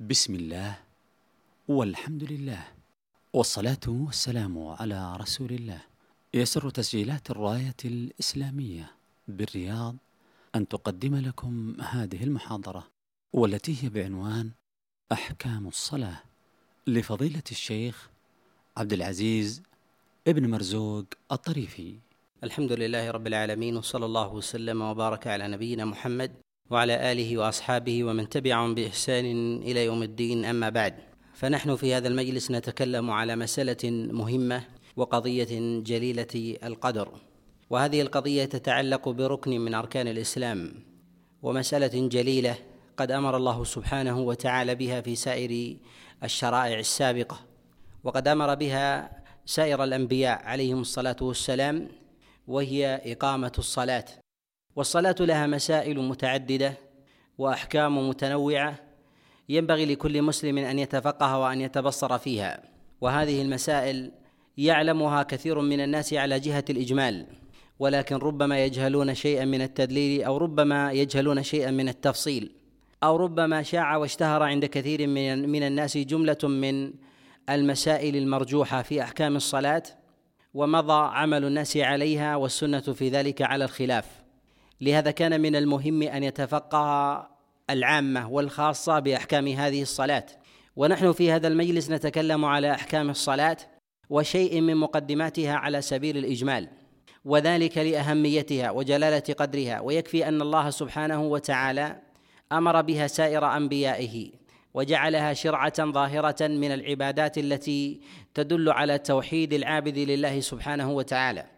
بسم الله والحمد لله والصلاة والسلام على رسول الله. يسر تسجيلات الراية الإسلامية بالرياض أن تقدم لكم هذه المحاضرة والتي هي بعنوان أحكام الصلاة لفضيلة الشيخ عبد العزيز ابن مرزوق الطريفي. الحمد لله رب العالمين وصلى الله وسلم وبارك على نبينا محمد وعلى آله وأصحابه ومن تبعهم بإحسان إلى يوم الدين. أما بعد فنحن في هذا المجلس نتكلم على مسألة مهمة وقضية جليلة القدر. وهذه القضية تتعلق بركن من أركان الإسلام ومسألة جليلة قد أمر الله سبحانه وتعالى بها في سائر الشرائع السابقة وقد أمر بها سائر الأنبياء عليهم الصلاة والسلام وهي إقامة الصلاة. والصلاة لها مسائل متعددة وأحكام متنوعة ينبغي لكل مسلم أن يتفقه وأن يتبصر فيها وهذه المسائل يعلمها كثير من الناس على جهة الإجمال ولكن ربما يجهلون شيئا من التدليل أو ربما يجهلون شيئا من التفصيل أو ربما شاع واشتهر عند كثير من من الناس جملة من المسائل المرجوحة في أحكام الصلاة ومضى عمل الناس عليها والسنة في ذلك على الخلاف. لهذا كان من المهم أن يتفقه العامة والخاصة بأحكام هذه الصلاة. ونحن في هذا المجلس نتكلم على أحكام الصلاة وشيء من مقدماتها على سبيل الإجمال وذلك لأهميتها وجلالة قدرها. ويكفي أن الله سبحانه وتعالى أمر بها سائر أنبيائه وجعلها شرعة ظاهرة من العبادات التي تدل على توحيد العابد لله سبحانه وتعالى.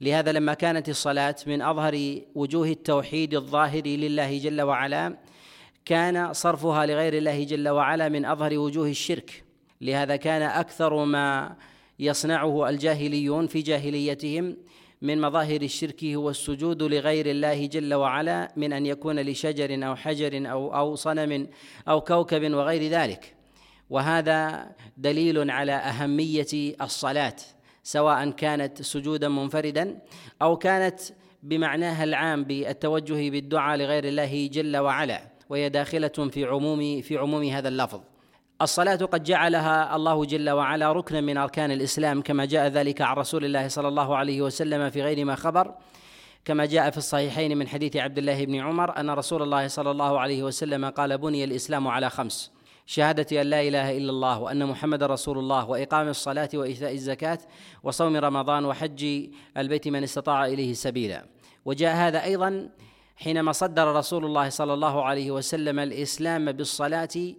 لهذا لما كانت الصلاة من أظهر وجوه التوحيد الظاهر لله جل وعلا كان صرفها لغير الله جل وعلا من أظهر وجوه الشرك. لهذا كان أكثر ما يصنعه الجاهليون في جاهليتهم من مظاهر الشرك هو السجود لغير الله جل وعلا من أن يكون لشجر أو حجر أو أو صنم أو كوكب وغير ذلك. وهذا دليل على أهمية الصلاة. سواء كانت سجودا منفردا أو كانت بمعناها العام بالتوجه بالدعاء لغير الله جل وعلا وهي داخلة في عموم في عموم هذا اللفظ. الصلاة قد جعلها الله جل وعلا ركنا من أركان الإسلام كما جاء ذلك عن رسول الله صلى الله عليه وسلم في غير ما خبر كما جاء في الصحيحين من حديث عبد الله بن عمر أن رسول الله صلى الله عليه وسلم قال بني الإسلام على خمس. شهادة أن لا إله إلا الله وأن محمد رسول الله وإقام الصلاة وإيتاء الزكاة وصوم رمضان وحج البيت من استطاع إليه سبيلا. وجاء هذا أيضا حينما صدر رسول الله صلى الله عليه وسلم الإسلام بالصلاة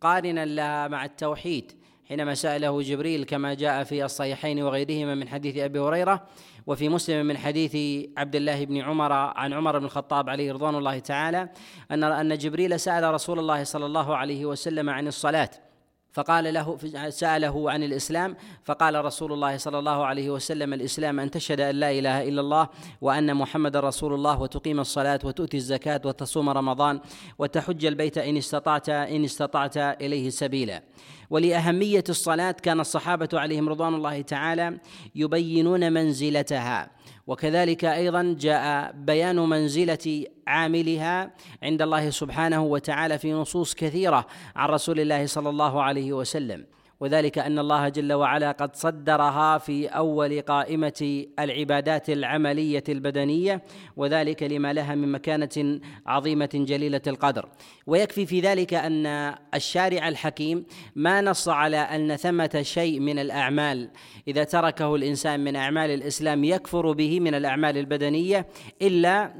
قارنا لها مع التوحيد. حينما سأله جبريل كما جاء في الصحيحين وغيرهما من حديث أبي هريرة وفي مسلم من حديث عبد الله بن عمر عن عمر بن الخطاب عليه رضوان الله تعالى أن أن جبريل سأل رسول الله صلى الله عليه وسلم عن الصلاة. فقال له سأله عن الإسلام فقال رسول الله صلى الله عليه وسلم الإسلام أن تشهد أن لا إله إلا الله وأن محمد رسول الله وتقيم الصلاة وتؤتي الزكاة وتصوم رمضان وتحج البيت إن استطعت إن استطعت إليه سبيلا. ولأهمية الصلاة كان الصحابة عليهم رضوان الله تعالى يبينون منزلتها. وكذلك أيضا جاء بيان منزلة عاملها عند الله سبحانه وتعالى في نصوص كثيرة عن رسول الله صلى الله عليه وسلم. وذلك أن الله جل وعلا قد صدرها في أول قائمة العبادات العملية البدنية وذلك لما لها من مكانة عظيمة جليلة القدر. ويكفي في ذلك أن الشارع الحكيم ما نص على أن ثمة شيء من الأعمال إذا تركه الإنسان من أعمال الإسلام يكفر به من الأعمال البدنية الا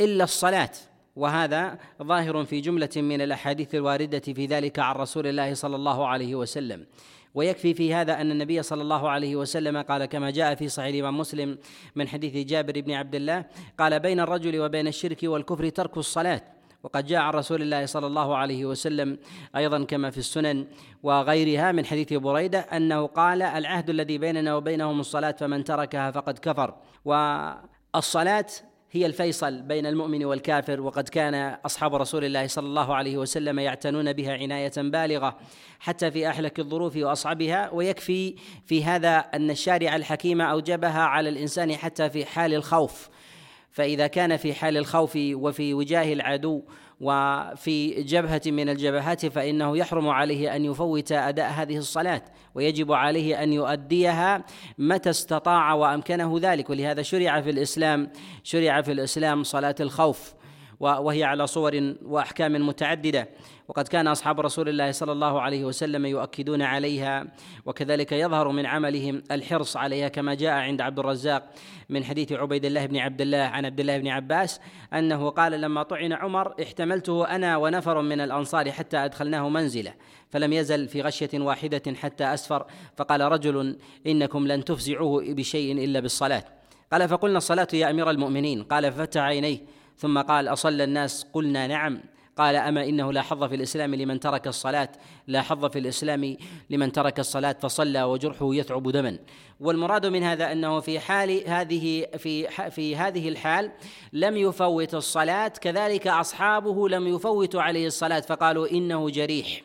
إلا الصلاة. وهذا ظاهر في جملة من الأحاديث الواردة في ذلك عن رسول الله صلى الله عليه وسلم. ويكفي في هذا أن النبي صلى الله عليه وسلم قال كما جاء في صحيح الإمام مسلم من حديث جابر بن عبد الله قال بين الرجل وبين الشرك والكفر ترك الصلاة. وقد جاء عن رسول الله صلى الله عليه وسلم أيضا كما في السنن وغيرها من حديث بريدة أنه قال العهد الذي بيننا وبينهم الصلاة فمن تركها فقد كفر. والصلاة هي الفيصل بين المؤمن والكافر وقد كان أصحاب رسول الله صلى الله عليه وسلم يعتنون بها عناية بالغة حتى في أحلك الظروف واصعبها ويكفي في هذا أن الشارع الحكيم أوجبها على الإنسان حتى في حال الخوف. فإذا كان في حال الخوف وفي وجاه العدو وفي جبهة من الجبهات فإنه يحرم عليه أن يفوت أداء هذه الصلاة ويجب عليه أن يؤديها متى استطاع وأمكنه ذلك. ولهذا شرع في الإسلام شرع في الإسلام صلاة الخوف وهي على صور وأحكام متعددة. وقد كان أصحاب رسول الله صلى الله عليه وسلم يؤكدون عليها وكذلك يظهر من عملهم الحرص عليها كما جاء عند عبد الرزاق من حديث عبيد الله بن عبد الله عن عبد الله بن عباس أنه قال لما طعن عمر احتملته أنا ونفر من الأنصار حتى أدخلناه منزله فلم يزل في غشية واحدة حتى أسفر فقال رجل إنكم لن تفزعوه بشيء إلا بالصلاة. قال فقلنا الصلاة يا أمير المؤمنين قال ففتح عينيه. ثم قال أصلى الناس؟ قلنا نعم. قال أما إنه لا حظ في الإسلام لمن ترك الصلاة لا حظ في الإسلام لمن ترك الصلاة فصلى وجرحه يثعب دما. والمراد من هذا أنه في حال هذه في في هذه الحال لم يفوت الصلاة كذلك أصحابه لم يفوتوا عليه الصلاة فقالوا إنه جريح.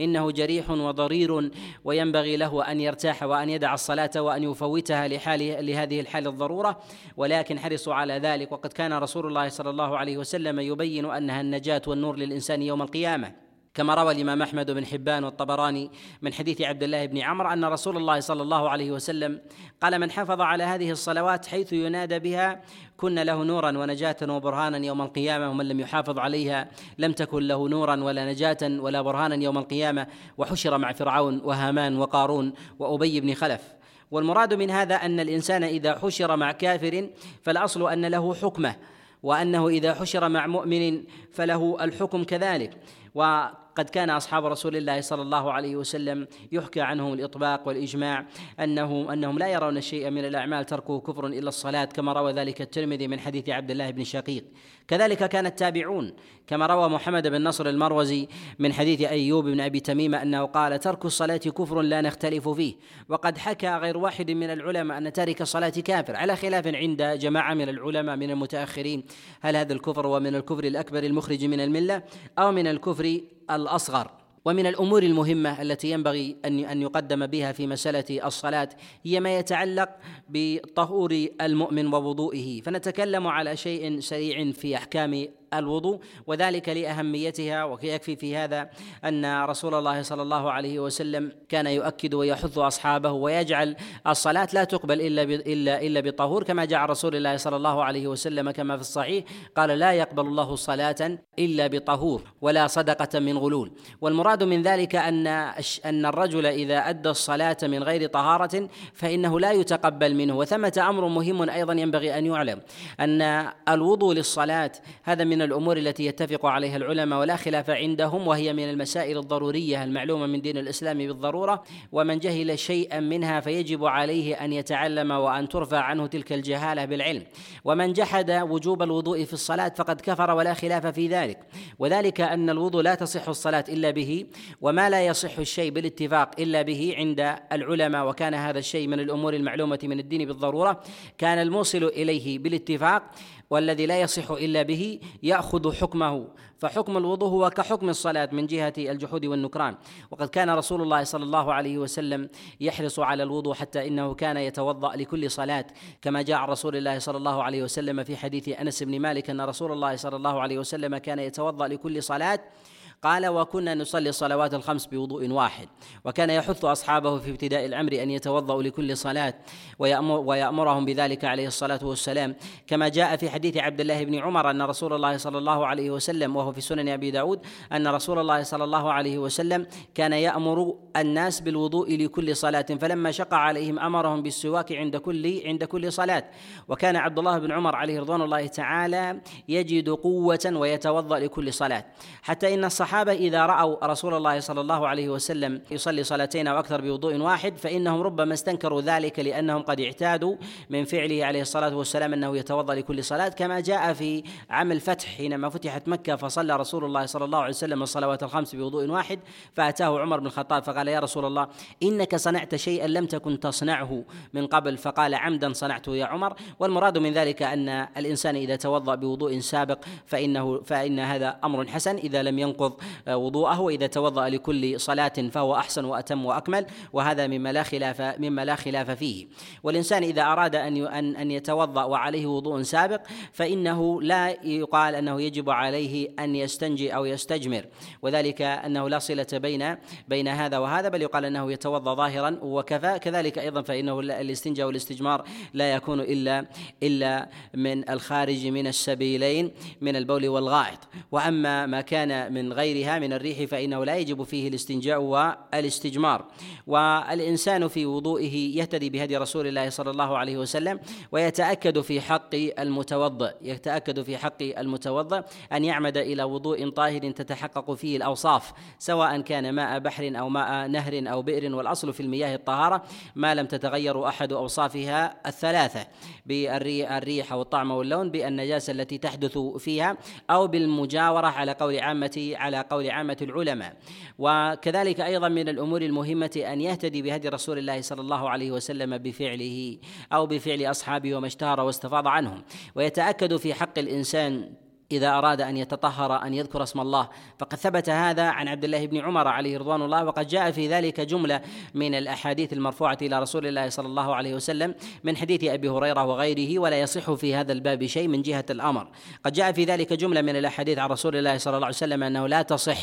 إنه جريح وضرير وينبغي له أن يرتاح وأن يدع الصلاة وأن يفوتها لحال لهذه الحال الضرورة. ولكن حرصوا على ذلك. وقد كان رسول الله صلى الله عليه وسلم يبين أنها النجاة والنور للإنسان يوم القيامة. كما روى الإمام أحمد بن حبان والطبراني من حديث عبد الله بن عمرو أن رسول الله صلى الله عليه وسلم قال من حافظ على هذه الصلوات حيث ينادى بها كن له نورا ونجاة وبرهانا يوم القيامة ومن لم يحافظ عليها لم تكن له نورا ولا نجاة ولا برهانا يوم القيامة وحشر مع فرعون وهامان وقارون وأبي بن خلف. والمراد من هذا أن الإنسان إذا حشر مع كافر فالأصل أن له حكمة وأنه إذا حشر مع مؤمن فله الحكم كذلك. وقد كان أصحاب رسول الله صلى الله عليه وسلم يحكى عنهم الإطباق والإجماع انه أنهم لا يرون شيئا من الأعمال تركه كفر إلا الصلاة كما روى ذلك الترمذي من حديث عبد الله بن شقيق. كذلك كان التابعون كما روى محمد بن نصر المروزي من حديث أيوب بن أبي تميمة أنه قال ترك الصلاة كفر لا نختلف فيه وقد حكى غير واحد من العلماء أن تارك الصلاة كافر على خلاف عند جماعة من العلماء من المتأخرين. هل هذا الكفر ومن الكفر الأكبر المخرج من الملة أو من الكفر الأصغر. ومن الأمور المهمة التي ينبغي أن يقدم بها في مسألة الصلاة هي ما يتعلق بطهور المؤمن ووضوئه. فنتكلم على شيء سريع في أحكام الوضوء وذلك لأهميتها ويكفي في هذا أن رسول الله صلى الله عليه وسلم كان يؤكد ويحث أصحابه ويجعل الصلاة لا تقبل إلا إلا إلا بطهور كما جاء رسول الله صلى الله عليه وسلم كما في الصحيح قال لا يقبل الله صلاة إلا بطهور ولا صدقة من غلول والمراد من ذلك أن أن الرجل إذا أدى الصلاة من غير طهارة فإنه لا يتقبل منه وثمة أمر مهم أيضا ينبغي أن يعلم أن الوضوء للصلاة هذا من الأمور التي يتفق عليها العلماء ولا خلاف عندهم وهي من المسائل الضرورية المعلومة من دين الإسلام بالضرورة ومن جهل شيئا منها فيجب عليه أن يتعلم وأن ترفع عنه تلك الجهالة بالعلم. ومن جحد وجوب الوضوء في الصلاة فقد كفر ولا خلاف في ذلك. وذلك أن الوضوء لا تصح الصلاة إلا به وما لا يصح الشيء بالاتفاق إلا به عند العلماء. وكان هذا الشيء من الأمور المعلومة من الدين بالضرورة. كان الموصل إليه بالاتفاق. والذي لا يصح إلا به يأخذ حكمه. فحكم الوضوء هو كحكم الصلاة من جهة الجحود والنكران. وقد كان رسول الله صلى الله عليه وسلم يحرص على الوضوء حتى إنه كان يتوضأ لكل صلاة كما جاء عن رسول الله صلى الله عليه وسلم في حديث أنس بن مالك أن رسول الله صلى الله عليه وسلم كان يتوضأ لكل صلاة. قال وكنا نصلي الصلوات الخمس بوضوء واحد وكان يحث أصحابه في ابتداء الأمر أن يتوضأوا لكل صلاة ويأمر ويأمرهم بذلك عليه الصلاة والسلام. كما جاء في حديث عبد الله بن عمر أن رسول الله صلى الله عليه وسلم وهو في سنن أبي داود أن رسول الله صلى الله عليه وسلم كان يأمر الناس بالوضوء لكل صلاة فلما شق عليهم أمرهم بالسواك عند كل عند كل صلاة. وكان عبد الله بن عمر عليه رضوان الله تعالى يجد قوة ويتوضأ لكل صلاة. حتى إن الصحابة الصحابة إذا رأوا رسول الله صلى الله عليه وسلم يصلي صلاتين أو أكثر بوضوء واحد فإنهم ربما استنكروا ذلك لأنهم قد اعتادوا من فعله عليه الصلاة والسلام أنه يتوضأ لكل صلاة كما جاء في عام الفتح حينما فتحت مكة فصلى رسول الله صلى الله عليه وسلم الصلوات الخمس بوضوء واحد فأتاه عمر بن الخطاب فقال يا رسول الله إنك صنعت شيئا لم تكن تصنعه من قبل فقال عمدا صنعته يا عمر والمراد من ذلك أن الإنسان إذا توضأ بوضوء سابق فإنه فإن هذا أمر حسن إذا لم ينقض وضوءه واذا توضأ لكل صلاة فهو أحسن وأتم وأكمل وهذا مما لا خلاف مما لا خلاف فيه. والإنسان إذا أراد أن أن أن يتوضأ وعليه وضوء سابق فإنه لا يقال أنه يجب عليه أن يستنجي أو يستجمر. وذلك أنه لا صلة بين بين هذا وهذا بل يقال أنه يتوضأ ظاهرا وكفى. كذلك أيضا فإنه الاستنجاء والاستجمار لا يكون إلا إلا من الخارج من السبيلين من البول والغائط. وأما ما كان من غيرها من الريح فإنه لا يجب فيه الاستنجاء والاستجمار. والإنسان في وضوئه يهتدي بهدي رسول الله صلى الله عليه وسلم ويتأكد في حق المتوضئ يتأكد في حق المتوضئ أن يعمد إلى وضوء طاهر تتحقق فيه الأوصاف سواء كان ماء بحر أو ماء نهر أو بئر. والأصل في المياه الطهارة ما لم تتغير أحد أوصافها الثلاثة بالريح أو الطعم واللون بالنجاسة التي تحدث فيها أو بالمجاورة على قول عامة على قول عامة العلماء. وكذلك أيضا من الأمور المهمة أن يهتدي بهدي رسول الله صلى الله عليه وسلم بفعله أو بفعل أصحابه وما اشتهر واستفاض عنهم. ويتأكد في حق الإنسان إذا أراد أن يتطهر أن يذكر اسم الله. فقد ثبت هذا عن عبد الله بن عمر عليه رضوان الله وقد جاء في ذلك جملة من الأحاديث المرفوعة إلى رسول الله صلى الله عليه وسلم من حديث أبي هريرة وغيره ولا يصح في هذا الباب شيء من جهة الأمر. قد جاء في ذلك جملة من الأحاديث عن رسول الله صلى الله عليه وسلم أنه لا تصح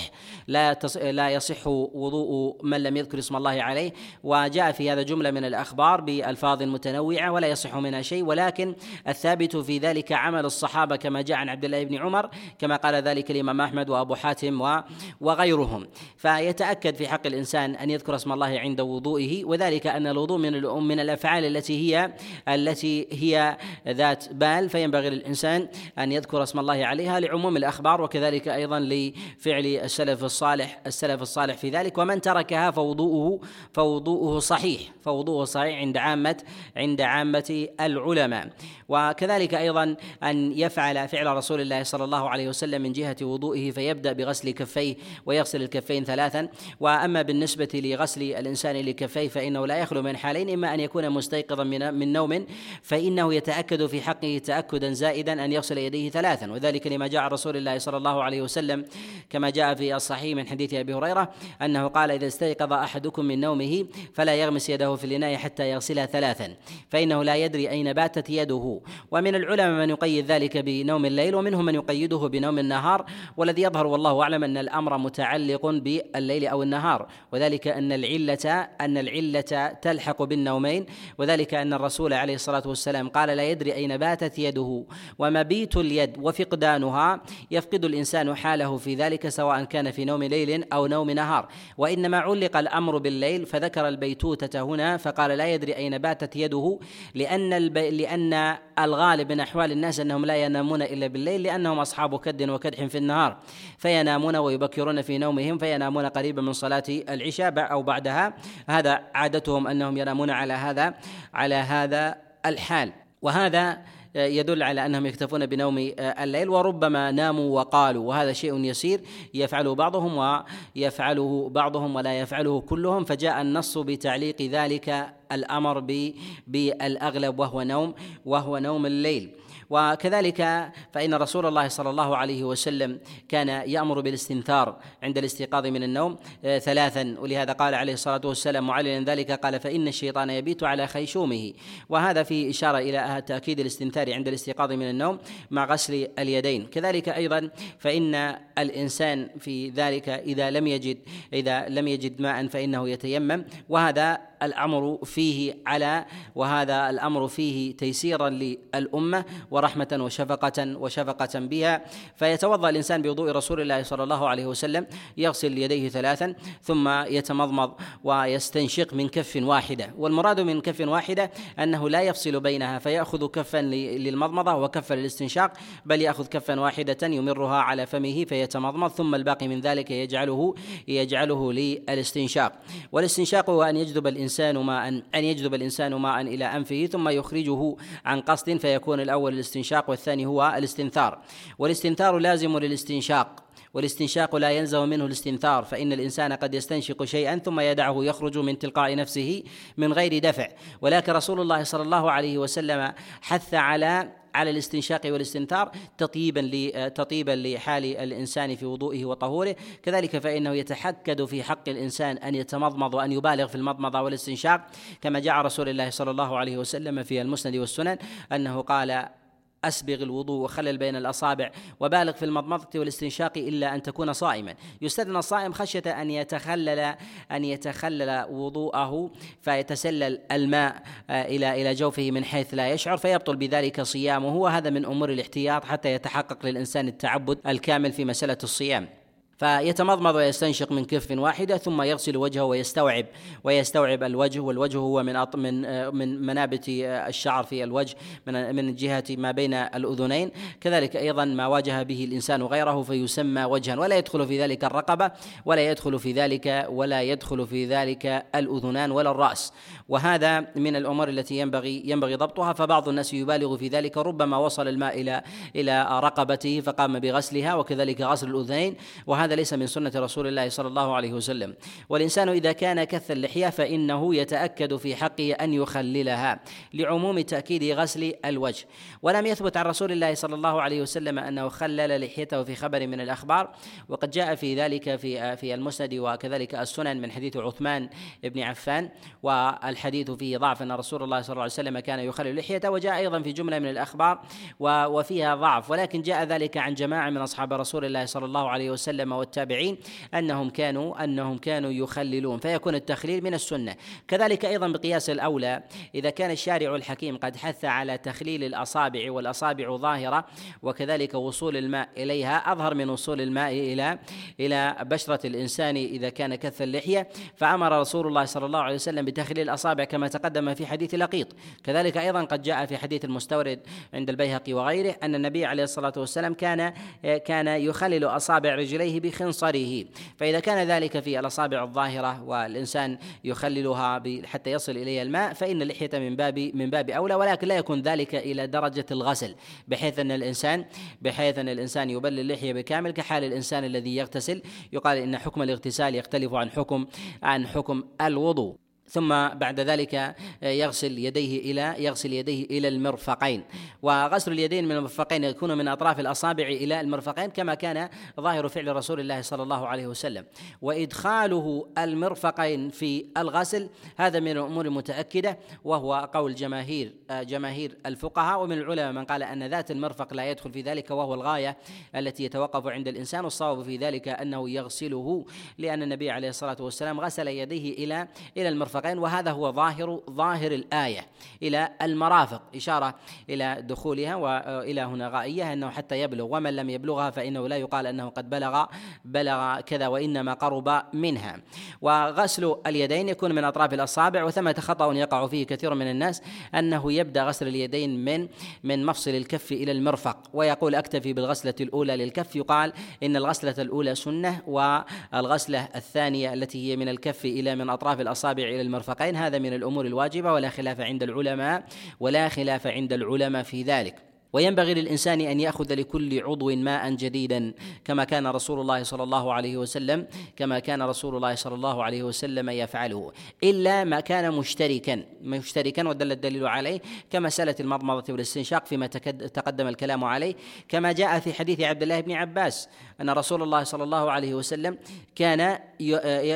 لا تصح لا يصح وضوء من لم يذكر اسم الله عليه. وجاء في هذا جملة من الأخبار بألفاظ متنوعة ولا يصح منها شيء. ولكن الثابت في ذلك عمل الصحابة كما جاء عن عبد الله بن بن عمر كما قال ذلك الإمام أحمد وأبو حاتم وغيرهم. فيتأكد في حق الإنسان أن يذكر اسم الله عند وضوئه وذلك أن الوضوء من من الأفعال التي هي التي هي ذات بال. فينبغي للإنسان أن يذكر اسم الله عليها لعموم الأخبار وكذلك أيضا لفعل السلف الصالح السلف الصالح في ذلك. ومن تركها فوضوءه فوضوءه صحيح فوضوءه صحيح عند عامة عند عامة العلماء. وكذلك أيضا أن يفعل فعل رسول الله صلى الله عليه وسلم من جهة وضوئه فيبدأ بغسل كفيه ويغسل الكفين ثلاثا. وأما بالنسبة لغسل الإنسان لكفيه فإنه لا يخلو من حالين إما أن يكون مستيقظا من من نوم فإنه يتأكد في حقه تأكدا زائدا أن يغسل يديه ثلاثا. وذلك لما جاء رسول الله صلى الله عليه وسلم كما جاء في الصحيح من حديث أبي هريرة أنه قال إذا استيقظ أحدكم من نومه فلا يغمس يده في الإناء حتى يغسلها ثلاثا. فإنه لا يدري أين باتت يده. ومن العلماء من يقيد ذلك بنوم الليل ومنهم من يقيده بنوم النهار والذي يظهر والله أعلم أن الأمر متعلق بالليل أو النهار وذلك أن العلة أن العلة تلحق بالنومين وذلك أن الرسول عليه الصلاة والسلام قال لا يدري أين باتت يده ومبيت اليد وفقدانها يفقد الإنسان حاله في ذلك سواء كان في نوم ليل أو نوم نهار. وإنما علق الأمر بالليل فذكر البيتوتة هنا فقال لا يدري أين باتت يده لأن الب... لأن الغالب من أحوال الناس أنهم لا ينامون إلا بالليل لانهم أصحاب كد وكدح في النهار فينامون ويبكرون في نومهم فينامون قريبا من صلاة العشاء أو بعدها. هذا عادتهم أنهم ينامون على هذا على هذا الحال. وهذا يدل على أنهم يكتفون بنوم الليل وربما ناموا وقالوا وهذا شيء يسير يفعله بعضهم ويفعله بعضهم ولا يفعله كلهم. فجاء النص بتعليق ذلك الأمر بالأغلب وهو نوم وهو نوم الليل. وكذلك فإن رسول الله صلى الله عليه وسلم كان يأمر بالاستنثار عند الاستيقاظ من النوم آه، ثلاثا. ولهذا قال عليه الصلاة والسلام معللا ذلك قال فإن الشيطان يبيت على خيشومه. وهذا في إشارة إلى تأكيد الاستنثار عند الاستيقاظ من النوم مع غسل اليدين. كذلك أيضا فإن الإنسان في ذلك إذا لم يجد إذا لم يجد ماء فإنه يتيمم. وهذا الأمر فيه على وهذا الأمر فيه تيسيرا للأمة ورحمة وشفقة وشفقة بها. فيتوضأ الإنسان بوضوء رسول الله صلى الله عليه وسلم يغسل يديه ثلاثا ثم يتمضمض ويستنشق من كف واحدة والمراد من كف واحدة أنه لا يفصل بينها فيأخذ كفا للمضمضة وكفا للاستنشاق بل يأخذ كفا واحدة يمرها على فمه فيتمضمض ثم الباقي من ذلك يجعله يجعله للاستنشاق. والاستنشاق هو أن يجذب الإنسان الإنسان ماء أن يجذب الإنسان ماء إلى أنفه ثم يخرجه عن قصد فيكون الأول الاستنشاق والثاني هو الاستنثار. والاستنثار لازم للاستنشاق والاستنشاق لا يلزم منه الاستنثار فإن الإنسان قد يستنشق شيئا ثم يدعه يخرج من تلقاء نفسه من غير دفع. ولكن رسول الله صلى الله عليه وسلم حث على على الاستنشاق والاستنثار تطيبا تطيبا لحال الإنسان في وضوئه وطهوره. كذلك فإنه يتحكد في حق الإنسان أن يتمضمض وأن يبالغ في المضمضة والاستنشاق كما جاء رسول الله صلى الله عليه وسلم في المسند والسنن أنه قال أسبغ الوضوء وخلل بين الأصابع وبالغ في المضمضة والاستنشاق إلا أن تكون صائما. يستثنى الصائم خشية أن يتخلل أن يتخلل وضوءه فيتسلل الماء آه، إلى إلى جوفه من حيث لا يشعر فيبطل بذلك صيامه. وهذا من أمور الاحتياط حتى يتحقق للإنسان التعبد الكامل في مسألة الصيام. فيتمضمض ويستنشق من كف واحدة ثم يغسل وجهه ويستوعب ويستوعب الوجه والوجه هو من من من منابت الشعر في الوجه من من جهة ما بين الأذنين. كذلك أيضا ما واجه به الإنسان غيره فيسمى وجها ولا يدخل في ذلك الرقبة ولا يدخل في ذلك ولا يدخل في ذلك الأذنان ولا الرأس. وهذا من الأمور التي ينبغي ينبغي ضبطها. فبعض الناس يبالغ في ذلك ربما وصل الماء إلى إلى رقبته فقام بغسلها وكذلك غسل الأذنين. وهذا هذا ليس من سنة رسول الله صلى الله عليه وسلم. والإنسان إذا كان كث اللحية فإنه يتأكد في حقه أن يخللها لعموم تأكيد غسل الوجه. ولم يثبت عن رسول الله صلى الله عليه وسلم أنه خلل لحيته في خبر من الأخبار وقد جاء في ذلك في في المسند وكذلك السنن من حديث عثمان بن عفان والحديث فيه ضعف أن رسول الله صلى الله عليه وسلم كان يخلل لحيته وجاء أيضا في جملة من الأخبار وفيها ضعف. ولكن جاء ذلك عن جماعة من أصحاب رسول الله صلى الله عليه وسلم والتابعين أنهم كانوا أنهم كانوا يخللون فيكون التخليل من السنة. كذلك أيضا بقياس الأولى إذا كان الشارع الحكيم قد حث على تخليل الأصابع والأصابع ظاهرة وكذلك وصول الماء إليها أظهر من وصول الماء إلى إلى بشرة الإنسان إذا كان كث اللحية. فأمر رسول الله صلى الله عليه وسلم بتخليل الأصابع كما تقدم في حديث لقيط. كذلك أيضا قد جاء في حديث المستورد عند البيهقي وغيره أن النبي عليه الصلاة والسلام كان كان يخلل أصابع رجليه بخنصره. فإذا كان ذلك في الأصابع الظاهرة والإنسان يخللها حتى يصل إليها الماء فإن اللحية من باب من باب أولى ولكن لا يكون ذلك إلى درجة الغسل بحيث أن الإنسان بحيث أن الإنسان يبل اللحية بكامل كحال الإنسان الذي يغتسل. يقال إن حكم الاغتسال يختلف عن حكم عن حكم الوضوء. ثم بعد ذلك آه، يغسل يديه إلى يغسل يديه إلى المرفقين. وغسل اليدين من المرفقين يكون من أطراف الأصابع إلى المرفقين كما كان ظاهر فعل رسول الله صلى الله عليه وسلم. وإدخاله المرفقين في الغسل هذا من الأمور المتأكدة وهو قول جماهير آه، جماهير الفقهاء. ومن العلماء من قال أن ذات المرفق لا يدخل في ذلك وهو الغاية التي يتوقف عند الإنسان. والصواب في ذلك أنه يغسله لأن النبي عليه الصلاة والسلام غسل يديه إلى إلى المرفق المرفقين وهذا هو ظاهر ظاهر الآية إلى المرافق إشارة إلى دخولها وإلى هنا غائية أنه حتى يبلغ ومن لم يبلغها فإنه لا يقال أنه قد بلغ بلغ كذا وإنما قرب منها. وغسل اليدين يكون من أطراف الأصابع وثمة خطأ يقع فيه كثير من الناس أنه يبدأ غسل اليدين من من مفصل الكف إلى المرفق. ويقول أكتفي بالغسلة الأولى للكف. يقال إن الغسلة الأولى سنة والغسلة الثانية التي هي من الكف إلى من أطراف الأصابع إلى المرفقين هذا من الأمور الواجبة ولا خلاف عند العلماء ولا خلاف عند العلماء في ذلك. وينبغي للإنسان أن يأخذ لكل عضو ماء جديدا كما كان رسول الله صلى الله عليه وسلم كما كان رسول الله صلى الله عليه وسلم يفعله إلا ما كان مشتركا مشتركا ودل الدليل عليه كمسألة المضمضة والاستنشاق فيما تقدم الكلام عليه كما جاء في حديث عبد الله بن عباس أن رسول الله صلى الله عليه وسلم كان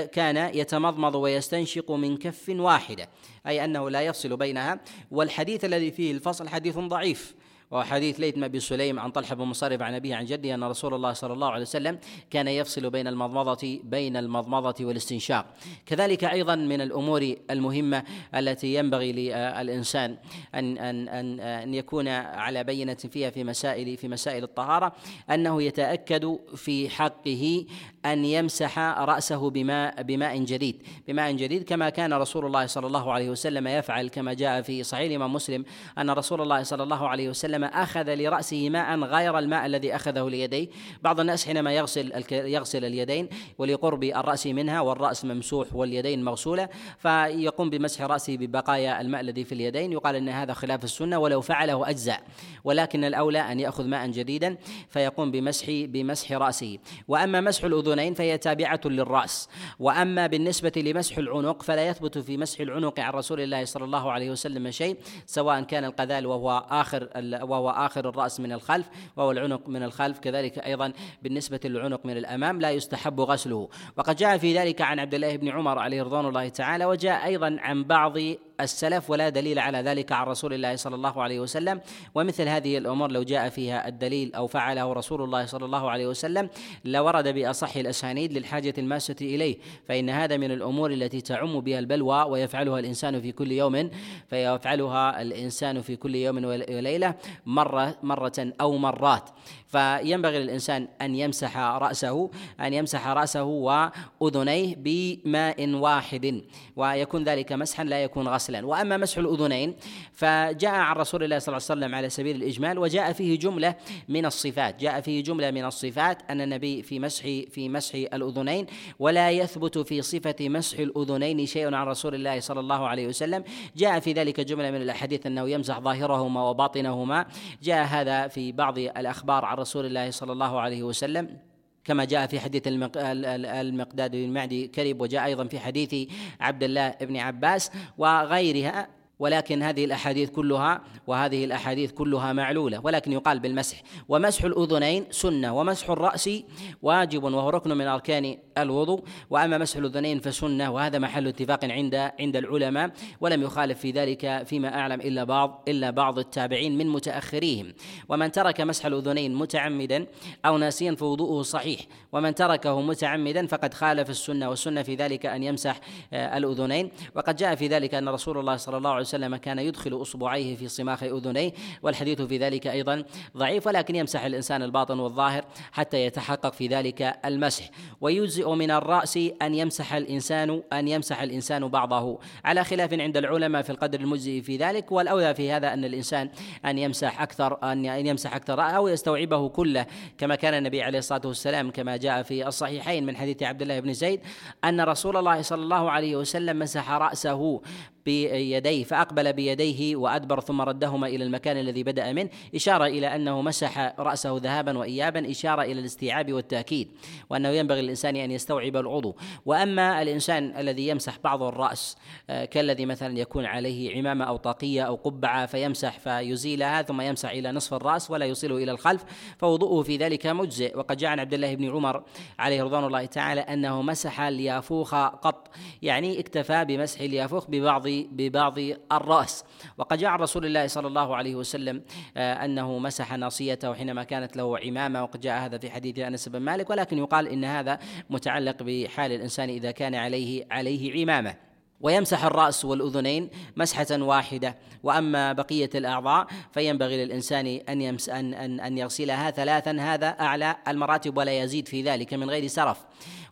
كان يتمضمض ويستنشق من كف واحدة أي أنه لا يفصل بينها والحديث الذي فيه الفصل حديث ضعيف. وحديث ليث بن سليم عن طلحة بن مصرف عن أبيه عن جده أن رسول الله صلى الله عليه وسلم كان يفصل بين المضمضه بين المضمضة والاستنشاق. كذلك أيضا من الأمور المهمة التي ينبغي للإنسان ان ان ان أن يكون على بينة فيها في مسائل في مسائل الطهارة أنه يتأكد في حقه أن يمسح رأسه بماء بماء جديد. بماء جديد كما كان رسول الله صلى الله عليه وسلم يفعل كما جاء في صحيح الإمام مسلم أن رسول الله صلى الله عليه وسلم أخذ لرأسه ماء غير الماء الذي أخذه ليديه. بعض الناس حينما يغسل يغسل اليدين ولقرب الرأس منها والرأس ممسوح واليدين مغسولة فيقوم بمسح رأسه ببقايا الماء الذي في اليدين. يقال أن هذا خلاف السنة ولو فعله أجزاء. ولكن الأولى أن يأخذ ماء جديدا فيقوم بمسح بمسح رأسه. وأما مسح الأذنين فهي تابعة للرأس. وأما بالنسبة لمسح العنق فلا يثبت في مسح العنق عن رسول الله صلى الله عليه وسلم شيء سواء كان القذال وهو آخر وهو آخر الرأس من الخلف وهو العنق من الخلف. كذلك أيضا بالنسبة للعنق من الأمام لا يستحب غسله. وقد جاء في ذلك عن عبد الله بن عمر عليه رضوان الله تعالى وجاء أيضا عن بعض السلف ولا دليل على ذلك عن رسول الله صلى الله عليه وسلم. ومثل هذه الأمور لو جاء فيها الدليل أو فعله رسول الله صلى الله عليه وسلم لورد بأصح الأسانيد للحاجة الماسة إليه. فإن هذا من الأمور التي تعم بها البلوى ويفعلها الإنسان في كل يوم فيفعلها الإنسان في كل يوم وليلة مرة مرة أو مرات. فينبغي للإنسان أن يمسح رأسه أن يمسح رأسه وأذنيه بماء واحد ويكون ذلك مسحا لا يكون غسلا. وأما مسح الأذنين فجاء عن رسول الله صلى الله عليه وسلم على سبيل الإجمال وجاء فيه جملة من الصفات. جاء فيه جملة من الصفات أن النبي في مسح في مسح الأذنين ولا يثبت في صفة مسح الأذنين شيء عن رسول الله صلى الله عليه وسلم. جاء في ذلك جملة من الأحاديث أنه يمسح ظاهرهما وباطنهما. جاء هذا في بعض الأخبار رسول الله صلى الله عليه وسلم كما جاء في حديث المقداد بن معدي كرب وجاء أيضا في حديث عبد الله بن عباس وغيرها. ولكن هذه الأحاديث كلها وهذه الأحاديث كلها معلولة ولكن يقال بالمسح. ومسح الأذنين سنة ومسح الرأس واجب وهو ركن من أركان الوضوء. وأما مسح الأذنين فسنة وهذا محل اتفاق عند عند العلماء ولم يخالف في ذلك فيما أعلم إلا بعض إلا بعض التابعين من متأخريهم. ومن ترك مسح الأذنين متعمدا أو ناسيا فوضوءه صحيح. ومن تركه متعمدا فقد خالف السنة والسنة في ذلك أن يمسح آه، الأذنين. وقد جاء في ذلك أن رسول الله صلى الله عليه وسلم كان يدخل أصبعيه في صماخ أذنيه والحديث في ذلك أيضا ضعيف ولكن يمسح الإنسان الباطن والظاهر حتى يتحقق في ذلك المسح. ويجزئ من الرأس أن يمسح الإنسان أن يمسح الإنسان بعضه. على خلاف عند العلماء في القدر المجزئ في ذلك والأولى في هذا أن الإنسان أن يمسح أكثر أن يمسح أكثر أو يستوعبه كله. كما كان النبي عليه الصلاة والسلام كما جاء في الصحيحين من حديث عبد الله بن زيد أن رسول الله صلى الله عليه وسلم مسح رأسه بيديه فأقبل بيديه وأدبر ثم ردهما إلى المكان الذي بدأ منه إشارة إلى أنه مسح رأسه ذهابا وإيابا إشارة إلى الاستيعاب والتأكيد وأنه ينبغي للإنسان أن يستوعب العضو. وأما الإنسان الذي يمسح بعض الرأس آه، كالذي مثلا يكون عليه عمامة أو طاقية أو قبعة فيمسح فيزيلها ثم يمسح إلى نصف الرأس ولا يوصله إلى الخلف فوضوءه في ذلك مجزئ. وقد جاء عن عبد الله بن عمر عليه رضوان الله تعالى أنه مسح اليافوخ قط يعني اكتفى بمسح اليافوخ ببعض ببعض الرأس. وقد جاء عن رسول الله صلى الله عليه وسلم آه، أنه مسح ناصيته حينما كانت له عمامة وقد جاء هذا في حديث أنس بن مالك ولكن يقال إن هذا متعلق بحال الإنسان إذا كان عليه عليه عمامة. ويمسح الرأس والأذنين مسحة واحدة. وأما بقية الأعضاء فينبغي للإنسان أن يمس ان ان, أن يغسلها ثلاثا. هذا أعلى المراتب ولا يزيد في ذلك من غير سرف.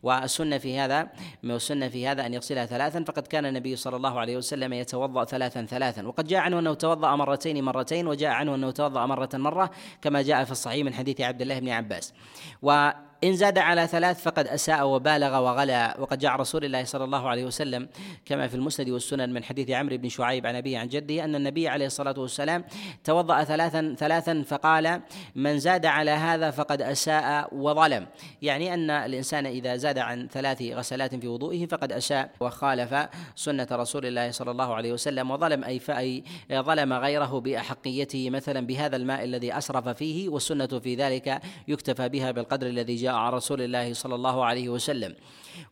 والسنة في هذا والسنة في هذا أن يغسلها ثلاثا فقد كان النبي صلى الله عليه وسلم يتوضأ ثلاثا ثلاثا. وقد جاء عنه أنه توضأ مرتين مرتين وجاء عنه أنه توضأ مرة مرة كما جاء في الصحيح من حديث عبد الله بن عباس. و إن زاد على ثلاث فقد أساء وبالغ وغلا وقد جاء رسول الله صلى الله عليه وسلم كما في المسند والسنن من حديث عمرو بن شعيب عن أبيه عن جده أن النبي عليه الصلاة والسلام توضأ ثلاثا ثلاثا فقال من زاد على هذا فقد أساء وظلم. يعني أن الإنسان إذا زاد عن ثلاث غسلات في وضوئه فقد أساء وخالف سنة رسول الله صلى الله عليه وسلم وظلم أي فأي ظلم غيره بأحقيته مثلا بهذا الماء الذي أسرف فيه والسنة في ذلك يكتفى بها بالقدر الذي جاء عن رسول الله صلى الله عليه وسلم.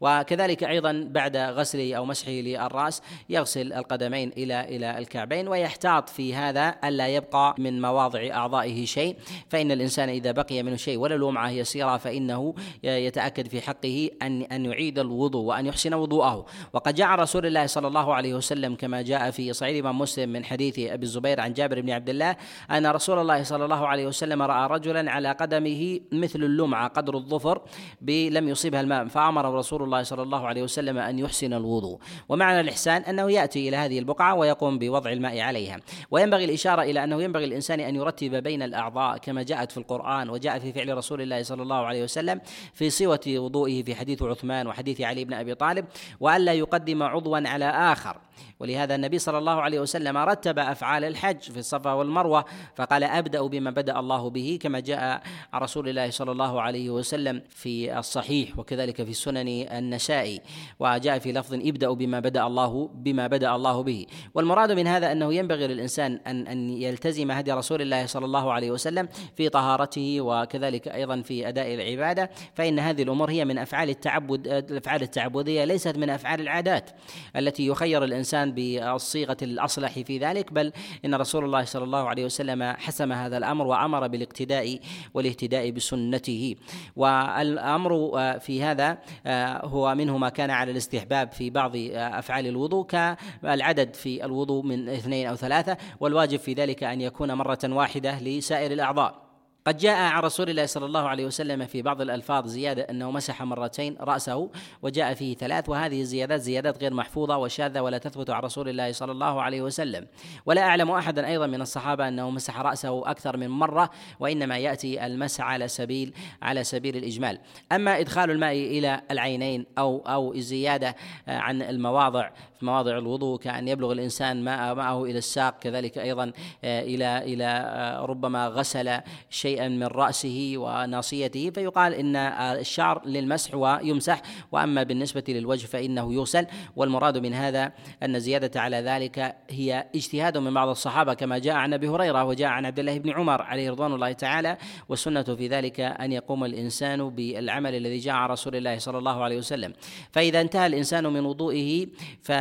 وكذلك أيضا بعد غسله أو مسحه للرأس يغسل القدمين إلى إلى الكعبين ويحتاط في هذا ألا يبقى من مواضع أعضائه شيء. فإن الإنسان إذا بقي منه شيء ولو لمعه يسيرة فإنه يتأكد في حقه أن أن يعيد الوضوء وأن يحسن وضوءه. وقد جاء رسول الله صلى الله عليه وسلم كما جاء في صحيح الإمام مسلم من حديث أبي الزبير عن جابر بن عبد الله أن رسول الله صلى الله عليه وسلم رأى رجلا على قدمه مثل اللمعة قدر الظفر لم يصيبها الماء فامر رسول رسول الله صلى الله عليه وسلم أن يحسن الوضوء. ومعنى الإحسان أنه يأتي إلى هذه البقعة ويقوم بوضع الماء عليها. وينبغي الإشارة إلى أنه ينبغي الانسان أن يرتب بين الأعضاء كما جاءت في القرآن وجاء في فعل رسول الله صلى الله عليه وسلم في صوة وضوئه في حديث عثمان وحديث علي بن أبي طالب والا يقدم عضوا على آخر. ولهذا النبي صلى الله عليه وسلم رتب أفعال الحج في الصفا والمروة فقال أبدأ بما بدأ الله به كما جاء عن رسول الله صلى الله عليه وسلم في الصحيح وكذلك في سنن النسائي وجاء في لفظ ابدأوا بما بدأ الله بما بدأ الله به. والمراد من هذا أنه ينبغي للإنسان أن أن يلتزم هدي رسول الله صلى الله عليه وسلم في طهارته وكذلك أيضا في أداء العبادة. فإن هذه الأمور هي من أفعال التعبد الأفعال التعبدية ليست من أفعال العادات التي يخير الإنسان بالصيغة الأصلح في ذلك. بل إن رسول الله صلى الله عليه وسلم حسم هذا الأمر وأمر بالاقتداء والاهتداء بسنته. والأمر في هذا هو منه ما كان على الاستحباب في بعض أفعال الوضوء كالعدد في الوضوء من اثنين أو ثلاثة والواجب في ذلك أن يكون مرة واحدة لسائر الأعضاء. قد جاء عن رسول الله صلى الله عليه وسلم في بعض الألفاظ زيادة أنه مسح مرتين رأسه وجاء فيه ثلاث وهذه الزيادات زيادات غير محفوظة وشاذة ولا تثبت عن رسول الله صلى الله عليه وسلم. ولا أعلم أحدا أيضا من الصحابة أنه مسح رأسه أكثر من مرة وإنما يأتي المسح على سبيل على سبيل الإجمال. أما إدخال الماء إلى العينين أو أو الزيادة عن المواضع في مواضع الوضوء كأن يبلغ الإنسان ماء معه إلى الساق كذلك أيضا إلى إلى ربما غسل شيء شيئا من رأسه وناصيته فيقال إن الشعر للمسح ويمسح وأما بالنسبة للوجه فإنه يغسل والمراد من هذا أن الزيادة على ذلك هي اجتهاد من بعض الصحابة كما جاء عن أبي هريرة وجاء عن عبد الله بن عمر عليه رضوان الله تعالى. والسنة في ذلك أن يقوم الإنسان بالعمل الذي جاء عن رسول الله صلى الله عليه وسلم. فإذا انتهى الإنسان من وضوئه ف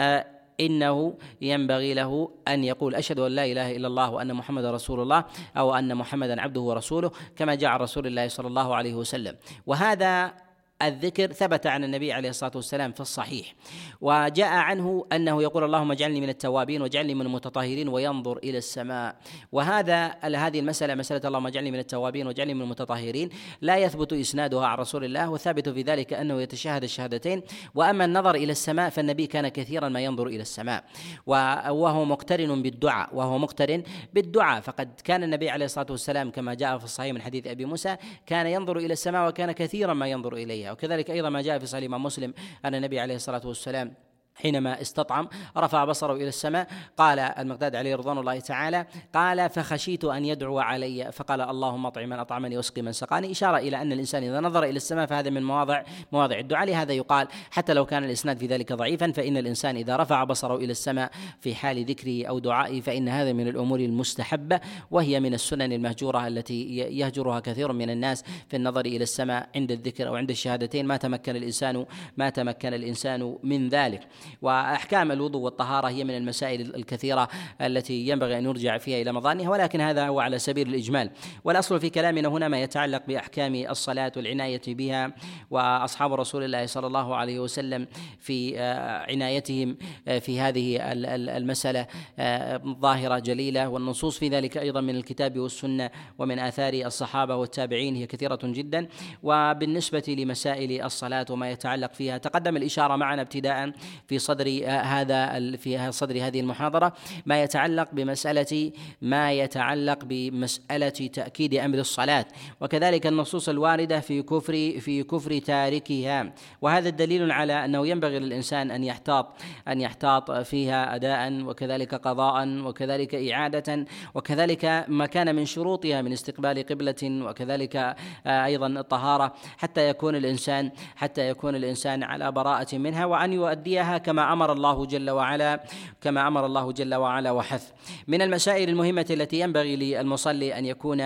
إنه ينبغي له أن يقول أشهد أن لا إله إلا الله وأن محمدا رسول الله أو أن محمدا عبده ورسوله كما جاء عن رسول الله صلى الله عليه وسلم. وهذا الذكر ثبت عن النبي عليه الصلاة والسلام في الصحيح. وجاء عنه أنه يقول اللهم اجعلني من التوابين واجعلني من المتطهرين وينظر إلى السماء. وهذا هذه المسألة مسألة اللهم اجعلني من التوابين واجعلني من المتطهرين. لا يثبت إسنادها عن رسول الله والثابت في ذلك أنه يتشهد الشهادتين. وأما النظر إلى السماء فالنبي كان كثيرا ما ينظر إلى السماء. وهو مقترن بالدعاء وهو مقترن بالدعاء. فقد كان النبي عليه الصلاة والسلام كما جاء في الصحيح من حديث أبي موسى كان ينظر إلى السماء وكان كثيرا ما ينظر إليها. وكذلك أيضا ما جاء في صحيح الإمام مسلم أن النبي عليه الصلاة والسلام حينما استطعم رفع بصره إلى السماء قال المقداد عليه رضوان الله تعالى قال فخشيت أن يدعو علي. فقال اللهم أطعم من أطعمني واسقي من سقاني. إشارة إلى أن الإنسان إذا نظر إلى السماء فهذا من مواضع مواضع الدعاء. لهذا يقال حتى لو كان الإسناد في ذلك ضعيفا فإن الإنسان إذا رفع بصره إلى السماء في حال ذكره أو دعائه فإن هذا من الأمور المستحبة وهي من السنن المهجورة التي يهجرها كثير من الناس في النظر إلى السماء عند الذكر أو عند الشهادتين. ما تمكن الإنسان ما تمكن الإنسان من ذلك. وأحكام الوضوء والطهارة هي من المسائل الكثيرة التي ينبغي أن يرجع فيها إلى مظانها ولكن هذا هو على سبيل الإجمال. والأصل في كلامنا هنا ما يتعلق بأحكام الصلاة والعناية بها وأصحاب رسول الله صلى الله عليه وسلم في آه، عنايتهم آه، في هذه المسألة آه، ظاهرة جليلة. والنصوص في ذلك أيضا من الكتاب والسنة ومن آثار الصحابة والتابعين هي كثيرة جدا. وبالنسبة لمسائل الصلاة وما يتعلق فيها تقدم الإشارة معنا ابتداء في صدر هذا في صدر هذه المحاضرة ما يتعلق بمساله ما يتعلق بمسألة تأكيد أمر الصلاة. وكذلك النصوص الواردة في كفر في كفر تاركها. وهذا دليل على أنه ينبغي للإنسان أن يحتاط أن يحتاط فيها اداء وكذلك قضاء وكذلك إعادة وكذلك ما كان من شروطها من استقبال قبلة وكذلك أيضا الطهارة حتى يكون الانسان حتى يكون الإنسان على براءة منها وأن يؤديها كما أمر الله جل وعلا كما أمر الله جل وعلا وحث. من المسائل المهمة التي ينبغي للمصلي أن يكون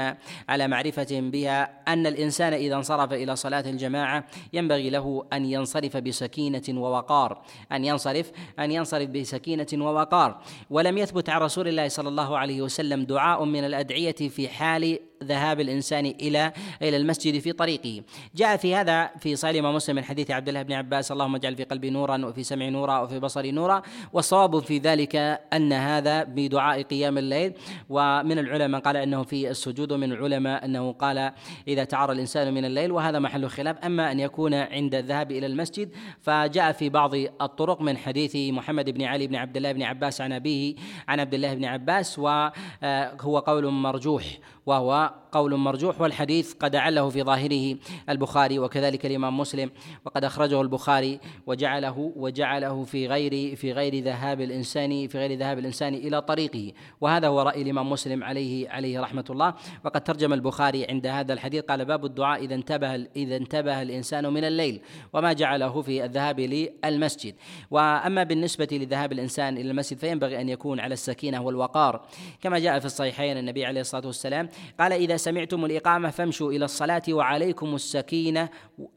على معرفة بها أن الإنسان إذا انصرف إلى صلاة الجماعة ينبغي له أن ينصرف بسكينة ووقار. أن ينصرف أن ينصرف بسكينة ووقار. ولم يثبت عن رسول الله صلى الله عليه وسلم دعاء من الأدعية في حال ذهاب الإنسان إلى إلى المسجد في طريقه. جاء في هذا في صحيح مسلم من حديث عبد الله بن عباس اللهم اجعل في قلبي نورا وفي سمعي نورا وفي بصري نورا. والصواب في ذلك أن هذا بدعاء قيام الليل. ومن العلماء قال إنه في السجود ومن العلماء إنه قال إذا تعرى الإنسان من الليل. وهذا محل خلاف. أما أن يكون عند الذهاب إلى المسجد فجاء في بعض الطرق من حديث محمد بن علي بن عبد الله بن عباس عن أبيه عن عبد الله بن عباس. وهو قول مرجوح وهو قول مرجوح والحديث قد عله في ظاهره البخاري وكذلك الإمام مسلم وقد أخرجه البخاري وجعله وجعله في غير في غير ذهاب الإنسان في غير ذهاب الإنسان إلى طريقه وهذا هو رأي الإمام مسلم عليه عليه رحمة الله وقد ترجم البخاري عند هذا الحديث قال باب الدعاء إذا انتبه إذا انتبه الإنسان من الليل وما جعله في الذهاب للمسجد وأما بالنسبة لذهاب الإنسان إلى المسجد فينبغي أن يكون على السكينة والوقار كما جاء في الصحيحين النبي عليه الصلاة والسلام قال إذا سمعتم الإقامة فامشوا إلى الصلاة وعليكم السكينة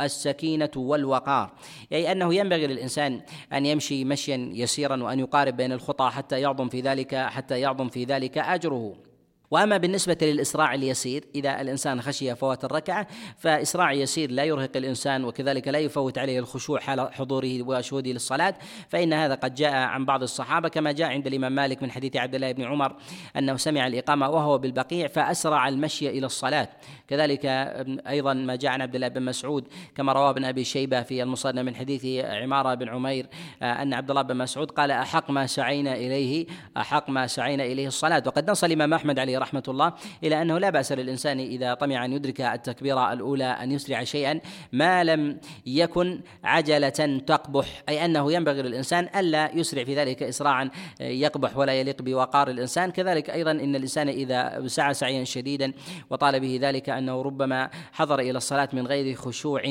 السكينة والوقار. اي أنه ينبغي للإنسان أن يمشي مشيا يسيرا وأن يقارب بين الخطى حتى يعظم في ذلك حتى يعظم في ذلك أجره. وأما بالنسبة للإسراع اليسير إذا الإنسان خشي فوات الركعة فإسراع يسير لا يرهق الإنسان وكذلك لا يفوت عليه الخشوع حال حضوره وشهوده للصلاة. فإن هذا قد جاء عن بعض الصحابة كما جاء عند الإمام مالك من حديث عبد الله بن عمر أنه سمع الإقامة وهو بالبقيع فأسرع المشي إلى الصلاة. كذلك أيضا ما جاء عن عبد الله بن مسعود كما رواه ابن أبي شيبة في المصنف من حديث عمارة بن عمير أن عبد الله بن مسعود قال أحق ما سعينا إليه أحق ما سعينا إليه الصلاة. وقد نص الإمام أحمد عليه رحمة الله إلى أنه لا بأس للإنسان إذا طمع أن يدرك التكبيرة الأولى أن يسرع شيئا ما لم يكن عجلة تقبح أي أنه ينبغي للإنسان ألا يسرع في ذلك اسراعا يقبح ولا يليق بوقار الإنسان. كذلك أيضا إن الإنسان إذا سعى سعيا شديدا وطال به ذلك أنه ربما حضر إلى الصلاة من غير خشوع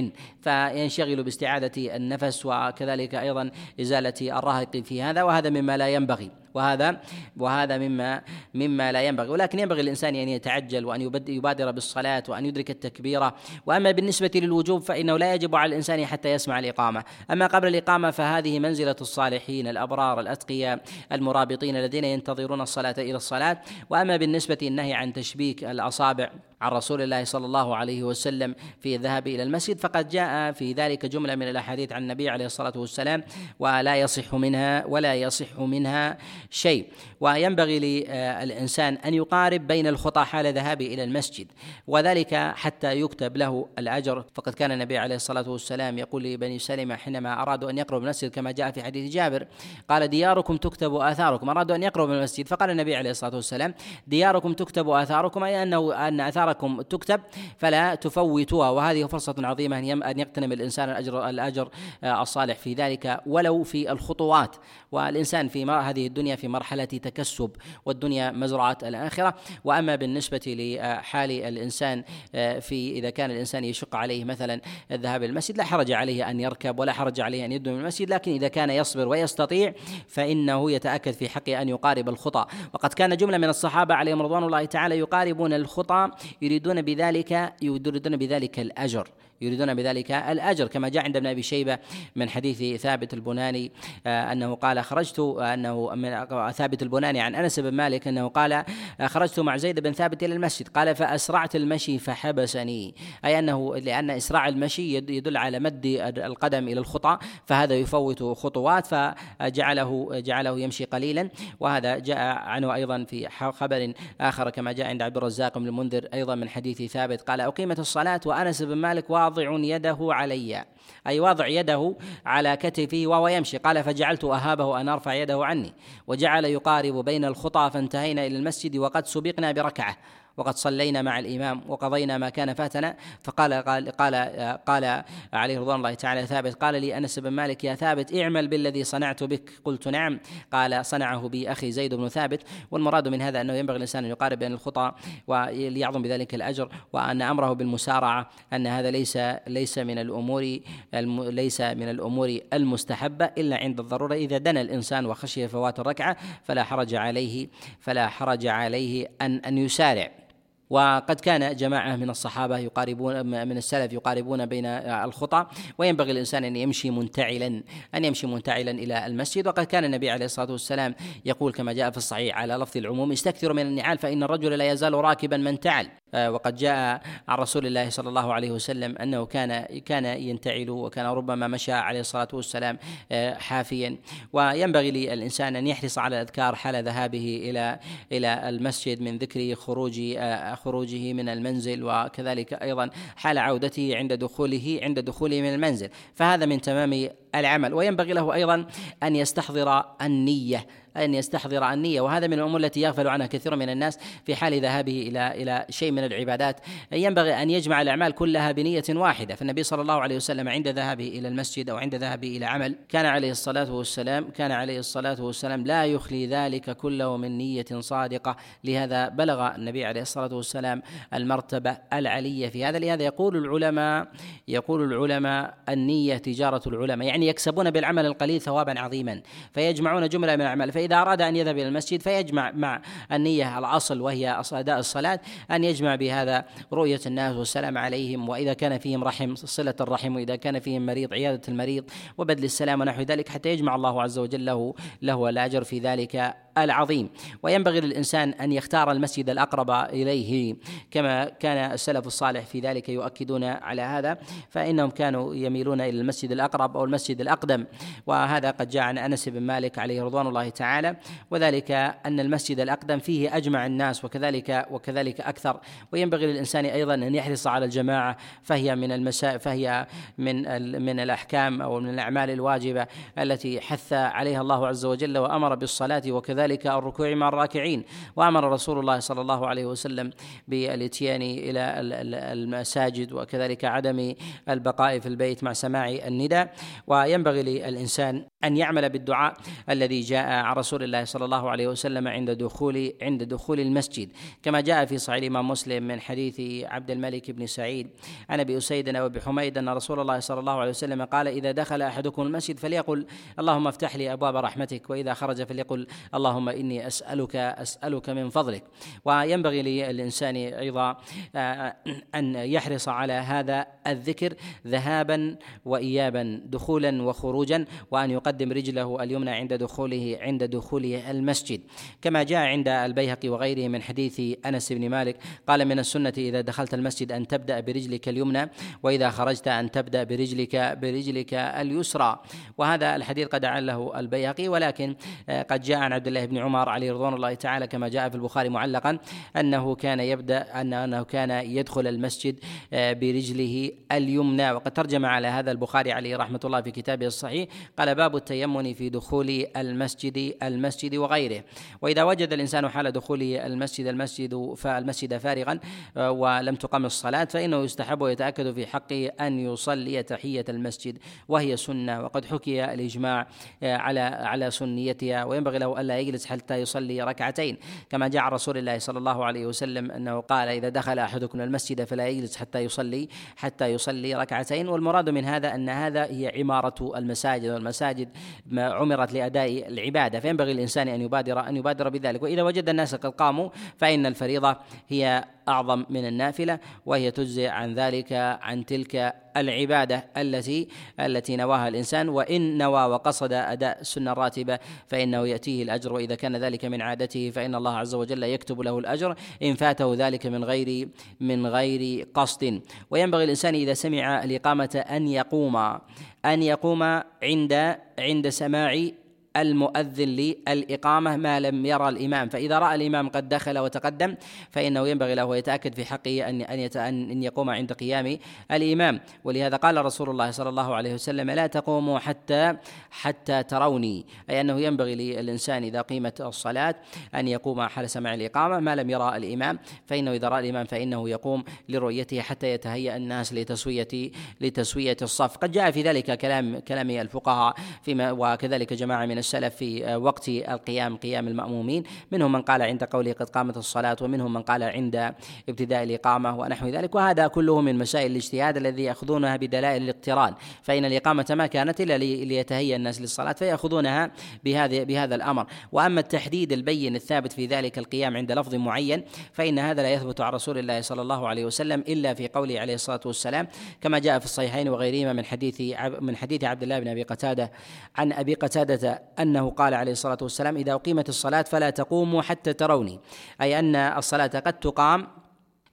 فينشغل باستعادة النفس وكذلك أيضا إزالة الرهق في هذا وهذا مما لا ينبغي. وهذا وهذا مما مما لا ينبغي. ولكن ينبغي الانسان ان يتعجل وأن يبادر بالصلاة وأن يدرك التكبيره وأما بالنسبة للوجوب فإنه لا يجب على الإنسان حتى يسمع الإقامة. أما قبل الإقامة فهذه منزلة الصالحين الأبرار الأتقياء المرابطين الذين ينتظرون الصلاة إلى الصلاة. وأما بالنسبة النهي عن تشبيك الأصابع عن رسول الله صلى الله عليه وسلم في الذهاب إلى المسجد فقد جاء في ذلك جملة من الأحاديث عن النبي عليه الصلاة والسلام ولا يصح منها ولا يصح منها شيء. وينبغي للإنسان أن يقارب بين الخطى حال ذهابه إلى المسجد وذلك حتى يكتب له الأجر. فقد كان النبي عليه الصلاة والسلام يقول لبني سلمة حينما أرادوا أن يقربوا المسجد كما جاء في حديث جابر قال دياركم تكتب آثاركم. أرادوا أن يقربوا المسجد فقال النبي عليه الصلاة والسلام دياركم تكتب آثاركم أي انه أن اثاركم تكتب فلا تفوتوها. وهذه فرصة عظيمة أن يغتنم الإنسان الاجر الأجر الصالح في ذلك ولو في الخطوات. والإنسان في هذه الدنيا في مرحلة تكسب والدنيا مزرعة الآخرة. وأما بالنسبة لحال الإنسان آه، في إذا كان الإنسان يشق عليه مثلا الذهاب المسجد لا حرج عليه أن يركب ولا حرج عليه أن يدنو من المسجد. لكن إذا كان يصبر ويستطيع فإنه يتأكد في حقه أن يقارب الخطى وقد كان جملة من الصحابة عليهم رضوان الله تعالى يقاربون الخطى يريدون بذلك يريدون بذلك الأجر. يريدون بذلك الأجر كما جاء عند ابن أبي شيبة من حديث ثابت البناني آه، أنه قال خرجت أنه من ثابت البناني عن أنس بن مالك أنه قال آه، خرجت مع زيد بن ثابت إلى المسجد قال فأسرعت المشي فحبسني أي أنه لأن إسراع المشي يدل على مد القدم إلى الخطى فهذا يفوت خطوات فجعله جعله يمشي قليلا. وهذا جاء عنه أيضا في خبر آخر كما جاء عند عبد الرزاق بن المنذر أيضا من حديث ثابت. قال أقيمت الصلاة وأنس بن مالك واضع يده علي. أي واضع يده على كتفه وهو يمشي. قال فجعلت أهابه أن أرفع يده عني. وجعل يقارب بين الخطى فانتهينا إلى المسجد وقد سبقنا بركعة. وقد صلينا مع الإمام وقضينا ما كان فاتنا. فقال قال قال قال عليه رضوان الله تعالى ثابت قال لي أنس بن مالك يا ثابت اعمل بالذي صنعت بك. قلت نعم. قال صنعه بي أخي زيد بن ثابت. والمراد من هذا أنه ينبغي الإنسان أن يقارب بين الخطى وليعظم بذلك الأجر وأن أمره بالمسارعة أن هذا ليس ليس من الأمور ليس من الأمور المستحبة إلا عند الضرورة. إذا دنا الإنسان وخشي فوات الركعة فلا حرج عليه فلا حرج عليه أن أن يسارع. وقد كان جماعة من الصحابة يقاربون من السلف يقاربون بين الخطى وينبغي الإنسان أن يمشي منتعلا أن يمشي منتعلا إلى المسجد. وقد كان النبي عليه الصلاة والسلام يقول كما جاء في الصحيح على لفظ العموم استكثروا من النعال فإن الرجل لا يزال راكبا من تعل. وقد جاء عن رسول الله صلى الله عليه وسلم أنه كان كان ينتعل وكان ربما مشى عليه الصلاة والسلام آه، حافيا. وينبغي للإنسان أن يحرص على الأذكار حال ذهابه إلى إلى المسجد من ذكر خروج آه، خروجه من المنزل وكذلك أيضا حال عودته عند دخوله عند دخوله من المنزل. فهذا من تمام العمل. وينبغي له أيضا أن يستحضر النية أن يستحضر النية. وهذا من الأمور التي يغفل عنها كثير من الناس في حال ذهابه إلى إلى شيء من العبادات. ينبغي أن يجمع الأعمال كلها بنية واحدة. فالنبي صلى الله عليه وسلم عند ذهابه إلى المسجد أو عند ذهابه إلى عمل كان عليه الصلاة والسلام كان عليه الصلاة والسلام لا يخلي ذلك كله من نية صادقة. لهذا بلغ النبي عليه الصلاة والسلام المرتبة العلية في هذا. لهذا يقول العلماء يقول العلماء النية تجارة العلماء. يعني يكسبون بالعمل القليل ثوابا عظيما. فيجمعون جملة من الأعمال. فإذا أراد أن يذهب إلى المسجد فيجمع مع النية الأصل وهي أداء الصلاة أن يجمع بهذا رؤية الناس والسلام عليهم وإذا كان فيهم رحم صلة الرحم وإذا كان فيهم مريض عيادة المريض وبذل السلام ونحو ذلك حتى يجمع الله عز وجل له له الأجر في ذلك العظيم. وينبغي للإنسان أن يختار المسجد الأقرب إليه كما كان السلف الصالح في ذلك يؤكدون على هذا فإنهم كانوا يميلون إلى المسجد الأقرب أو المسجد الأقدم. وهذا قد جاء عن أنس بن مالك عليه رضوان الله تعالى وذلك أن المسجد الأقدم فيه أجمع الناس وكذلك وكذلك أكثر. وينبغي للإنسان أيضا أن يحرص على الجماعة فهي من المسا فهي من من الأحكام أو من الأعمال الواجبة التي حث عليها الله عز وجل وأمر بالصلاة وكذلك الركوع مع الراكعين. وأمر رسول الله صلى الله عليه وسلم بالإتيان إلى المساجد وكذلك عدم البقاء في البيت مع سماع النداء. وينبغي للإنسان أن يعمل بالدعاء الذي جاء عن رسول الله صلى الله عليه وسلم عند دخول عند دخول المسجد. كما جاء في صحيح الإمام مسلم من حديث عبد الملك بن سعيد عن أبي أسيد وأبي حميد أن رسول الله صلى الله عليه وسلم قال إذا دخل أحدكم المسجد فليقل اللهم افتح لي أبواب رحمتك وإذا خرج فليقل اللهم إني أسألك أسألك من فضلك. وينبغي للإنسان أيضا آه، أن يحرص على هذا الذكر ذهابا وإيابا دخولا وخروجا وأن يقدم رجله اليمنى عند دخوله عند دخوله المسجد. كما جاء عند البيهقي وغيره من حديث أنس بن مالك قال من السنة إذا دخلت المسجد أن تبدأ برجلك اليمنى وإذا خرجت أن تبدأ برجلك برجلك اليسرى. وهذا الحديث قد عله البيهقي. ولكن آه، قد جاء عن عبد الله بن عمر عليه رضوان الله تعالى كما جاء في البخاري معلقا أنه كان يبدا ان أنه كان يدخل المسجد آه، برجله اليمنى. وقد ترجم على هذا البخاري عليه رحمة الله في كتابه الصحيح قال باب التيمن في دخول المسجد المسجد وغيره. وإذا وجد الإنسان حال دخوله المسجد المسجد فالمسجد فارغا آه، ولم تقم الصلاة فإنه يستحب ويتأكد في حقه أن يصلي تحية المسجد وهي سنة. وقد حكي الإجماع آه، على على سنيتها وينبغي له ألا يجلس حتى يصلي ركعتين. كما جاء رسول الله صلى الله عليه وسلم أنه قال إذا دخل أحدكم المسجد فلا يجلس حتى يصلي حتى يصلي ركعتين. والمراد من هذا أن هذا هي عمارة المساجد والمساجد عمرت لأداء العبادة فينبغي الإنسان أن يبادر أن يبادر بذلك. وإذا وجد الناس قد قاموا فإن الفريضة هي أعظم من النافلة وهي تجزي عن ذلك عن تلك العبادة التي التي نواها الإنسان وإن نوى وقصد أداء السنة الراتبه فإنه يأتيه الأجر وإذا كان ذلك من عادته فإن الله عز وجل يكتب له الأجر إن فاته ذلك من غير من غير قصد. وينبغي الإنسان إذا سمع الإقامة أن يقوم أن يقوم عند عند سماع المؤذن للإقامة ما لم يرى الإمام. فإذا رأى الإمام قد دخل وتقدم فإنه ينبغي له يتأكد في حقه أن أن أن يقوم عند قيام الإمام. ولهذا قال رسول الله صلى الله عليه وسلم لا تقوموا حتى حتى تروني. أي أنه ينبغي للإنسان إذا قيمت الصلاة أن يقوم حال سماع الإقامة ما لم يرى الإمام. فإنه إذا رأى الإمام فإنه يقوم لرؤيته حتى يتهيأ الناس لتسوية لتسوية الصف. قد جاء في ذلك كلام كلام الفقهاء فيما وكذلك جماعة من السلف في آه، وقت القيام قيام المأمومين. منهم من قال عند قوله قد قامت الصلاة ومنهم من قال عند ابتداء الإقامة ونحو ذلك. وهذا كله من مسائل الاجتهاد الذي يأخذونها بدلائل الاقتران. فإن الإقامة ما كانت إلا ليتهيأ الناس للصلاة فيأخذونها بهذا بهذا الأمر. وأما التحديد البين الثابت في ذلك القيام عند لفظ معين فإن هذا لا يثبت عن رسول الله صلى الله عليه وسلم إلا في قوله عليه الصلاة والسلام كما جاء في الصحيحين وغيرهما من حديث من حديث عبد الله بن أبي قتادة عن أبي قتادة أنه قال عليه الصلاة والسلام إذا أقيمت الصلاة فلا تقوموا حتى تروني. أي أن الصلاة قد تقام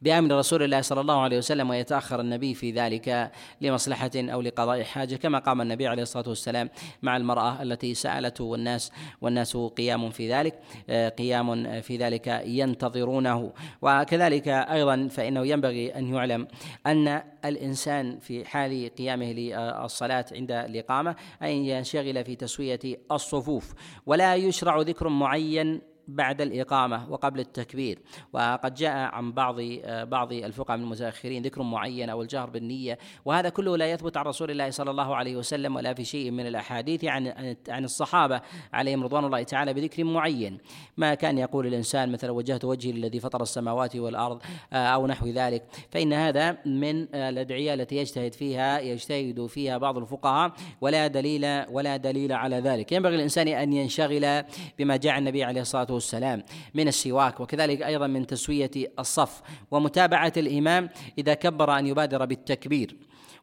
بأمر رسول الله صلى الله عليه وسلم ويتأخر النبي في ذلك لمصلحة أو لقضاء حاجة كما قام النبي عليه الصلاة والسلام مع المرأة التي سألته والناس والناس قيام في ذلك آه، قيام في ذلك ينتظرونه. وكذلك أيضا فإنه ينبغي أن يعلم أن الإنسان في حال قيامه للصلاة عند الإقامة أن ينشغل في تسوية الصفوف. ولا يشرع ذكر معين بعد الإقامة وقبل التكبير. وقد جاء عن بعض بعض الفقهاء من المتأخرين ذكر معين أو الجهر بالنية وهذا كله لا يثبت عن رسول الله صلى الله عليه وسلم ولا في شيء من الأحاديث عن عن الصحابة عليهم رضوان الله تعالى بذكر معين. ما كان يقول الإنسان مثلا وجهت وجهي للذي فطر السماوات والأرض أو نحو ذلك فإن هذا من الأدعية التي يجتهد فيها يجتهد فيها بعض الفقهاء ولا دليل ولا دليل على ذلك. ينبغي الإنسان أن ينشغل بما جاء النبي عليه الصلاة والسلام من السواك وكذلك أيضا من تسوية الصف. ومتابعة الإمام إذا كبر أن يبادر بالتكبير.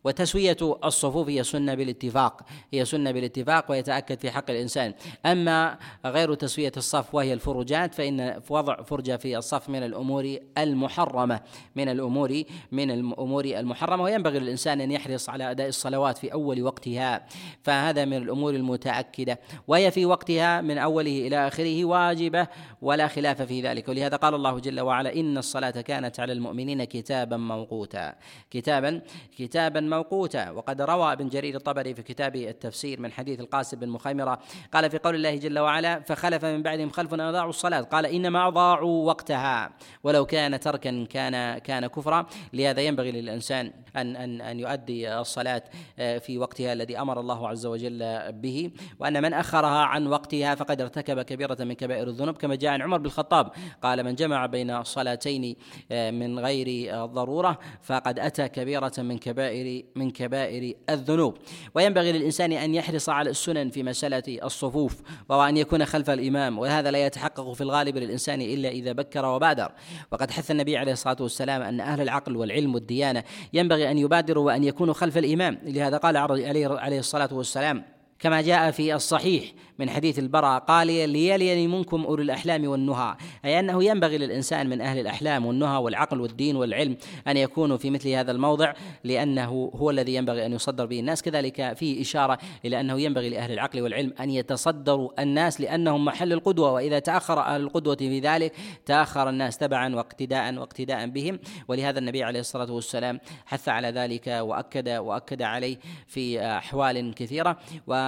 وتسوية الصفوف هي سنة بالاتفاق هي سنة بالاتفاق ويتأكد في حق الإنسان. أما غير تسوية الصف وهي الفرجات فإن وضع فرجة في الصف من الأمور المحرمة من الأمور من الأمور المحرمة وينبغي للإنسان أن يحرص على أداء الصلوات في أول وقتها. فهذا من الأمور المتأكدة. وهي في وقتها من أوله إلى آخره واجبة ولا خلاف في ذلك. ولهذا قال الله جل وعلا إن الصلاة كانت على المؤمنين كتابا موقوتا. كتابا كتابا موقوتا وقد روى ابن جرير الطبري في كتاب التفسير من حديث القاسم بن مخيمرة. قال في قول الله جل وعلا فخلف من بعدهم خلف أضاعوا الصلاة. قال إنما أضاعوا وقتها. ولو كان تركا كان كان كفرا. لهذا ينبغي للإنسان أن أن أن يؤدي الصلاة آه، في وقتها الذي أمر الله عز وجل به. وأن من أخرها عن وقتها فقد ارتكب كبيرة من كبائر الذنوب كما جاء عن عمر بن الخطاب. قال من جمع بين صلاتين آه، من غير ضرورة فقد أتى كبيرة من كبائر من كبائر الذنوب. وينبغي للإنسان أن يحرص على السنن في مسألة الصفوف وأن يكون خلف الإمام وهذا لا يتحقق في الغالب للإنسان إلا إذا بكر وبادر. وقد حث النبي عليه الصلاة والسلام أن أهل العقل والعلم والديانة ينبغي أن يبادروا وأن يكونوا خلف الإمام. لهذا قال عليه الصلاة والسلام كما جاء في الصحيح من حديث البراء قال ليليني منكم أولي الأحلام والنهى. أي أنه ينبغي للإنسان من أهل الأحلام والنهى والعقل والدين والعلم أن يكونوا في مثل هذا الموضع لأنه هو الذي ينبغي أن يصدر به الناس. كذلك فيه إشارة إلى أنه ينبغي لأهل العقل والعلم أن يتصدروا الناس لأنهم محل القدوة. وإذا تأخر أهل القدوة في ذلك تأخر الناس تبعا واقتداء واقتداء بهم. ولهذا النبي عليه الصلاة والسلام حث على ذلك وأكد وأكد عليه في أحوال كثيرة.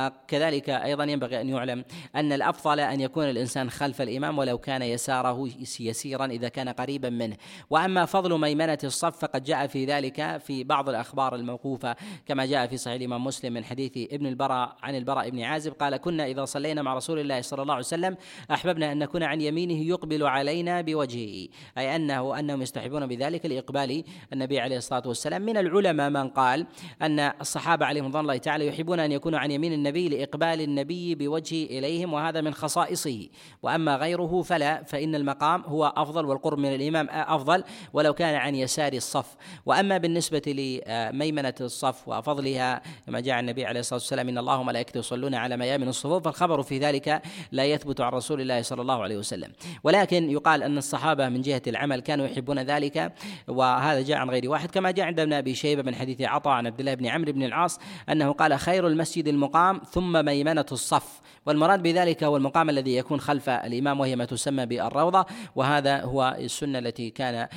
وكذلك أيضا ينبغي أن يعلم أن الأفضل أن يكون الإنسان خلف الإمام ولو كان يساره يسيرا إذا كان قريبا منه. وأما فضل ميمنة الصف فقد جاء في ذلك في بعض الأخبار الموقوفة كما جاء في صحيح الإمام مسلم من حديث ابن البراء عن البراء بن عازب قال كنا إذا صلينا مع رسول الله صلى الله عليه وسلم أحببنا أن نكون عن يمينه يقبل علينا بوجهه. أي أنه أنهم يستحبون بذلك لإقبال النبي عليه الصلاة والسلام. من العلماء من قال أن الصحابة عليهم رضوان الله تعالى يحبون أن يكونوا عن يمين النبي لإقبال النبي بوجهه إليهم وهذا من خصائصه. وأما غيره فلا فإن المقام هو أفضل والقرب من الإمام أفضل ولو كان عن يسار الصف. وأما بالنسبة لميمنة الصف وفضلها كما جاء النبي عليه الصلاة والسلام إن الله وملائكته يصلون على ميامن الصفوف فالخبر في ذلك لا يثبت عن رسول الله صلى الله عليه وسلم. ولكن يقال أن الصحابة من جهة العمل كانوا يحبون ذلك وهذا جاء عن غير واحد. كما جاء عند ابن أبي شيبة من حديث عطاء عن عبد الله بن عمرو بن العاص أنه قال خير المسجد المقام ثم ميمنة الصف. والمراد بذلك هو المقام الذي يكون خلف الإمام وهي ما تسمى بالروضة. وهذا هو السنة التي كان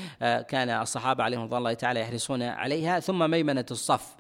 كان الصحابة عليهم رضي الله تعالى يحرصون عليها. ثم ميمنة الصف.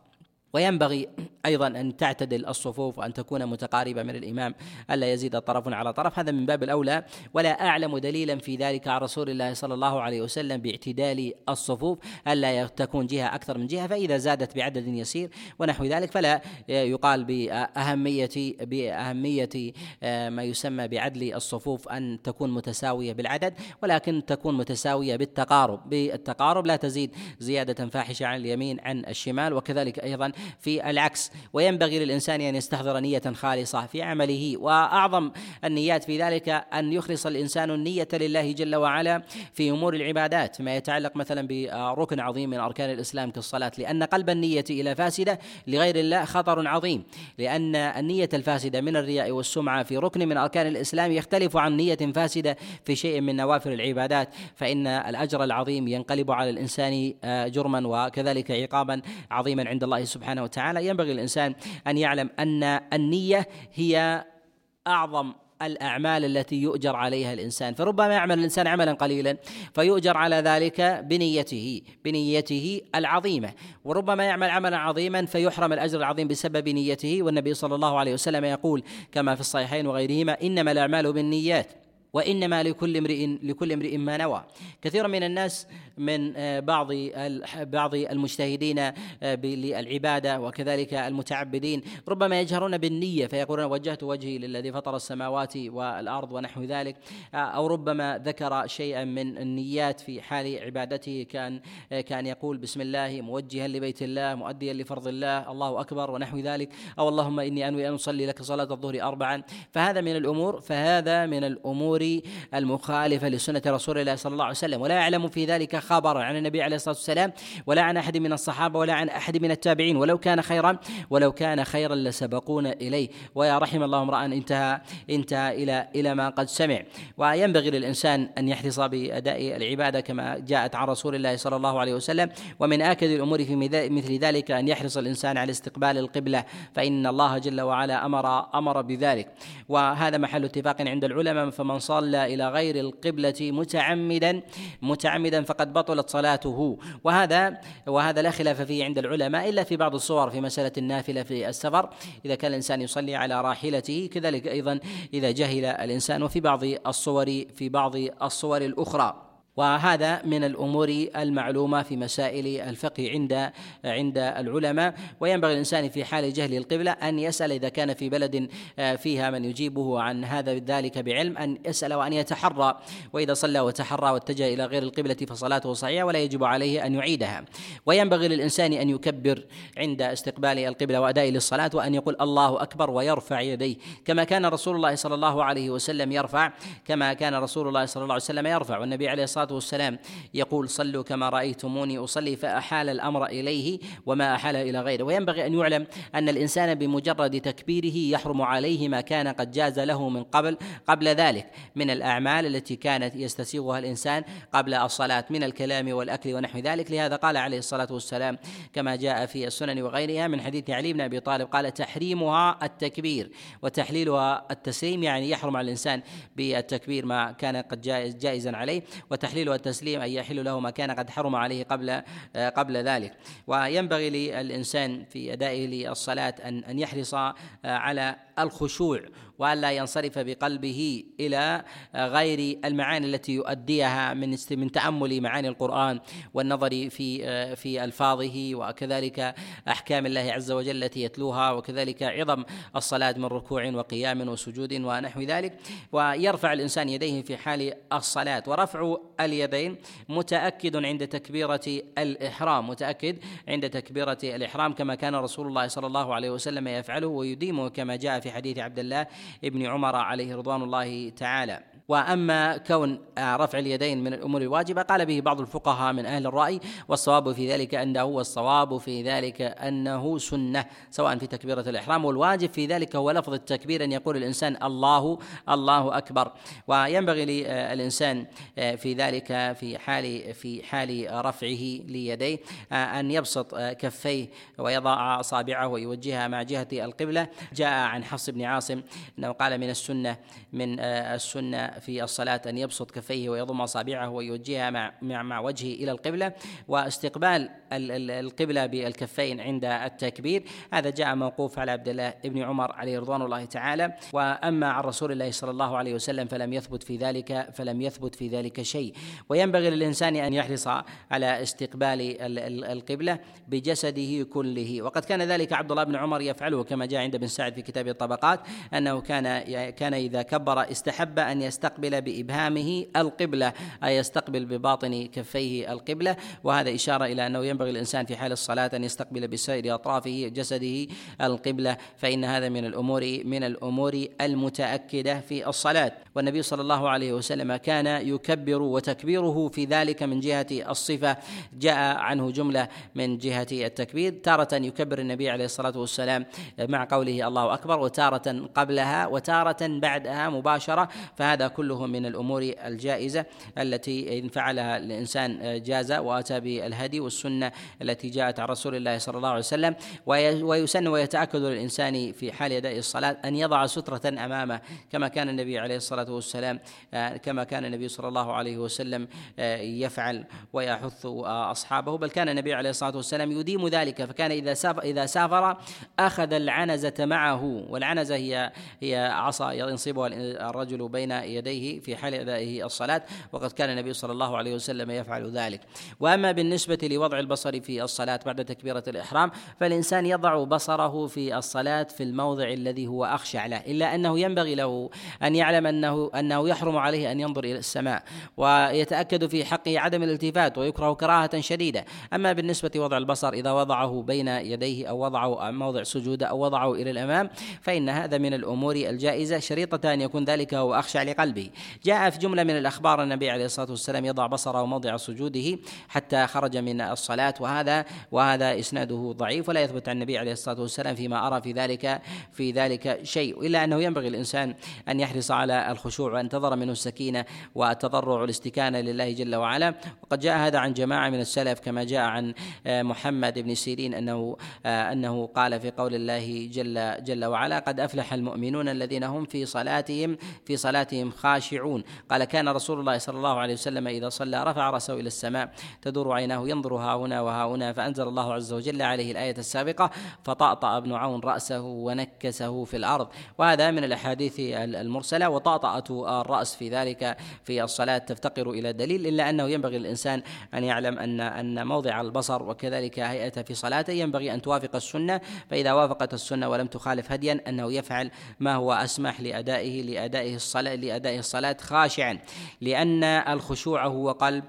وينبغي أيضا أن تعتدل الصفوف وأن تكون متقاربة من الإمام ألا يزيد طرف على طرف. هذا من باب الأولى. ولا أعلم دليلا في ذلك عن رسول الله صلى الله عليه وسلم باعتدال الصفوف ألا تكون جهة أكثر من جهة فإذا زادت بعدد يسير ونحو ذلك فلا يقال باهميه بأهمية آه، ما يسمى بعدل الصفوف أن تكون متساوية بالعدد ولكن تكون متساوية بالتقارب. بالتقارب لا تزيد زيادة فاحشة عن اليمين عن الشمال وكذلك أيضا في العكس. وينبغي للإنسان أن يستحضر نية خالصة في عمله وأعظم النيات في ذلك أن يخلص الإنسان النية لله جل وعلا في أمور العبادات ما يتعلق مثلا بركن عظيم من أركان الإسلام كالصلاة لأن قلب النية إلى فاسدة لغير الله خطر عظيم لأن النية الفاسدة من الرياء والسمعة في ركن من أركان الإسلام يختلف عن نية فاسدة في شيء من نوافل العبادات فإن الأجر العظيم ينقلب على الإنسان آه، جرما وكذلك عقابا عظيما عند الله سبحانه وتعالى. ينبغي الإنسان أن يعلم أن النية هي أعظم الأعمال التي يؤجر عليها الإنسان. فربما يعمل الإنسان عملا قليلا فيؤجر على ذلك بنيته بنيته العظيمة. وربما يعمل عملا عظيما فيحرم الأجر العظيم بسبب نيته. والنبي صلى الله عليه وسلم يقول كما في الصحيحين وغيرهما إنما الأعمال بالنيات. وإنما لكل امرئ لكل امرئ ما نوى. كثير من الناس من آه، بعض بعض المجتهدين آه، للعبادة وكذلك المتعبدين. ربما يجهرون بالنية فيقولون وجهت وجهي للذي فطر السماوات والأرض ونحو ذلك. آه، أو ربما ذكر شيئا من النيات في حال عبادته كان كان يقول بسم الله موجها لبيت الله مؤديا لفرض الله الله أكبر ونحو ذلك. أو اللهم إني أنوي أن أصلي لك صلاة الظهر اربعا. فهذا من الأمور فهذا من الأمور المخالفه لسنة رسول الله صلى الله عليه وسلم ولا يعلم في ذلك خبر عن النبي عليه الصلاة والسلام ولا عن أحد من الصحابة ولا عن أحد من التابعين. ولو كان خيرا ولو كان خيرا لسبقونا إليه. ويا رحم الله امرا انتهى انتهى إلى إلى ما قد سمع. وينبغي للإنسان أن يحرص بأداء العبادة كما جاءت عن رسول الله صلى الله عليه وسلم. ومن آكد الأمور في مثل ذلك أن يحرص الإنسان على استقبال القبلة فإن الله جل وعلا أمر أمر بذلك. وهذا محل اتفاق عند العلماء فمن صلى إلى غير القبلة متعمدا متعمدا فقد بطلت صلاته. وهذا وهذا لا خلاف فيه عند العلماء إلا في بعض الصور في مسألة النافلة في السفر. إذا كان الإنسان يصلي على راحلته كذلك أيضا إذا جهل الإنسان وفي بعض الصور في بعض الصور الأخرى. وهذا من الأمور المعلومة في مسائل الفقه عند عند العلماء. وينبغي الإنسان في حال جهل القبلة أن يسأل إذا كان في بلد آه، فيها من يجيبه عن هذا ذلك بعلم أن يسأل وأن يتحرى. وإذا صلى وتحرى واتجه إلى غير القبلة فصلاته صحيحة ولا يجب عليه أن يعيدها. وينبغي للإنسان أن يكبر عند استقبال القبلة وأداء للصلاة وأن يقول الله أكبر ويرفع يديه. كما كان رسول الله صلى الله عليه وسلم يرفع كما كان رسول الله صلى الله عليه وسلم يرفع. والنبي عليه الصلاة الصلاة والسلام. يقول صلوا كما رأيتموني أصلي فأحال الأمر إليه وما أحال إلى غيره. وينبغي أن يعلم أن الإنسان بمجرد تكبيره يحرم عليه ما كان قد جاز له من قبل قبل ذلك. من الأعمال التي كانت يستسيغها الإنسان قبل الصلاة من الكلام والأكل ونحو ذلك. لهذا قال عليه الصلاة والسلام كما جاء في السنن وغيرها من حديث علي بن أبي طالب قال تحريمها التكبير وتحليلها التسليم يعني يحرم على الإنسان بالتكبير ما كان قد جائزا عليه. وتحليل التحليل والتسليم أن يحل له ما كان قد حرم عليه قبل آه، قبل ذلك. وينبغي للإنسان في أدائه للصلاة أن أن يحرص آه، على الخشوع والا ينصرف بقلبه إلى غير المعاني التي يؤديها من من تأمل معاني القرآن والنظر في في ألفاظه وكذلك أحكام الله عز وجل التي يتلوها وكذلك عظم الصلاة من ركوع وقيام وسجود ونحو ذلك. ويرفع الإنسان يديه في حال الصلاة. ورفع اليدين متأكد عند تكبيرة الإحرام متأكد عند تكبيرة الإحرام كما كان رسول الله صلى الله عليه وسلم يفعله ويديمه كما جاء في حديث عبد الله ابن عمر عليه رضوان الله تعالى. وأما كون رفع اليدين من الأمور الواجبة قال به بعض الفقهاء من أهل الرأي والصواب في ذلك أنه والصواب في ذلك أنه سنة سواء في تكبيرة الإحرام والواجب في ذلك هو لفظ التكبير أن يقول الإنسان الله الله أكبر. وينبغي للإنسان في ذلك في حال في حال رفعه ليديه أن يبسط كفيه ويضع أصابعه ويوجهها مع جهة القبلة. جاء عن حفص بن عاصم إنه قال من السنة من السنة في الصلاة أن يبسط كفيه ويضم أصابعه ويوجهها مع مع, وجهه إلى القبلة واستقبال القبلة بالكفين عند التكبير. هذا جاء موقوف على عبد الله بن عمر عليه رضوان الله تعالى. وأما عن رسول الله صلى الله عليه وسلم فلم يثبت في ذلك فلم يثبت في ذلك شيء. وينبغي للإنسان أن يحرص على استقبال القبلة بجسده كله. وقد كان ذلك عبد الله بن عمر يفعله كما جاء عند ابن سعد في كتاب الطبقات أنه كان كان إذا كبر استحب أن يستقبل يستقبل بإبهامه القبلة أي يستقبل بباطن كفيه القبلة. وهذا إشارة إلى أنه ينبغي الإنسان في حال الصلاة أن يستقبل بسائر أطرافه جسده القبلة. فإن هذا من الأمور من الأمور المتأكدة في الصلاة. والنبي صلى الله عليه وسلم كان يكبر وتكبيره في ذلك من جهة الصفة. جاء عنه جملة من جهة التكبير. تارة يكبر النبي عليه الصلاة والسلام مع قوله الله أكبر وتارة قبلها وتارة بعدها مباشرة. فهذا كله من الأمور الجائزة التي إن فعلها الإنسان جاز وأتى بالهدي والسنة التي جاءت عن رسول الله صلى الله عليه وسلم. ويسن ويتأكد للإنسان في حال أداء الصلاة أن يضع سترة أمامه كما كان النبي عليه الصلاة والسلام كما كان النبي صلى الله عليه وسلم يفعل ويحث أصحابه. بل كان النبي عليه الصلاة والسلام يديم ذلك فكان إذا سافر إذا سافر أخذ العنزة معه والعنزة هي هي عصا ينصبها الرجل بين يديه. في حال أدائه الصلاة وقد كان النبي صلى الله عليه وسلم يفعل ذلك. وأما بالنسبة لوضع البصر في الصلاة بعد تكبيرة الإحرام فالإنسان يضع بصره في الصلاة في الموضع الذي هو أخشع له إلا أنه ينبغي له أن يعلم أنه أنه يحرم عليه أن ينظر إلى السماء ويتأكد في حقه عدم الالتفات ويكره كراهة شديدة. أما بالنسبة وضع البصر إذا وضعه بين يديه أو وضعه موضع سجوده أو وضعه إلى الأمام فإن هذا من الأمور الجائزة. شريطة أن يكون ذلك هو أخشع لقلبه. جاء في جملة من الأخبار النبي عليه الصلاة والسلام يضع بصره موضع سجوده حتى خرج من الصلاة وهذا وهذا إسناده ضعيف ولا يثبت عن النبي عليه الصلاة والسلام فيما أرى في ذلك في ذلك شيء إلا أنه ينبغي الإنسان أن يحرص على الخشوع وأن تظهر منه السكينة والتضرع والاستكانة لله جل وعلا. وقد جاء هذا عن جماعة من السلف كما جاء عن محمد بن سيرين أنه أنه قال في قول الله جل جل وعلا قد أفلح المؤمنون الذين هم في صلاتهم في صلاتهم خاشعون. قال كان رسول الله صلى الله عليه وسلم إذا صلى رفع رأسه إلى السماء تدور عيناه ينظر ها هنا وها هنا فأنزل الله عز وجل عليه الآية السابقة فطأطأ ابن عون رأسه ونكسه في الأرض وهذا من الأحاديث المرسلة وطأطأة الرأس في ذلك في الصلاة تفتقر إلى دليل إلا أنه ينبغي للإنسان أن يعلم أن أن موضع البصر وكذلك هيئته في صلاته ينبغي أن توافق السنة. فإذا وافقت السنة ولم تخالف هديا أنه يفعل ما هو أسمح لأدائه لأدائه الصلاة لأدائه الصلاة خاشعا لأن الخشوع هو قلب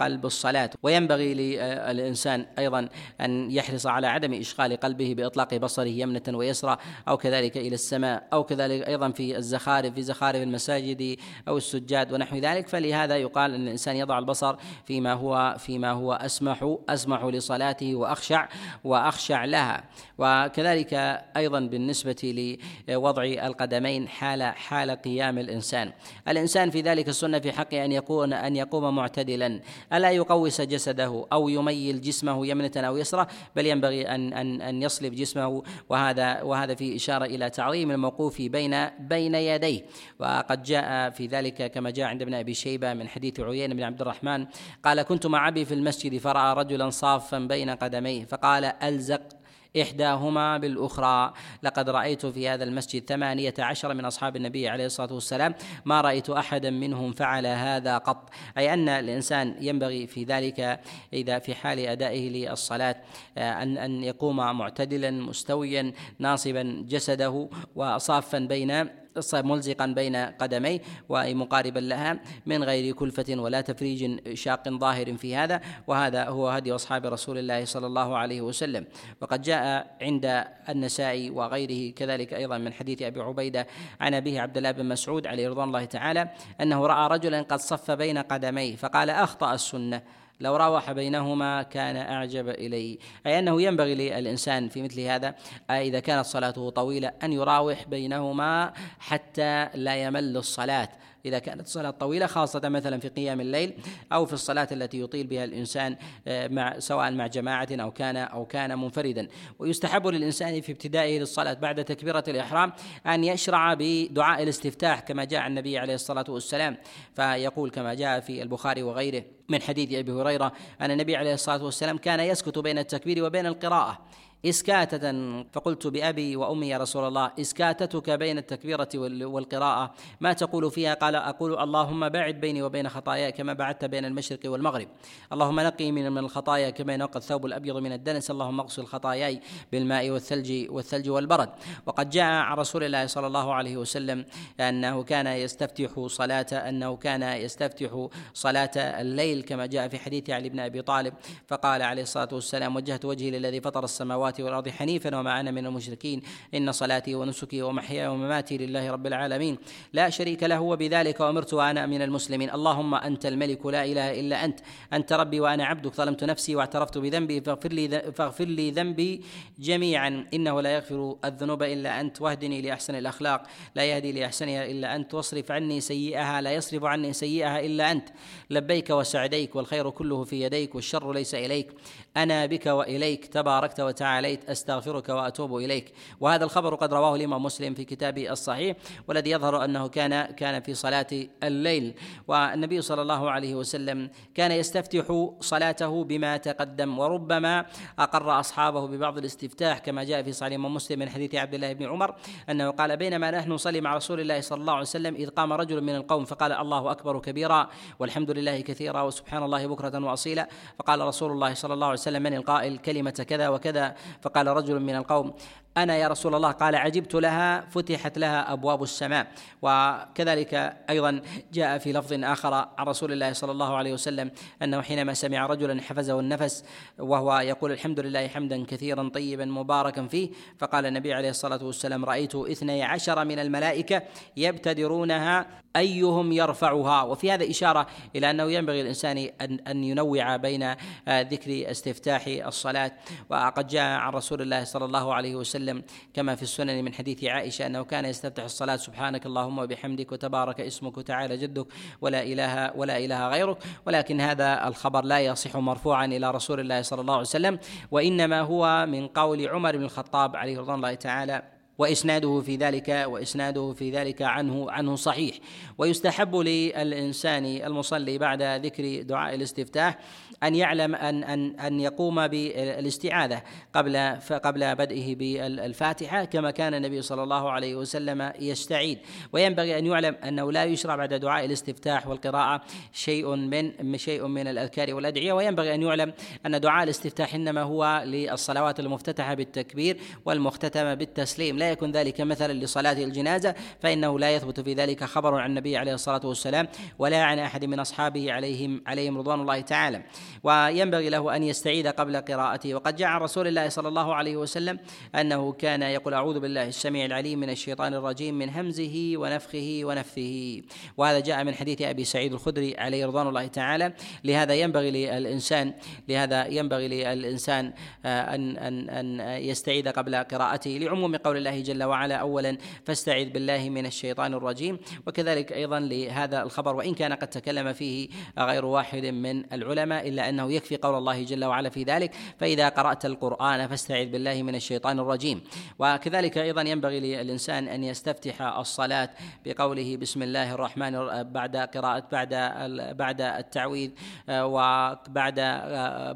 قلب الصلاة. وينبغي للإنسان أيضا أن يحرص على عدم إشغال قلبه بإطلاق بصره يمنة ويسرى أو كذلك إلى السماء أو كذلك أيضا في الزخارف في زخارف المساجد أو السجاد ونحو ذلك. فلهذا يقال أن الإنسان يضع البصر فيما هو فيما هو أسمح أسمح لصلاته وأخشع وأخشع لها. وكذلك أيضا بالنسبة لوضع القدمين حال حال قيام الإنسان. الإنسان في ذلك السنة في حقه أن يكون أن يقوم معتدلا. ألا يقوس جسده أو يميل جسمه يمنة أو يسرى بل ينبغي أن أن أن يصلب جسمه. وهذا وهذا في إشارة إلى تعظيم الموقوف بين بين يديه. وقد جاء في ذلك كما جاء عند ابن أبي شيبة من حديث عيينة بن عبد الرحمن قال كنت مع أبي في المسجد فرأى رجلا صافا بين قدميه فقال ألزق إحداهما بالأخرى. لقد رأيت في هذا المسجد ثمانية عشر من أصحاب النبي عليه الصلاة والسلام. ما رأيت أحدا منهم فعل هذا قط. أي أن الإنسان ينبغي في ذلك إذا في حال أدائه للصلاة أن أن يقوم معتدلا مستويا ناصبا جسده وصافا بين ملزقا بين قدميه ومقاربا لها من غير كلفة ولا تفريج شاق ظاهر في هذا وهذا هو هدي أصحاب رسول الله صلى الله عليه وسلم. وقد جاء عند النسائي وغيره كذلك أيضا من حديث أبي عبيدة عن أبيه عبد الله بن مسعود عليه رضوان الله تعالى أنه رأى رجلا قد صف بين قدميه فقال أخطأ السنة. لو راوح بينهما كان أعجب إلي. أي أنه ينبغي للإنسان في مثل هذا إذا كانت صلاته طويلة أن يراوح بينهما حتى لا يمل الصلاة. إذا كانت الصلاة طويلة خاصة مثلا في قيام الليل أو في الصلاة التي يطيل بها الإنسان آه، مع سواء مع جماعة أو كان أو كان منفردا. ويستحب للإنسان في ابتدائه للصلاة بعد تكبيرة الإحرام أن يشرع بدعاء الاستفتاح كما جاء النبي عليه الصلاة والسلام. فيقول كما جاء في البخاري وغيره من حديث أبي هريرة أن النبي عليه الصلاة والسلام كان يسكت بين التكبير وبين القراءة. إسكاتة فقلت بأبي وأمي يا رسول الله إسكاتتك بين التكبيرة والقراءة. ما تقول فيها؟ قال أقول اللهم باعد بيني وبين خطاياي كما بعدت بين المشرق والمغرب. اللهم نقي من من الخطايا كما ينقى الثوب الأبيض من الدنس. اللهم اغسل خطاياي بالماء والثلج والثلج والبرد. وقد جاء عن رسول الله صلى الله عليه وسلم أنه كان يستفتح صلاة أنه كان يستفتح صلاة الليل كما جاء في حديث علي بن أبي طالب. فقال عليه الصلاة والسلام وجهت وجهي للذي فطر السماوات والأرض حنيفا وما أنا من المشركين. إن صلاتي ونسكي ومحياي ومماتي لله رب العالمين. لا شريك له وبذلك أمرت وأنا من المسلمين. اللهم أنت الملك لا إله إلا أنت. أنت ربي وأنا عبدك. ظلمت نفسي واعترفت بذنبي. فاغفر لي فاغفر لي ذنبي جميعا. إنه لا يغفر الذنوب إلا أنت. واهدني لأحسن الأخلاق. لا يهدي لأحسنها إلا أنت. واصرف عني سيئها. لا يصرف عني سيئها إلا أنت. لبيك وسعديك. والخير كله في يديك. والشر ليس إليك. أنا بك وإليك تباركت وتعاليت أستغفرك وأتوب إليك. وهذا الخبر قد رواه الإمام مسلم في كتابه الصحيح والذي يظهر أنه كان كان في صلاة الليل. والنبي صلى الله عليه وسلم كان يستفتح صلاته بما تقدم وربما أقر أصحابه ببعض الاستفتاح كما جاء في صحيح مسلم من حديث عبد الله بن عمر أنه قال بينما نحن نصلي مع رسول الله صلى الله عليه وسلم إذ قام رجل من القوم فقال الله أكبر كبيرا والحمد لله كثيرا وسبحان الله بكرة وأصيلا فقال رسول الله صلى الله عليه وسلم من القائل كلمة كذا وكذا فقال رجل من القوم أنا يا رسول الله قال عجبت لها فتحت لها أبواب السماء. وكذلك أيضا جاء في لفظ آخر عن رسول الله صلى الله عليه وسلم أنه حينما سمع رجلا حفزه النفس وهو يقول الحمد لله حمدا كثيرا طيبا مباركا فيه فقال النبي عليه الصلاة والسلام رأيت اثني عشر من الملائكة يبتدرونها أيهم يرفعها؟ وفي هذا إشارة إلى أنه ينبغي الإنسان أن أن ينوع بين ذكر استفتاح الصلاة. وقد جاء عن رسول الله صلى الله عليه وسلم كما في السنن من حديث عائشة أنه كان يستفتح الصلاة سبحانك اللهم وبحمدك وتبارك اسمك وتعالى جدك ولا إله ولا إله غيرك. ولكن هذا الخبر لا يصح مرفوعا إلى رسول الله صلى الله عليه وسلم وإنما هو من قول عمر بن الخطاب عليه رضوان الله تعالى. وإسناده في ذلك وإسناده في ذلك عنه عنه صحيح. ويستحب للإنسان المصلي بعد ذكر دعاء الاستفتاح أن يعلم أن أن أن يقوم بالاستعاذة قبل قبل بدئه بالفاتحة كما كان النبي صلى الله عليه وسلم يستعيد. وينبغي أن يعلم أنه لا يشرع بعد دعاء الاستفتاح والقراءة شيء من شيء من الأذكار والأدعية. وينبغي أن يعلم أن دعاء الاستفتاح إنما هو للصلوات المفتتحة بالتكبير والمختتمة بالتسليم. لا يكن ذلك مثلا لصلاة الجنازة فإنه لا يثبت في ذلك خبر عن النبي عليه الصلاة والسلام ولا عن أحد من أصحابه عليهم عليهم رضوان الله تعالى. وينبغي له أن يستعيد قبل قراءته. وقد جاء عن رسول الله صلى الله عليه وسلم أنه كان يقول أعوذ بالله السميع العليم من الشيطان الرجيم من همزه ونفخه ونفثه. وهذا جاء من حديث أبي سعيد الخدري عليه رضوان الله تعالى. لهذا ينبغي للإنسان لهذا ينبغي للإنسان آه، أن أن أن يستعيد قبل قراءته. لعموم قول الله جل وعلا. اولا فاستعذ بالله من الشيطان الرجيم. وكذلك أيضا لهذا الخبر وإن كان قد تكلم فيه غير واحد من العلماء إلا أنه يكفي قول الله جل وعلا في ذلك فإذا قرأت القرآن فاستعذ بالله من الشيطان الرجيم. وكذلك أيضا ينبغي للإنسان أن يستفتح الصلاة بقوله بسم الله الرحمن بعد قراءة بعد بعد التعويذ وبعد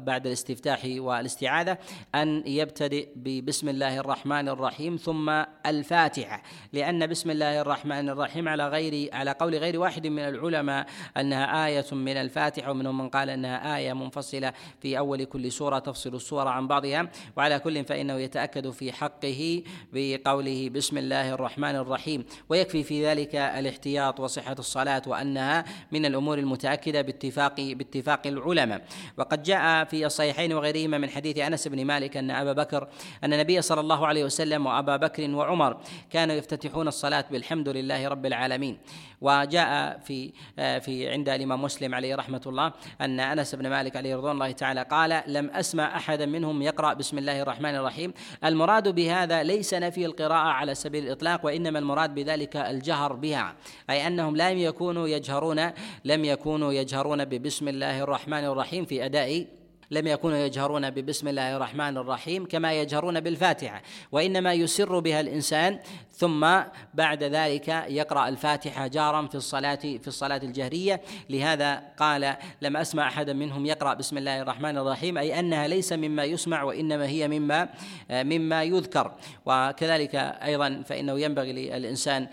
بعد الاستفتاح والاستعاذة أن يبتدئ ببسم الله الرحمن الرحيم ثم الفاتحة. لأن بسم الله الرحمن الرحيم على غير على قول غير واحد من العلماء أنها آية من الفاتحة ومنهم من قال أنها آية منفصلة في أول كل سورة تفصل السورة عن بعضها. وعلى كل فإنه يتأكد في حقه بقوله بسم الله الرحمن الرحيم. ويكفي في ذلك الاحتياط وصحة الصلاة وأنها من الأمور المتأكدة باتفاق باتفاق العلماء. وقد جاء في الصحيحين وغيرهما من حديث أنس بن مالك أن أبا بكر أن النبي صلى الله عليه وسلم وأبا بكر وعمر كانوا يفتتحون الصلاة بالحمد لله رب العالمين. وجاء في في عند الإمام مسلم عليه رحمة الله أن أنس بن مالك عليه رضوان الله تعالى قال لم أسمع أحدا منهم يقرأ بسم الله الرحمن الرحيم. المراد بهذا ليس نفي القراءة على سبيل الإطلاق وإنما المراد بذلك الجهر بها. أي أنهم لم يكونوا يجهرون لم يكونوا يجهرون ببسم الله الرحمن الرحيم في أداء لم يكونوا يجهرون ببسم الله الرحمن الرحيم كما يجهرون بالفاتحة. وإنما يسر بها الإنسان ثم بعد ذلك يقرأ الفاتحة جارا في الصلاة في الصلاة الجهرية. لهذا قال لم أسمع أحدا منهم يقرأ بسم الله الرحمن الرحيم أي أنها ليس مما يسمع وإنما هي مما مما يذكر. وكذلك أيضا فإنه ينبغي للإنسان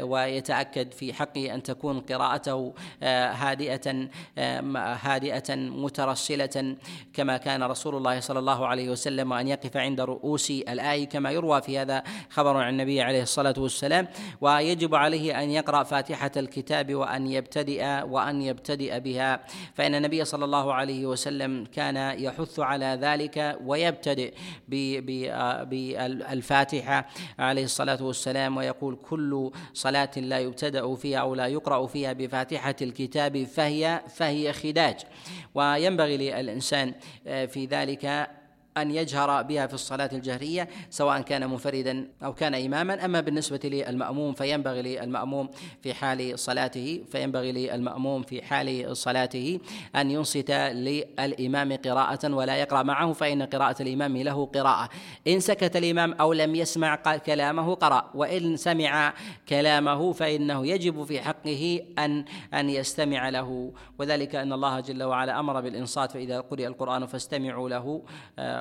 ويتأكد في حقه أن تكون قراءته هادئة هادئة مترسلة كما كان رسول الله صلى الله عليه وسلم وأن يقف عند رؤوس الايه كما يروى في هذا خبر عن النبي عليه الصلاة والسلام ويجب عليه أن يقرأ فاتحة الكتاب وأن يبتدئ وأن يبتدئ بها. فإن النبي صلى الله عليه وسلم كان يحث على ذلك ويبتدئ بالفاتحه عليه الصلاة والسلام ويقول كل صلاة لا يبتدأ فيها أو لا يقرأ فيها بفاتحة الكتاب فهي فهي خداج. وينبغي للإنسان في ذلك أن يجهر بها في الصلاة الجهرية سواء كان منفردا أو كان إماما. أما بالنسبة للمأموم فينبغي للمأموم في حال صلاته فينبغي للمأموم في حال صلاته أن ينصت للإمام قراءة ولا يقرأ معه فإن قراءة الإمام له قراءة. إن سكت الإمام أو لم يسمع كلامه قرأ. وإن سمع كلامه فإنه يجب في حقه أن أن يستمع له. وذلك أن الله جل وعلا أمر بالإنصات فإذا قرئ القرآن فاستمعوا له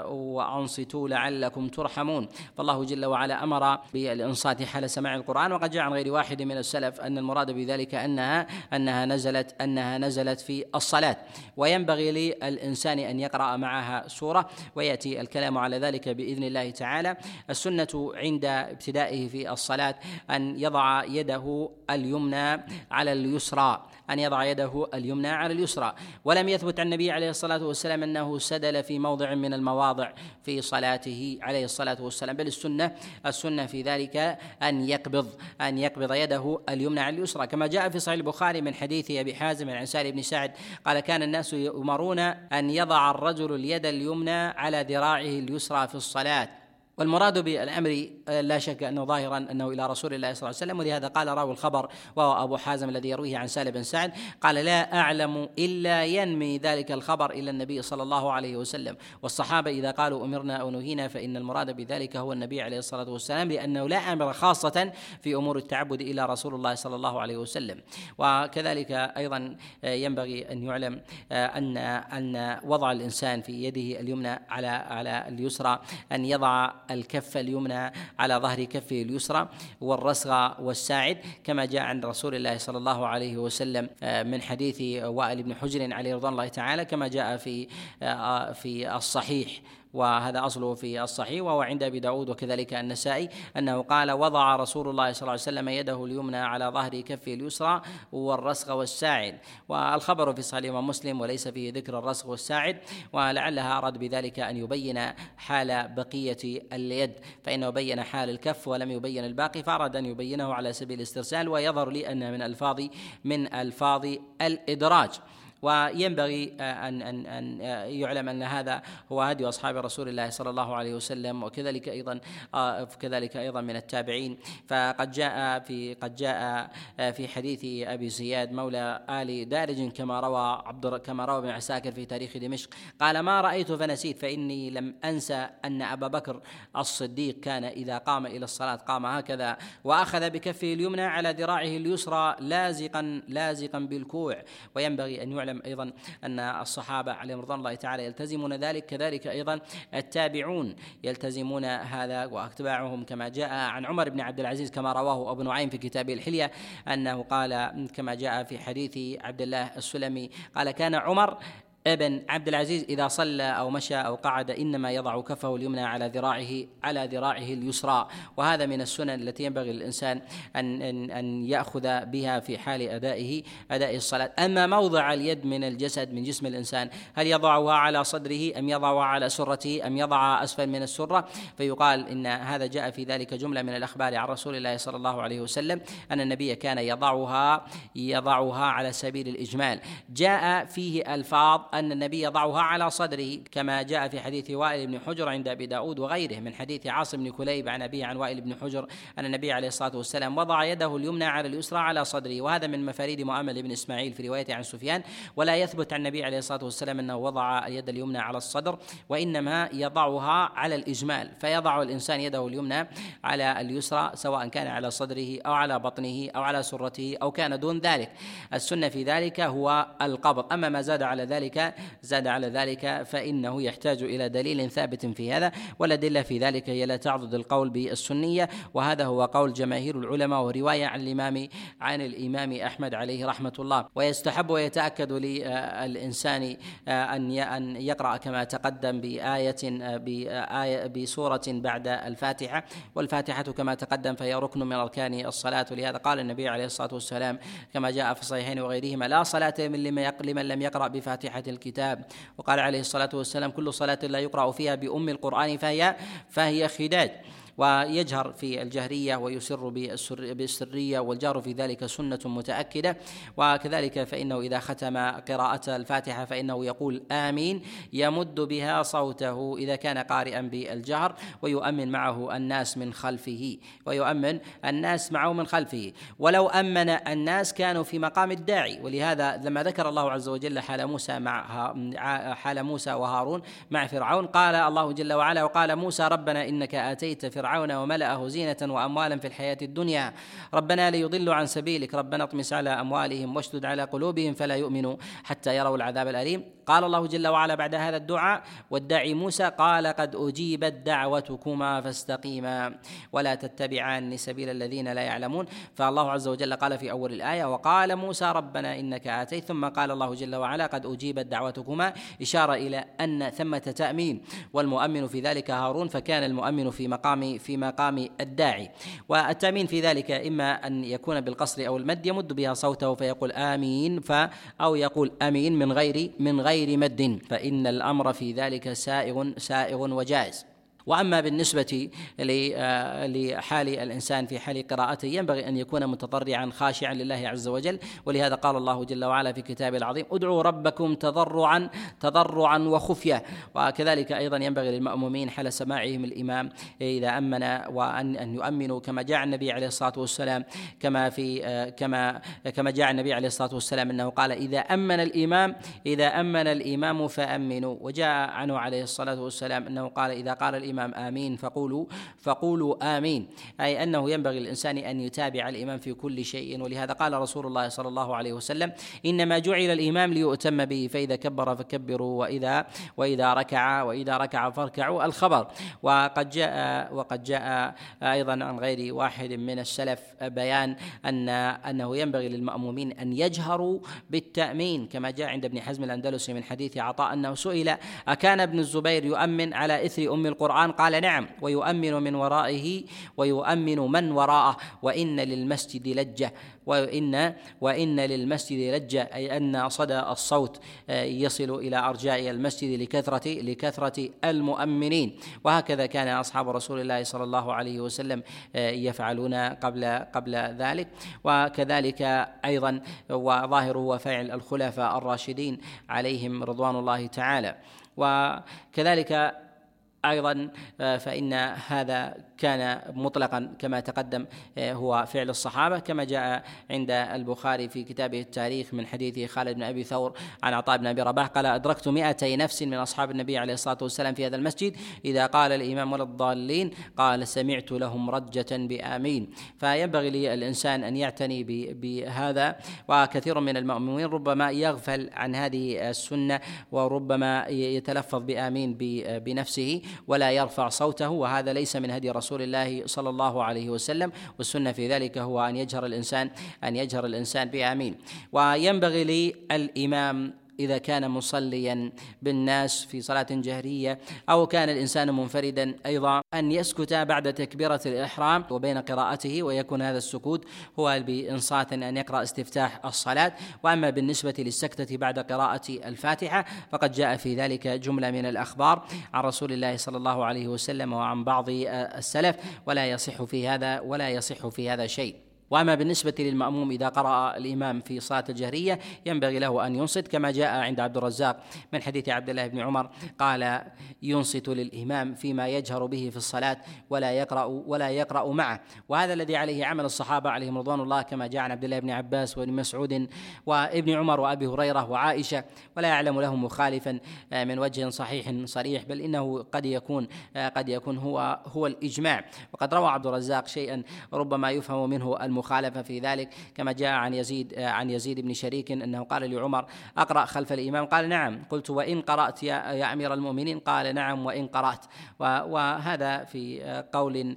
وأنصتوا لعلكم ترحمون. فالله جل وعلا أمر بالإنصات حال سماع القرآن وقد جاء عن غير واحد من السلف أن المراد بذلك أنها أنها نزلت أنها نزلت في الصلاة. وينبغي للإنسان أن يقرأ معها سورة ويأتي الكلام على ذلك بإذن الله تعالى. السنة عند ابتدائه في الصلاة أن يضع يده اليمنى على اليسرى. أن يضع يده اليمنى على اليسرى. ولم يثبت عن النبي عليه الصلاة والسلام أنه سدل في موضع من المواضع في صلاته عليه الصلاة والسلام. بل السنة السنة في ذلك أن يقبض أن يقبض يده اليمنى على اليسرى. كما جاء في صحيح البخاري من حديث أبي حازم عن سالم بن سعد قال كان الناس يؤمرون أن يضع الرجل اليد اليمنى على ذراعه اليسرى في الصلاة. والمراد بالأمر آه، لا شك أنه ظاهرا أنه إلى رسول الله صلى الله عليه وسلم ولهذا قال راوي الخبر وهو أبو حازم الذي يرويه عن سالم بن سعد قال لا أعلم إلا ينمي ذلك الخبر إلى النبي صلى الله عليه وسلم والصحابة إذا قالوا أمرنا أو نهينا فإن المراد بذلك هو النبي عليه الصلاة والسلام لأنه لا أمر خاصة في أمور التعبد الا رسول الله صلى الله عليه وسلم. وكذلك أيضا آه، ينبغي أن يعلم آه، أن أن وضع الإنسان في يده اليمنى على على اليسرى أن يضع الكف اليمنى على ظهر كفه اليسرى والرسغ والساعد كما جاء عن رسول الله صلى الله عليه وسلم آه، من حديث وائل بن حجر عليه رضوان الله تعالى كما جاء في آه، في الصحيح. وهذا أصله في الصحيح وهو عند أبي داود وكذلك النسائي أنه قال وضع رسول الله صلى الله عليه وسلم يده اليمنى على ظهر كفه اليسرى والرسغ والساعد. والخبر في صحيح مسلم وليس فيه ذكر الرسغ والساعد ولعلها أراد بذلك أن يبين حال بقية اليد فإنه بين حال الكف ولم يبين الباقي فأراد أن يبينه على سبيل الاسترسال ويظهر لي أن من ألفاظ من ألفاظ الإدراج. وينبغي آه، ان ان أن آه، يعلم أن هذا هو هدي أصحاب رسول الله صلى الله عليه وسلم وكذلك أيضا آه، كذلك أيضا من التابعين. فقد جاء في قد جاء في حديث أبي زياد مولى آل دارج كما روى عبد كما روى ابن عساكر في تاريخ دمشق. قال ما رأيت فنسيت فإني لم انسى أن أبا بكر الصديق كان إذا قام إلى الصلاة قام هكذا وأخذ بكفه اليمنى على ذراعه اليسرى لازقا لازقا بالكوع. وينبغي أن يعلم يعلم أيضا أن الصحابة عليهم رضوان الله تعالى يلتزمون ذلك كذلك أيضا التابعون يلتزمون هذا وأتباعهم كما جاء عن عمر بن عبد العزيز كما رواه أبو نعيم في كتابه الحلية أنه قال كما جاء في حديث عبد الله السلمي قال كان عمر ابن عبد العزيز إذا صلى أو مشى أو قعد إنما يضع كفه اليمنى على ذراعه على ذراعه اليسرى. وهذا من السنن التي ينبغي للإنسان أن أن أن يأخذ بها في حال أدائه أداء الصلاة. أما موضع اليد من الجسد من جسم الإنسان هل يضعها على صدره أم يضعها على سرته أم يضعها أسفل من السرة؟ فيقال إن هذا جاء في ذلك جملة من الأخبار عن رسول الله صلى الله عليه وسلم أن النبي كان يضعها يضعها على سبيل الإجمال. جاء فيه ألفاظ أن النبي يضعها على صدره كما جاء في حديث وائل بن حجر عند أبي داود وغيره من حديث عاصم بن كليب عن أبيه عن وائل بن حجر أن النبي عليه الصلاة والسلام وضع يده اليمنى على اليسرى على صدره وهذا من مفاريد مؤمل بن إسماعيل في روايته عن سفيان ولا يثبت عن النبي عليه الصلاة والسلام أنه وضع اليد اليمنى على الصدر وإنما يضعها على الإجمال فيضع الإنسان يده اليمنى على اليسرى سواء كان على صدره أو على بطنه أو على سرته أو كان دون ذلك. السنة في ذلك هو القبض أما ما زاد على ذلك زاد على ذلك فإنه يحتاج إلى دليل ثابت في هذا والأدلة في ذلك هي لا تعضد القول بالسنية. وهذا هو قول جماهير العلماء ورواية عن الإمام عن الإمام أحمد عليه رحمة الله. ويستحب ويتأكد للإنسان أن أن يقرأ كما تقدم بآية بآية بسورة بعد الفاتحة. والفاتحة كما تقدم فهي ركن من أركان الصلاة. ولهذا قال النبي عليه الصلاة والسلام كما جاء في الصحيحين وغيرهما لا صلاة لمن لم يقرأ بفاتحة الكتاب. وقال عليه الصلاة والسلام كل صلاة لا يقرأ فيها بأم القرآن فهي فهي خداج ويجهر في الجهرية ويسر بالسرية والجار في ذلك سنة متأكدة. وكذلك فإنه إذا ختم قراءة الفاتحة فإنه يقول آمين. يمد بها صوته إذا كان قارئا بالجهر ويؤمن معه الناس من خلفه ويؤمن الناس معه من خلفه. ولو أمن الناس كانوا في مقام الداعي. ولهذا لما ذكر الله عز وجل حال موسى مع حال موسى وهارون مع فرعون قال الله جل وعلا وقال موسى ربنا إنك آتيت فرعون فرعون وملأه زينة وأموالا في الحياة الدنيا. ربنا ليضلوا عن سبيلك. ربنا اطمس على أموالهم واشدد على قلوبهم فلا يؤمنوا حتى يروا العذاب الأليم. قال الله جل وعلا بعد هذا الدعاء والداعي موسى قال قد أجيبت دعوتكما فاستقيما ولا تتبعان سبيل الذين لا يعلمون فالله عز وجل قال في أول الآية وقال موسى ربنا إنك آتيت ثم قال الله جل وعلا قد أجيبت دعوتكما إشارة إلى أن ثمة تأمين. والمؤمن في ذلك هارون فكان المؤمن في مقام في مقام الداعي. والتأمين في ذلك إما أن يكون بالقصر أو المد يمد بها صوته فيقول آمين ف أو يقول آمين من غير من غير مد. فإن الأمر في ذلك سائغ سائغ وجائز. وأما بالنسبة آه، لحال الإنسان في حال قراءته ينبغي أن يكون متضرعا خاشعا لله عز وجل. ولهذا قال الله جل وعلا في كتابه العظيم ادعوا ربكم تضرعا تضرعا وخفية. وكذلك أيضا ينبغي للمأمومين حال سماعهم الإمام إذا أمن وان أن يؤمنوا كما جاء النبي عليه الصلاة والسلام كما في آه، كما كما جاء النبي عليه الصلاة والسلام أنه قال إذا أمن الإمام إذا أمن الإمام فأمنوا. وجاء عنه عليه الصلاة والسلام أنه قال إذا قال الإمام الإمام آمين فقولوا فقولوا آمين. أي أنه ينبغي للإنسان أن يتابع الإمام في كل شيء ولهذا قال رسول الله صلى الله عليه وسلم إنما جعل الإمام ليؤتم به فإذا كبر فكبروا وإذا وإذا ركع وإذا ركع فاركعوا الخبر. وقد جاء وقد جاء أيضا عن غير واحد من السلف بيان أن أنه ينبغي للمأمومين أن يجهروا بالتأمين كما جاء عند ابن حزم الأندلسي من حديث عطاء أنه سئل أكان ابن الزبير يؤمن على إثر أم القرآن؟ القرآن؟ قال نعم. ويؤمن من ورائه ويؤمن من وراءه. وإن للمسجد لجة. وإن وإن للمسجد لجة أي أن صدى الصوت آه، يصل إلى أرجاء المسجد لكثرة لكثرة المؤمنين. وهكذا كان أصحاب رسول الله صلى الله عليه وسلم آه، يفعلون قبل قبل ذلك. وكذلك أيضا وظاهر هو فعل الخلفاء الراشدين عليهم رضوان الله تعالى. وكذلك أيضا آه، فإن هذا كان مطلقا كما تقدم آه، هو فعل الصحابة كما جاء عند البخاري في كتابه التاريخ من حديث خالد بن أبي ثور عن عطاء بن أبي رباح قال أدركت مئتي نفس من أصحاب النبي عليه الصلاة والسلام في هذا المسجد إذا قال الإمام ولا الضالين قال سمعت لهم رجة بآمين. فينبغي للإنسان أن يعتني بهذا وكثير من المؤمنين ربما يغفل عن هذه السنة وربما يتلفظ بآمين بنفسه ولا يرفع صوته وهذا ليس من هدي رسول الله صلى الله عليه وسلم والسنة في ذلك هو أن يجهر الإنسان أن يجهر الإنسان بامين وينبغي للإمام إذا كان مصليا بالناس في صلاة جهرية أو كان الإنسان منفردا أيضا. أن يسكت بعد تكبيرة الإحرام وبين قراءته ويكون هذا السكوت هو بإنصات أن يقرأ استفتاح الصلاة. وأما بالنسبة للسكتة بعد قراءة الفاتحة فقد جاء في ذلك جملة من الأخبار عن رسول الله صلى الله عليه وسلم وعن بعض السلف. ولا يصح في هذا ولا يصح في هذا شيء. وأما بالنسبة للمأموم إذا قرأ الإمام في صلاة الجهرية ينبغي له أن ينصت كما جاء عند عبد الرزاق من حديث عبد الله بن عمر قال ينصت للإمام فيما يجهر به في الصلاة ولا يقرأ ولا يقرأ معه. وهذا الذي عليه عمل الصحابة عليهم رضوان الله كما جاء عن عبد الله بن عباس وابن مسعود وابن عمر وأبي هريرة وعائشة ولا يعلم له مخالفا من وجه صحيح صريح بل إنه قد يكون قد يكون هو هو الإجماع. وقد روى عبد الرزاق شيئا ربما يفهم منه المخالفه في ذلك كما جاء عن يزيد عن يزيد بن شريك أنه قال لعمر أقرأ خلف الإمام. قال نعم. قلت وإن قرأت يا, يا أمير المؤمنين؟ قال نعم وإن قرأت. وهذا في قول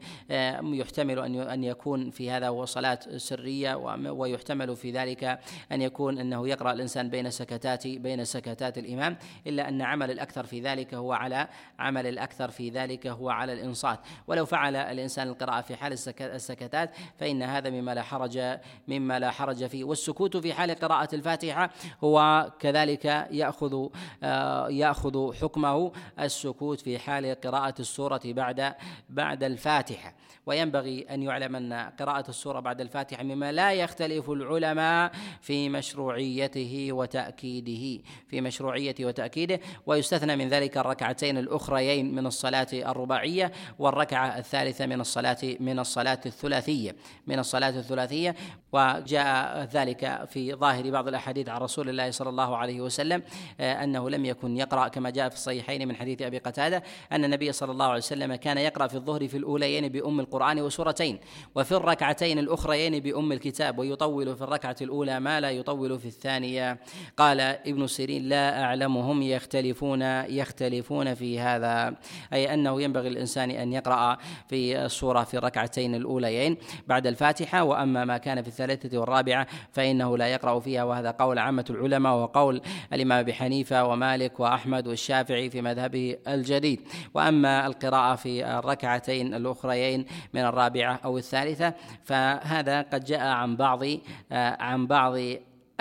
يحتمل أن أن يكون في هذا هو صلاة سرية ويحتمل في ذلك أن يكون أنه يقرأ الإنسان بين سكتات بين سكتات الإمام إلا أن عمل الأكثر في ذلك هو على عمل الأكثر في ذلك هو على الإنصات. ولو فعل الإنسان القراءة في حال السكتات فإن هذا مما لا حرج مما لا حرج فيه. والسكوت في حال قراءة الفاتحة هو كذلك يأخذ آه، يأخذ حكمه السكوت في حال قراءة السورة بعد بعد الفاتحة. وينبغي أن يعلم أن قراءة السورة بعد الفاتحة مما لا يختلف العلماء في مشروعيته وتأكيده في مشروعيته وتأكيده. ويستثنى من ذلك الركعتين الأخريين من الصلاة الرباعية والركعة الثالثة من الصلاة من الصلاة الثلاثية من الصلاة الثلاثية وجاء ذلك في ظاهر بعض الأحاديث عن رسول الله صلى الله عليه وسلم آه، أنه لم يكن يقرأ كما جاء في الصحيحين من حديث أبي قتادة أن النبي صلى الله عليه وسلم كان يقرأ في الظهر في الأوليين بأم القرآن وسورتين وفي الركعتين الأخريين بأم الكتاب ويطول في الركعة الأولى ما لا يطول في الثانية. قال ابن سيرين لا أعلمهم يختلفون يختلفون في هذا أي أنه ينبغي الانسان أن يقرأ في السورة في الركعتين الأوليين. بعد الفاتحة وأما ما كان في الثالثة والرابعة فإنه لا يقرأ فيها وهذا قول عامة العلماء وقول الإمام أبي حنيفة ومالك وأحمد والشافعي في مذهبه الجديد. وأما القراءة في الركعتين الأخريين من الرابعة أو الثالثة فهذا قد جاء عن بعض عن بعض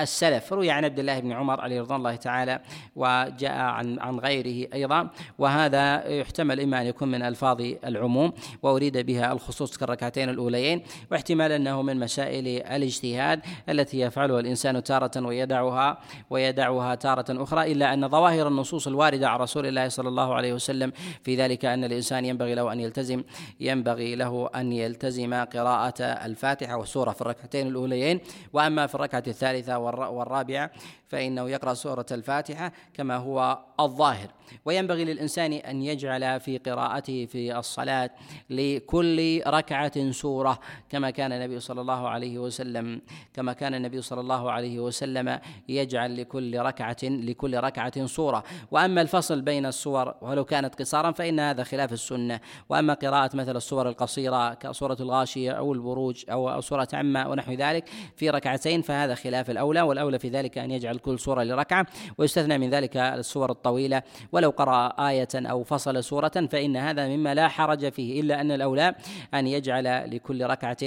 السلف. روي عن عبد الله بن عمر عليه رضوان الله تعالى وجاء عن عن غيره أيضا. وهذا يحتمل إما أن يكون من ألفاظ العموم وأريد بها الخصوص كالركعتين الأوليين واحتمال أنه من مسائل الاجتهاد التي يفعلها الإنسان تارة ويدعها ويدعها تارة أخرى إلا أن ظواهر النصوص الواردة عن رسول الله صلى الله عليه وسلم في ذلك أن الإنسان ينبغي له أن يلتزم ينبغي له أن يلتزم قراءة الفاتحة والسورة في الركعتين الأوليين. وأما في الركعة الثالثة والرابعة فإنه يقرأ سورة الفاتحة كما هو الظاهر. وينبغي للإنسان أن يجعل في قراءته في الصلاة لكل ركعة سورة كما كان النبي صلى الله عليه وسلم كما كان النبي صلى الله عليه وسلم يجعل لكل ركعة لكل ركعة سورة. وأما الفصل بين السور ولو كانت قصارا فإن هذا خلاف السنة. وأما قراءة مثل السور القصيرة كسورة الغاشية أو البروج أو سورة عما ونحو ذلك في ركعتين فهذا خلاف الأولى. والأولى في ذلك أن يجعل كل سورة لركعة ويستثنى من ذلك السور الطويلة. ولو قرأ آية أو فصل سورة فإن هذا مما لا حرج فيه إلا أن الأولى أن يجعل لكل ركعة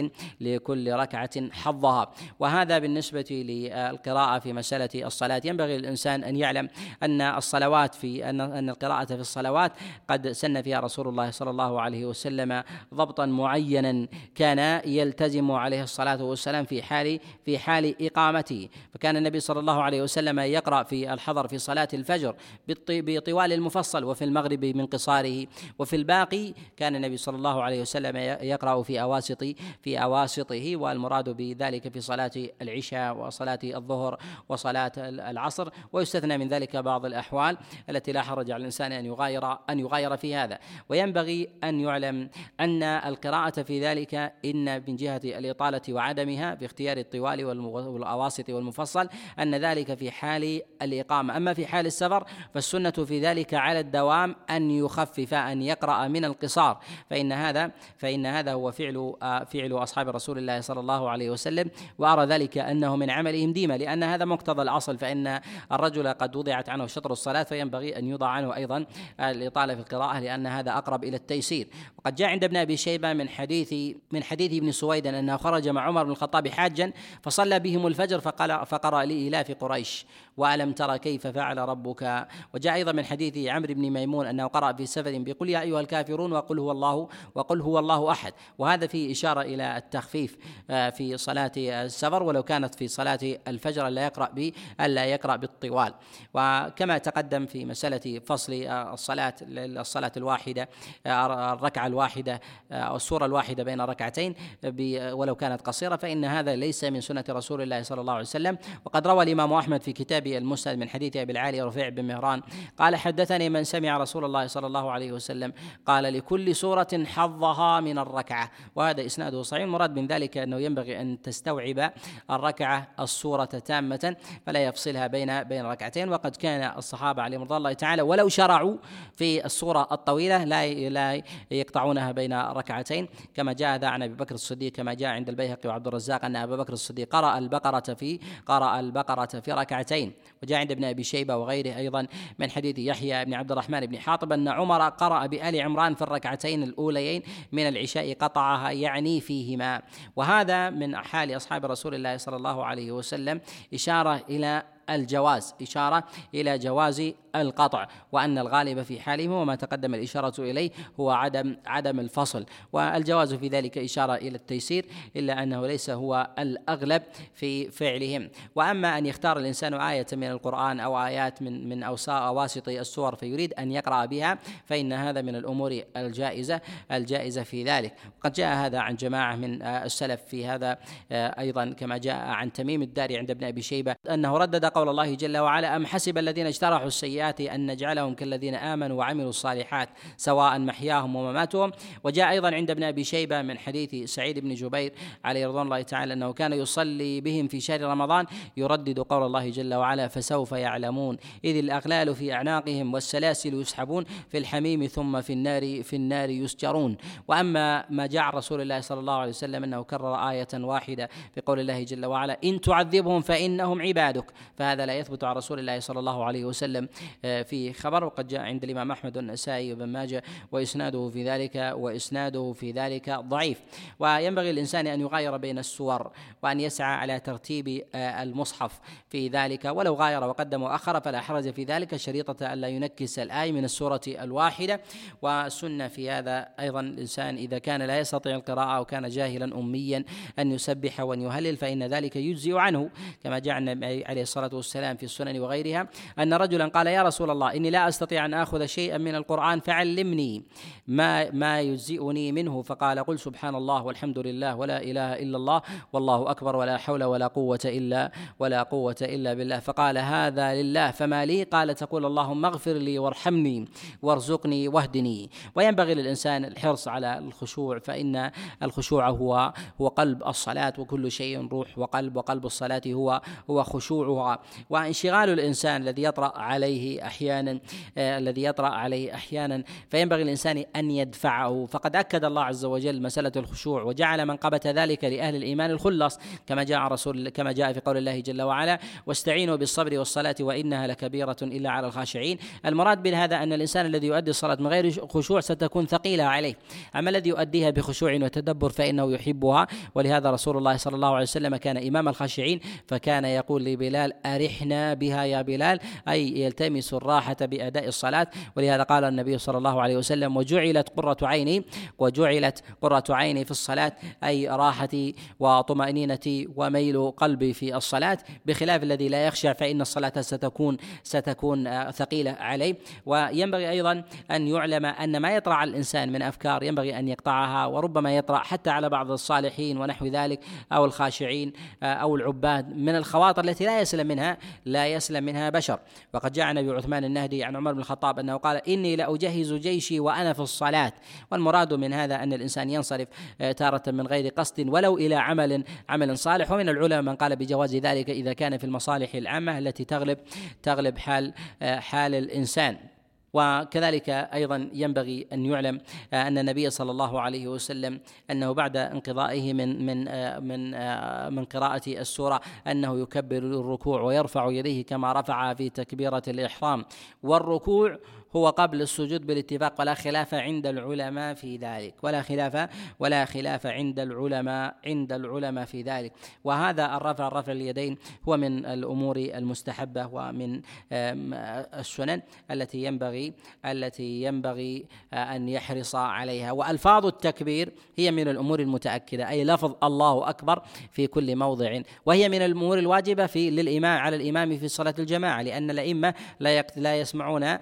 لكل ركعة حظها. وهذا بالنسبة للقراءة في مسألة الصلاة. ينبغي للإنسان أن يعلم أن الصلوات في أن أن القراءة في الصلوات قد سن فيها رسول الله صلى الله عليه وسلم ضبطا معينا. كان يلتزم عليه الصلاة والسلام في حال في حال إقامته. فكان النبي صلى الله عليه وسلم يقرأ في الحضر في صلاة الفجر بطوال المفصل وفي المغرب من قصاره. وفي الباقي كان النبي صلى الله عليه وسلم يقرأ في أواسط في أواسطه والمراد بذلك في صلاة العشاء وصلاة الظهر وصلاة العصر. ويستثنى من ذلك بعض الأحوال التي لا حرج على الإنسان أن يغاير أن يغاير في هذا. وينبغي أن يعلم أن القراءة في ذلك إن من جهة الإطالة وعدمها باختيار الطوال والأواسط والمفصل أن ذلك في حال الإقامة. أما في حال السفر فالسنة في ذلك على الدوام أن يخفف أن يقرأ من القصار. فإن هذا فإن هذا هو فعل فعل أصحاب رسول الله صلى الله عليه وسلم وأرى ذلك أنه من عملهم ديما. لأن هذا مقتضى الأصل فإن الرجل قد وضعت عنه شطر الصلاة فينبغي أن يوضع عنه أيضا الإطالة في القراءة لأن هذا أقرب إلى التيسير. وقد جاء عند ابن أبي شيبة من حديث من حديث ابن سويد أنه خرج مع عمر بن الخطاب حاجا فصلى بهم الفجر فقال فقرأ لإلاف قريش. وألم ترى كيف فعل ربك. وجاء أيضا من حديث عمرو بن ميمون أنه قرأ في سفر بقل يا أيها الكافرون وقل هو الله وقل هو الله أحد. وهذا فيه إشارة إلى التخفيف آه، في صلاة السفر ولو كانت في صلاة الفجر ألا يقرأ ب ألا يقرأ بالطوال. وكما تقدم في مسألة فصل الصلاة الصلاة الواحدة آه، الركعة الواحدة أو السورة الواحدة بين ركعتين ولو كانت قصيرة فإن هذا ليس من سنة رسول الله صلى الله عليه وسلم. وقد روى الإمام أحمد في كتاب المسند من حديث أبي العالي رفيع بن مهران قال حدثني من سمع رسول الله صلى الله عليه وسلم قال لكل سورة حظها من الركعة. وهذا إسناده صحيح. المراد من ذلك أنه ينبغي أن تستوعب الركعة السورة تامة فلا يفصلها بين بين ركعتين. وقد كان الصحابة عليهم رضي الله تعالى ولو شرعوا في السورة الطويلة لا لا يقطعونها بين ركعتين. كما جاء ذا عن أبي بكر الصديق كما جاء عند البيهقي وعبد الرزاق أن أبا بكر الصديق قرأ البقرة في قرأ البقرة في ركعتين. وجاء عند ابن أبي شيبة وغيره أيضا من حديث يحيى بن عبد الرحمن بن حاطب أن عمر قرأ بآل عمران في الركعتين الأوليين من العشاء قطعها يعني فيهما. وهذا من حال أصحاب رسول الله صلى الله عليه وسلم إشارة إلى الجواز إشارة إلى جواز القطع وأن الغالب في حالهم وما تقدم الإشارة إليه هو عدم عدم الفصل. والجواز في ذلك إشارة إلى التيسير إلا أنه ليس هو الأغلب في فعلهم. وأما أن يختار الإنسان آية من القرآن أو آيات من من أواسط السور فيريد أن يقرأ بها فإن هذا من الأمور الجائزة الجائزة في ذلك. قد جاء هذا عن جماعة من السلف في هذا أيضا كما جاء عن تميم الداري عند ابن أبي شيبة أنه ردد قول الله جل وعلا أم حسب الذين اجترحوا السيئات أن نجعلهم كالذين آمنوا وعملوا الصالحات سواء محياهم ومماتهم وجاء أيضا عند ابن أبي شيبة من حديث سعيد بن جبير عليه رضوان الله تعالى أنه كان يصلي بهم في شهر رمضان يردد قول الله جل وعلا فسوف يعلمون إذ الأغلال في أعناقهم والسلاسل يسحبون في الحميم ثم في النار في النار يسجرون. وأما ما جاء رسول الله صلى الله عليه وسلم أنه كرر آية واحدة في قول الله جل وعلا إن تعذبهم فإنهم عبادك فهذا لا يثبت عن رسول الله صلى الله عليه وسلم آه، في خبر وقد جاء عند الإمام أحمد والنسائي وابن ماجه وإسناده في ذلك وإسناده في ذلك ضعيف. وينبغي للإنسان أن يغاير بين السور وأن يسعى على ترتيب آه، المصحف في ذلك. ولو غاير وقدم وأخر فلا حرج في ذلك شريطة ألا ينكس الآية من السورة الواحدة. والسنة في هذا أيضا الإنسان إذا كان لا يستطيع القراءة أو كان جاهلا أميا أن يسبح وأن يهلل فإن ذلك يجزئ عنه كما جاء النبي عليه الصلاة والسلام في السنن وغيرها أن رجلا قال يا رسول الله إني لا أستطيع أن آخذ شيئا من القرآن فعلمني ما ما يجزئني منه. فقال قل سبحان الله والحمد لله ولا إله إلا الله والله أكبر ولا حول ولا قوة إلا ولا قوة إلا بالله. فقال هذا لله فما لي قال تقول اللهم اغفر لي وارحمني وارزقني واهدني. وينبغي للإنسان الحرص على الخشوع فإن الخشوع هو هو قلب الصلاة وكل شيء روح وقلب وقلب الصلاة هو هو خشوعها. وانشغال الإنسان الذي يطرأ عليه أحيانا آه الذي يطرأ عليه أحيانا. فينبغي الانسان أن يدفعه. فقد أكد الله عز وجل مسألة الخشوع وجعل منقبه ذلك لأهل الإيمان الخلص كما جاء رسول كما جاء في قول الله جل وعلا واستعينوا بالصبر والصلاة وإنها لكبيرة إلا على الخاشعين. المراد بهذا أن الإنسان الذي يؤدي الصلاة من غير خشوع ستكون ثقيلة عليه. أما الذي يؤديها بخشوع وتدبر فإنه يحبها. ولهذا رسول الله صلى الله عليه وسلم كان إمام الخاشعين فكان يقول لبلال أرحنا بها يا بلال. أي يلتمس الراحة بأداء الصلاة. ولهذا قال النبي صلى الله عليه وسلم وجعلت قرة عيني وجعلت قرة عيني في الصلاة أي راحتي وطمأنينتي وميل قلبي في الصلاة. بخلاف الذي لا يخشع فإن الصلاة ستكون ستكون ثقيلة عليه. وينبغي أيضا أن يعلم أن ما يطرأ الإنسان من أفكار ينبغي أن يقطعها وربما يطرأ حتى على بعض الصالحين ونحو ذلك أو الخاشعين أو العباد من الخواطر التي لا يسلم منها. لا يسلم منها بشر. وقد جاء النبي عثمان النهدي عن عمر بن الخطاب أنه قال إني لأجهز جيشي وأنا في الصلاة. والمراد من هذا أن الإنسان ينصرف آه، تارة من غير قصد ولو إلى عمل عمل صالح. ومن العلماء من قال بجواز ذلك إذا كان في المصالح العامة التي تغلب تغلب حال آه، حال الإنسان. وكذلك أيضا ينبغي أن يعلم آه، أن النبي صلى الله عليه وسلم أنه بعد انقضائه من من آه، من آه، من قراءة السورة أنه يكبر الركوع ويرفع يديه كما رفع في تكبيرة الإحرام. والركوع هو قبل السجود بالاتفاق ولا خلاف عند العلماء في ذلك. ولا خلاف ولا خلاف عند العلماء عند العلماء في ذلك. وهذا الرفع رفع اليدين هو من الأمور المستحبة ومن السنن التي ينبغي التي ينبغي أن يحرص عليها. وألفاظ التكبير هي من الأمور المتأكدة أي لفظ الله أكبر في كل موضع. وهي من الأمور الواجبة في للإمام على الإمام في صلاة الجماعة لأن الأئمة لا لا يسمعون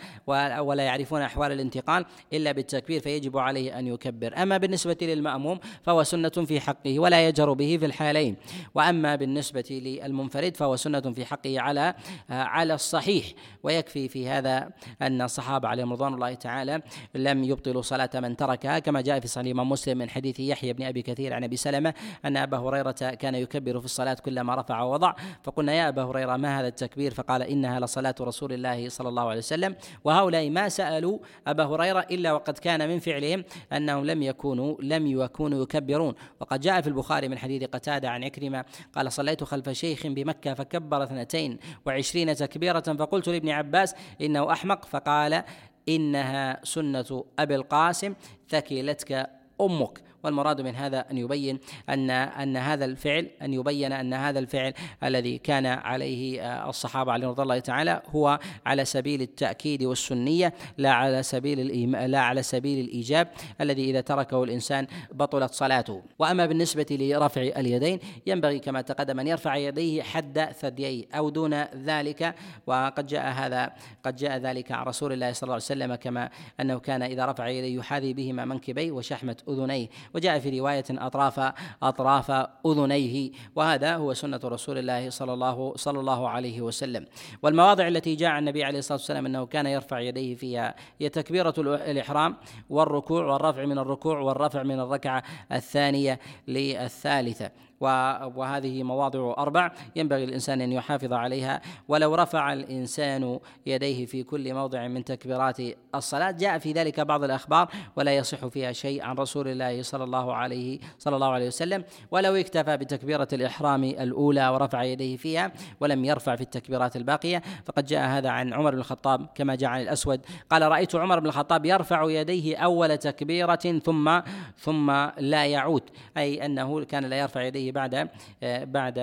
ولا يعرفون أحوال الانتقال إلا بالتكبير فيجب عليه أن يكبر. أما بالنسبة للمأموم فهو سنة في حقه ولا يجر به في الحالين. وأما بالنسبة للمنفرد فهو سنة في حقه على على الصحيح. ويكفي في هذا أن الصحابة عليهم رضوان الله تعالى لم يبطلوا صلاة من تركها كما جاء في صحيح مسلم من حديث يحيى بن أبي كثير عن أبي سلمة أن أبا هريرة كان يكبر في الصلاة كلما رفع ووضع. فقلنا يا أبا هريرة ما هذا التكبير؟ فقال إنها لصلاة رسول الله صلى الله عليه وسلم. وهؤلاء ما سألوا أبا هريرة إلا وقد كان من فعلهم أنهم لم يكونوا لم يكونوا يكبرون. وقد جاء في البخاري من حديث قتادة عن عكرمة قال صليت خلف شيخ بمكة فكبر اثنتين وعشرين تكبيرة فقلت لابن عباس إنه أحمق فقال إنها سنة أبي القاسم ثكلتك أمك. والمراد من هذا أن يبين ان أن هذا الفعل أن يبين أن هذا الفعل الذي كان عليه آه، الصحابة عليهم رضي الله تعالى هو على سبيل التأكيد والسنية لا على سبيل لا على سبيل الإيجاب الذي إذا تركه الإنسان بطلت صلاته. وأما بالنسبة لرفع اليدين ينبغي كما تقدم أن يرفع يديه حد ثدييه أو دون ذلك. وقد جاء هذا قد جاء ذلك عن رسول الله صلى الله عليه وسلم كما أنه كان إذا رفع يديه يحاذي بهما منكبيه وشحمة أذنيه. وجاء في رواية أطراف أطراف أذنيه وهذا هو سنة رسول الله صلى الله صلى الله عليه وسلم. والمواضع التي جاء النبي عليه الصلاة والسلام أنه كان يرفع يديه فيها هي تكبيرة الإحرام والركوع والرفع من الركوع والرفع من الركعة الثانية للثالثة. وهذه مواضع أربع ينبغي الإنسان أن يحافظ عليها. ولو رفع الإنسان يديه في كل موضع من تكبيرات الصلاة جاء في ذلك بعض الأخبار ولا يصح فيها شيء عن رسول الله صلى الله عليه صلى الله عليه وسلم. ولو اكتفى بتكبيرة الإحرام الأولى ورفع يديه فيها ولم يرفع في التكبيرات الباقية فقد جاء هذا عن عمر بن الخطاب كما جاء عن الأسود. قال رأيت عمر بن الخطاب يرفع يديه أول تكبيرة ثم ثم لا يعود. أي أنه كان لا يرفع يديه بعد بعد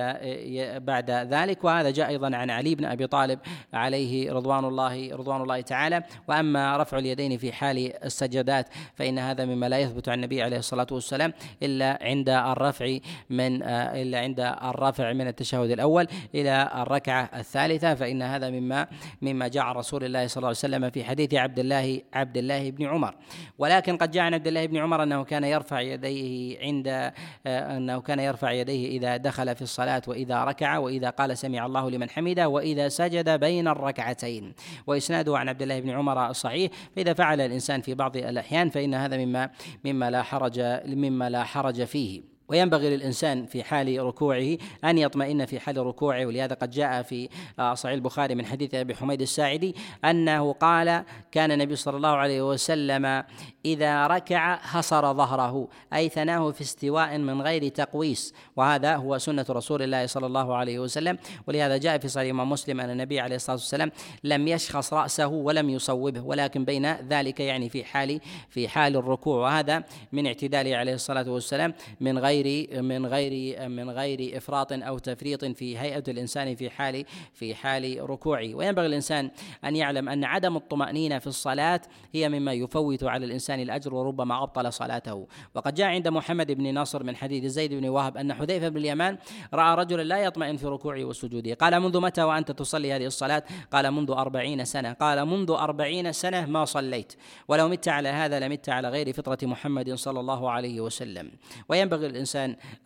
بعد ذلك. وهذا جاء أيضا عن علي بن أبي طالب عليه رضوان الله رضوان الله تعالى. وأما رفع اليدين في حال السجدات فإن هذا مما لا يثبت عن النبي عليه الصلاة والسلام إلا عند الرفع من إلا عند الرفع من التشهد الأول إلى الركعة الثالثة. فإن هذا مما مما جاء عن رسول الله صلى الله عليه وسلم في حديث عبد الله عبد الله بن عمر. ولكن قد جاء عن عبد الله بن عمر أنه كان يرفع يديه عند أنه كان يرفع يديه إذا دخل في الصلاة وإذا ركع وإذا قال سمع الله لمن حمده وإذا سجد بين الركعتين. وإسناده عن عبد الله بن عمر صحيح. فإذا فعل الإنسان في بعض الأحيان فإن هذا مما مما لا حرج مما لا حرج فيه. وينبغي للإنسان في حال ركوعه أن يطمئن في حال ركوعه ولهذا قد جاء في آه، صحيح البخاري من حديث أبي حميد الساعدي أنه قال كان النبي صلى الله عليه وسلم إذا ركع حصر ظهره أي ثناه في استواء من غير تقويس. وهذا هو سنة رسول الله صلى الله عليه وسلم. ولهذا جاء في صحيح مسلم أن النبي عليه الصلاة والسلام لم يشخص رأسه ولم يصوبه ولكن بين ذلك يعني في حال في حال الركوع. وهذا من اعتداله عليه الصلاة والسلام من غير غير من غير من غير إفراط أو تفريط في هيئة الإنسان في حال في حال ركوعه. وينبغي الإنسان أن يعلم أن عدم الطمأنينة في الصلاة هي مما يفوت على الإنسان الأجر وربما أبطل صلاته. وقد جاء عند محمد بن ناصر من حديث زيد بن وهب أن حذيفة بن اليمان رأى رجلا لا يطمئن في ركوعه وسجوده. قال منذ متى وأنت تصلي هذه الصلاة؟ قال منذ أربعين سنة. قال منذ أربعين سنة ما صليت. ولو مت على هذا لمت على غير فطرة محمد صلى الله عليه وسلم. وينبغي الإنسان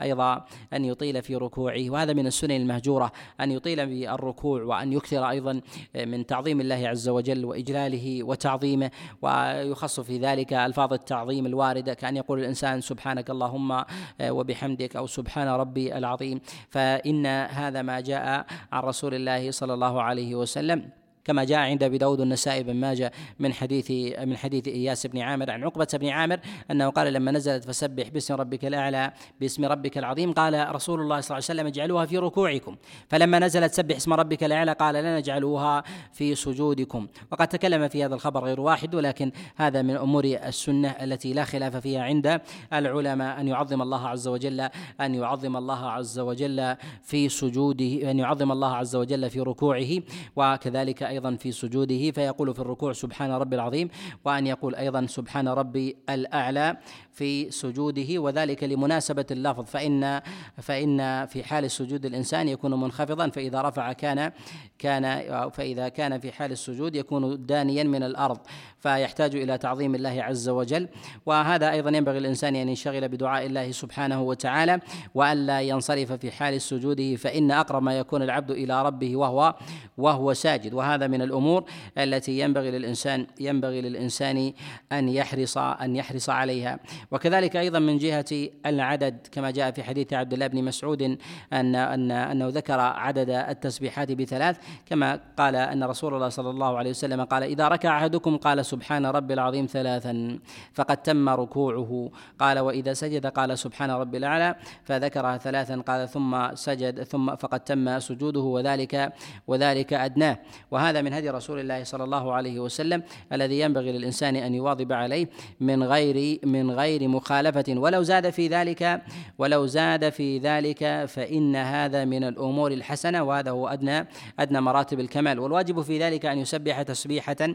أيضا أن يطيل في ركوعه وهذا من السنن المهجورة أن يطيل في الركوع وأن يكثر أيضا من تعظيم الله عز وجل وإجلاله وتعظيمه ويخص في ذلك ألفاظ التعظيم الواردة كأن يقول الإنسان سبحانك اللهم وبحمدك أو سبحان ربي العظيم. فإن هذا ما جاء عن رسول الله صلى الله عليه وسلم. كما جاء عند أبي داود النسائي بن ماجه من حديث من حديث إياس بن عامر عن عقبة بن عامر أنه قال لما نزلت فسبح باسم ربك الأعلى باسم ربك العظيم قال رسول الله صلى الله عليه وسلم اجعلوها في ركوعكم. فلما نزلت سبح اسم ربك الأعلى قال لا نجعلوها في سجودكم. وقد تكلم في هذا الخبر غير واحد ولكن هذا من أمور السنة التي لا خلاف فيها عند العلماء أن يعظم الله عز وجل أن يعظم الله عز وجل في سجوده أن يعظم الله عز وجل في ركوعه وكذلك أيضا في سجوده فيقول في الركوع سبحان ربي العظيم وأن يقول أيضا سبحان ربي الأعلى في سجوده وذلك لمناسبة اللفظ فإن فإن في حال السجود الإنسان يكون منخفضا فإذا رفع كان كان فإذا كان في حال السجود يكون دانيا من الأرض فيحتاج إلى تعظيم الله عز وجل. وهذا أيضا ينبغي الإنسان أن ينشغل بدعاء الله سبحانه وتعالى وألا ينصرف في حال سجوده فإن أقرب ما يكون العبد إلى ربه وهو وهو ساجد. وهذا من الأمور التي ينبغي للإنسان ينبغي للإنسان أن يحرص أن يحرص عليها. وكذلك أيضا من جهة العدد كما جاء في حديث عبد الله بن مسعود ان ان أنه ذكر عدد التسبيحات بثلاث. كما قال أن رسول الله صلى الله عليه وسلم قال إذا ركع أحدكم قال سبحان ربي العظيم ثلاثا فقد تم ركوعه. قال وإذا سجد قال سبحان ربي الأعلى. فذكرها ثلاثا قال ثم سجد ثم فقد تم سجوده وذلك وذلك أدناه. وهذا من هدي رسول الله صلى الله عليه وسلم الذي ينبغي للإنسان أن يواظب عليه من غير من غير مخالفة. ولو زاد في ذلك ولو زاد في ذلك فإن هذا من الأمور الحسنة وهذا هو أدنى أدنى مراتب الكمال. والواجب في ذلك أن يسبح تسبيحة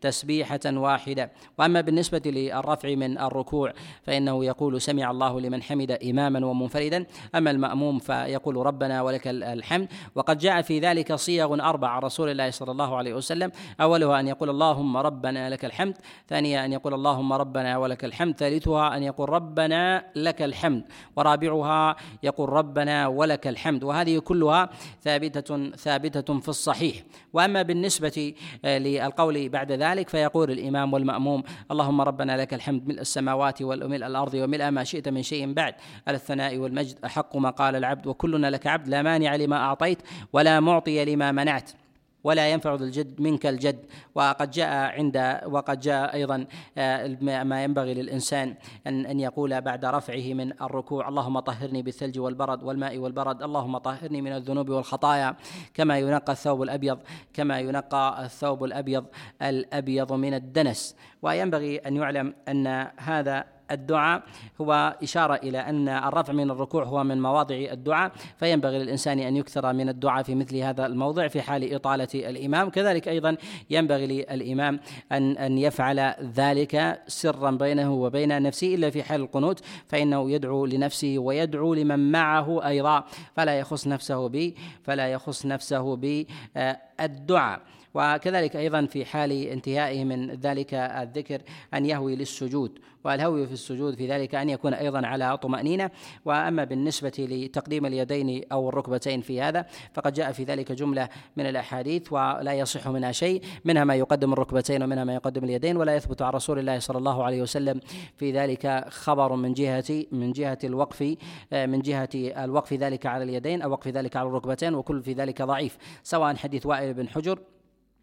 تسبيحة واحدة. وأما بالنسبة للرفع من الركوع فإنه يقول سمع الله لمن حمد إماما ومنفردا. أما المأموم فيقول ربنا ولك الحمد. وقد جاء في ذلك صيغ أربع. رسول الله صلى الله عليه وسلم. أولها أن يقول اللهم ربنا لك الحمد ثانيا أن يقول اللهم ربنا ولك الحمد ثالثها أن يقول ربنا لك الحمد ورابعها يقول ربنا ولك الحمد. وهذه كلها ثابتة ثابتة في الصحيح. وأما بالنسبة آه، للقول بعد ذلك فيقول الإمام والمأموم اللهم ربنا لك الحمد ملء السماوات وملء الأرض وملء ما شئت من شيء بعد. على الثناء والمجد أحق ما قال العبد وكلنا لك عبد لا مانع لما أعطيت ولا معطي لما منعت. ولا ينفع ذا الجد منك الجد. وقد جاء عند وقد جاء أيضا آه، ما ينبغي للإنسان ان أن يقول بعد رفعه من الركوع اللهم طهرني بالثلج والبرد والماء والبرد اللهم طهرني من الذنوب والخطايا. كما ينقى الثوب الأبيض كما ينقى الثوب الابيض الأبيض من الدنس. وينبغي أن يعلم أن هذا الدعاء هو إشارة إلى أن الرفع من الركوع هو من مواضع الدعاء فينبغي للإنسان أن يكثر من الدعاء في مثل هذا الموضع في حال إطالة الإمام. كذلك أيضا ينبغي للإمام أن أن يفعل ذلك سرا بينه وبين نفسه إلا في حال القنوت فإنه يدعو لنفسه ويدعو لمن معه أيضا. فلا يخص نفسه ب فلا يخص نفسه بالدعاء وكذلك أيضا في حال انتهائه من ذلك الذكر أن يهوي للسجود والهوي في السجود في ذلك أن يكون أيضا على طمأنينة. وأما بالنسبة لتقديم اليدين أو الركبتين في هذا فقد جاء في ذلك جملة من الأحاديث ولا يصح منها شيء منها ما يقدم الركبتين ومنها ما يقدم اليدين ولا يثبت عن رسول الله صلى الله عليه وسلم في ذلك خبر من جهة من جهة الوقف من جهة الوقف ذلك على اليدين أو وقف ذلك على الركبتين وكل في ذلك ضعيف سواء حديث وائل بن حجر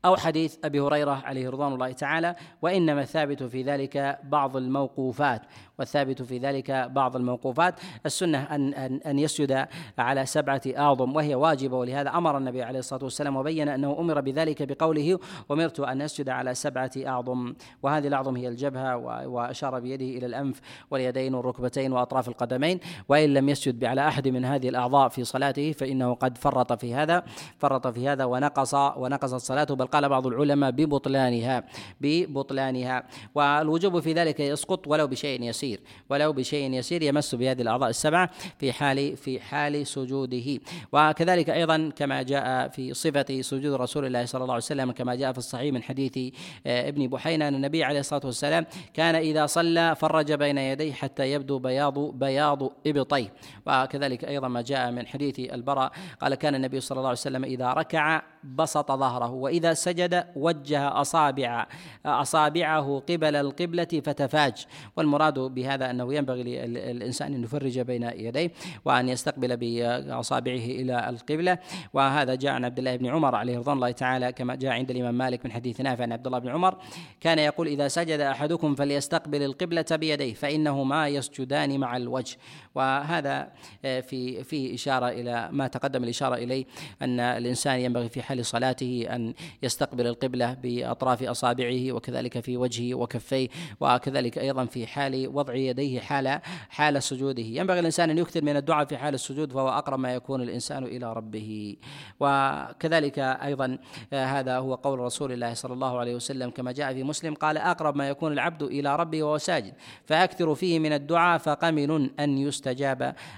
أو حديث أبي هريرة عليه رضوان الله تعالى وإنما الثابت في ذلك بعض الموقوفات. والثابت في ذلك بعض الموقوفات. السنة أن أن أن يسجد على سبعة أعظم وهي واجبة. ولهذا أمر النبي عليه الصلاة والسلام وبين أنه أمر بذلك بقوله أمرت أن أسجد على سبعة أعظم وهذه الأعظم هي الجبهة وأشار بيده إلى الأنف واليدين والركبتين وأطراف القدمين. وإن لم يسجد على أحد من هذه الأعضاء في صلاته فإنه قد فرط في هذا فرط في هذا ونقص ونقصت صلاته بل قال بعض العلماء ببطلانها ببطلانها. والوجوب في ذلك يسقط ولو بشيء يسير. ولو بشيء يسير يمس بهذه الأعضاء السبعة في حال في حال سجوده. وكذلك أيضا كما جاء في صفة سجود رسول الله صلى الله عليه وسلم كما جاء في الصحيح من حديث آه، ابن بحينا أن النبي عليه الصلاة والسلام كان إذا صلى فرج بين يديه حتى يبدو بياض بياض إبطيه. وكذلك أيضا ما جاء من حديث البراء قال كان النبي صلى الله عليه وسلم إذا ركع بسط ظهره وإذا سجد وجه أصابع أصابعه قبل القبلة فتفاج. والمراد بهذا أنه ينبغي للإنسان أن يفرج بين يديه وأن يستقبل بأصابعه إلى القبلة. وهذا جاء عن عبد الله بن عمر عليه رضوان الله تعالى كما جاء عند الإمام مالك من حديث نافع عن عبد الله بن عمر. كان يقول إذا سجد أحدكم فليستقبل القبلة بيديه فإنه ما يسجدان مع الوجه. وهذا آه، في في إشارة إلى ما تقدم الإشارة إليه أن الإنسان ينبغي في حال صلاته أن يستقبل القبلة بأطراف أصابعه وكذلك في وجهه وكفيه وكذلك أيضا في حال وضع يديه حال حال سجوده. ينبغي الإنسان أن يكثر من الدعاء في حال السجود فهو أقرب ما يكون الإنسان إلى ربه. وكذلك أيضا آه، هذا هو قول رسول الله صلى الله عليه وسلم كما جاء في مسلم قال أقرب ما يكون العبد إلى ربه وهو ساجد فأكثر فيه من الدعاء فقمن أن يستجاب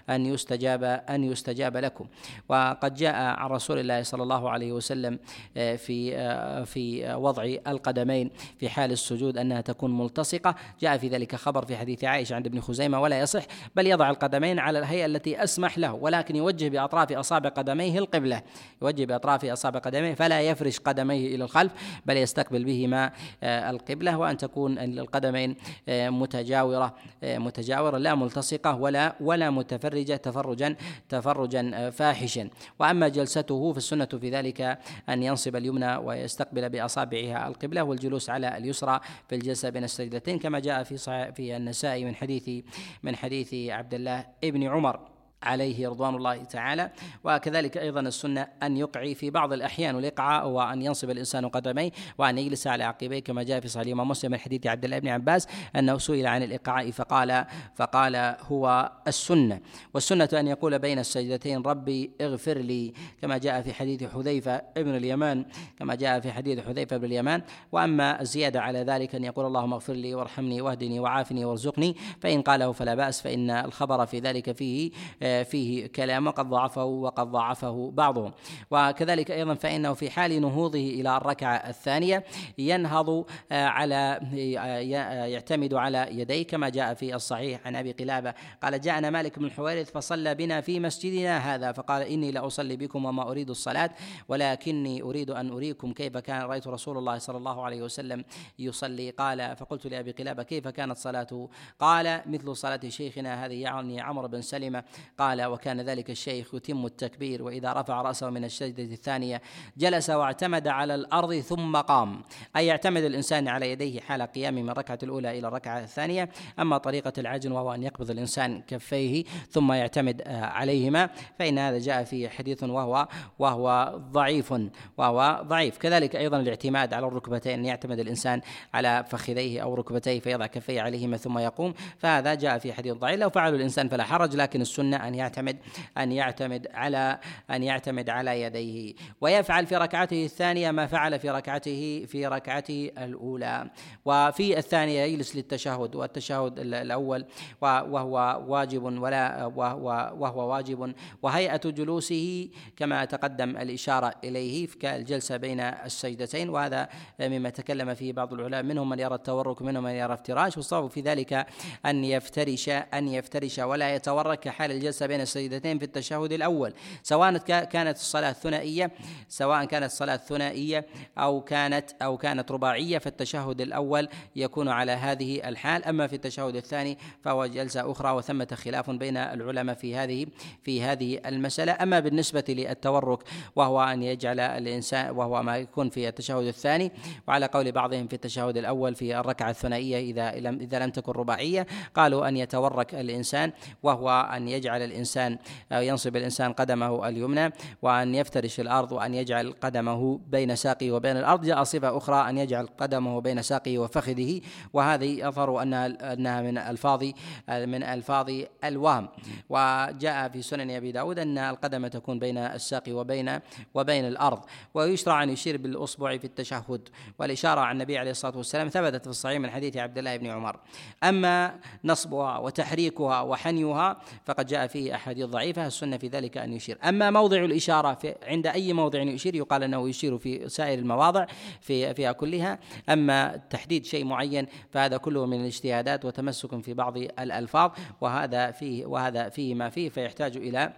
أن يستجاب أن يستجاب لكم. وقد جاء عن رسول الله صلى الله عليه وسلم آه، في آه، في وضع القدمين في حال السجود أنها تكون ملتصقة. جاء في ذلك خبر في حديث عائشة عند ابن خزيمة ولا يصح بل يضع القدمين على الهيئة التي أسمح له ولكن يوجه بأطراف أصابع قدميه القبلة. يوجه بأطراف أصابع قدميه فلا يفرش قدميه إلى الخلف بل يستقبل بهما آه، القبلة. وأن تكون القدمين متجاورة متجاورة لا ملتصقة ولا ولا متفرجه تفرجا تفرجا فاحشا. وأما جلسته فالسنه في ذلك أن ينصب اليمنى ويستقبل بأصابعها القبلة والجلوس على اليسرى في الجلسة بين السجدتين كما جاء في في النسائي من حديث من حديث عبد الله ابن عمر. عليه رضوان الله تعالى. وكذلك أيضا السنة أن يقعي في بعض الأحيان والاقعاء هو ان ينصب الإنسان قدميه وأن يجلس على عقبيه كما جاء في صحيح الإمام مسلم من حديث عبد الله بن عباس أنه سئل عن الإقعاء فقال فقال هو السنة. والسنة أن يقول بين السجدتين ربي اغفر لي. كما جاء في حديث حذيفة ابن اليمان كما جاء في حديث حذيفة بن اليمان. وأما الزيادة على ذلك أن يقول اللهم اغفر لي وارحمني واهدني وعافني وارزقني. فإن قاله فلا بأس فإن الخبر في ذلك فيه فيه كلام وقد ضعفه وقد ضعفه بعضهم. وكذلك أيضا فإنه في حال نهوضه إلى الركعة الثانية ينهض آه، على آه، يعتمد على يديه كما جاء في الصحيح عن أبي قلابة. قال جاءنا مالك بن الحويرث فصلى بنا في مسجدنا هذا. فقال إني لأصلي بكم وما أريد الصلاة ولكني أريد أن أريكم كيف كان رأيت رسول الله صلى الله عليه وسلم يصلي. قال فقلت لأبي قلابة كيف كانت صلاته؟ قال مثل صلاة شيخنا هذه يعني عمرو بن سلمة. قال وكان ذلك الشيخ يتم التكبير وإذا رفع رأسه من السجده الثانية جلس واعتمد على الأرض ثم قام. أي يعتمد الإنسان على يديه حال قيامه من الركعة الأولى إلى الركعة الثانية. أما طريقة العجن وهو أن يقبض الإنسان كفيه ثم يعتمد آه، عليهما فإن هذا جاء في حديث وهو وهو ضعيف وهو ضعيف. كذلك أيضا الاعتماد على الركبتين أن يعتمد الإنسان على فخذيه أو ركبتيه فيضع كفيه عليهما ثم يقوم. فهذا جاء في حديث ضعيف. لو فعل الإنسان فلا حرج لكن السنة أن يعتمد أن يعتمد على أن يعتمد على يديه. ويفعل في ركعته الثانية ما فعل في ركعته في ركعته الأولى. وفي الثانية يجلس للتشهد والتشهد الأول وهو واجب ولا وهو, وهو واجب. وهيئة جلوسه كما تقدم الإشارة إليه في الجلسة بين السجدتين. وهذا مما تكلم فيه بعض العلماء منهم من يرى التورك منهم من يرى افتراش. والصواب في ذلك أن يفترش أن يفترش ولا يتورك كحال بين السجدتين في التشهد الأول سواء كانت الصلاة ثنائية سواء كانت الصلاة ثنائية أو كانت أو كانت رباعية فالتشهد الأول يكون على هذه الحال. أما في التشهد الثاني فهو جلسة أخرى وثمة خلاف بين العلماء في هذه في هذه المسألة. أما بالنسبة للتورك وهو أن يجعل الإنسان وهو ما يكون في التشهد الثاني وعلى قول بعضهم في التشهد الأول في الركعة الثنائية إذا لم إذا لم تكن رباعية قالوا أن يتورك الإنسان وهو أن يجعل الإنسان أو ينصب الإنسان قدمه اليمنى وأن يفترش الأرض وأن يجعل قدمه بين ساقه وبين الأرض. جاء صفة أخرى أن يجعل قدمه بين ساقه وفخذه وهذه يظهر أنها أنها من ألفاظ من ألفاظ الوهم. وجاء في سنن أبي داود أن القدم تكون بين الساق وبين وبين الأرض. ويشرع أن يشير بالأصبع في التشهد. والإشارة عن النبي عليه الصلاة والسلام ثبتت في الصحيح من حديث عبد الله بن عمر. أما نصبها وتحريكها وحنيها فقد جاء فيه أحاديث ضعيفة السنة في ذلك أن يشير. أما موضع الإشارة في عند أي موضع يشير يقال أنه يشير في سائر المواضع في فيها كلها. أما تحديد شيء معين فهذا كله من الاجتهادات وتمسك في بعض الألفاظ وهذا فيه وهذا فيه ما فيه فيحتاج إلى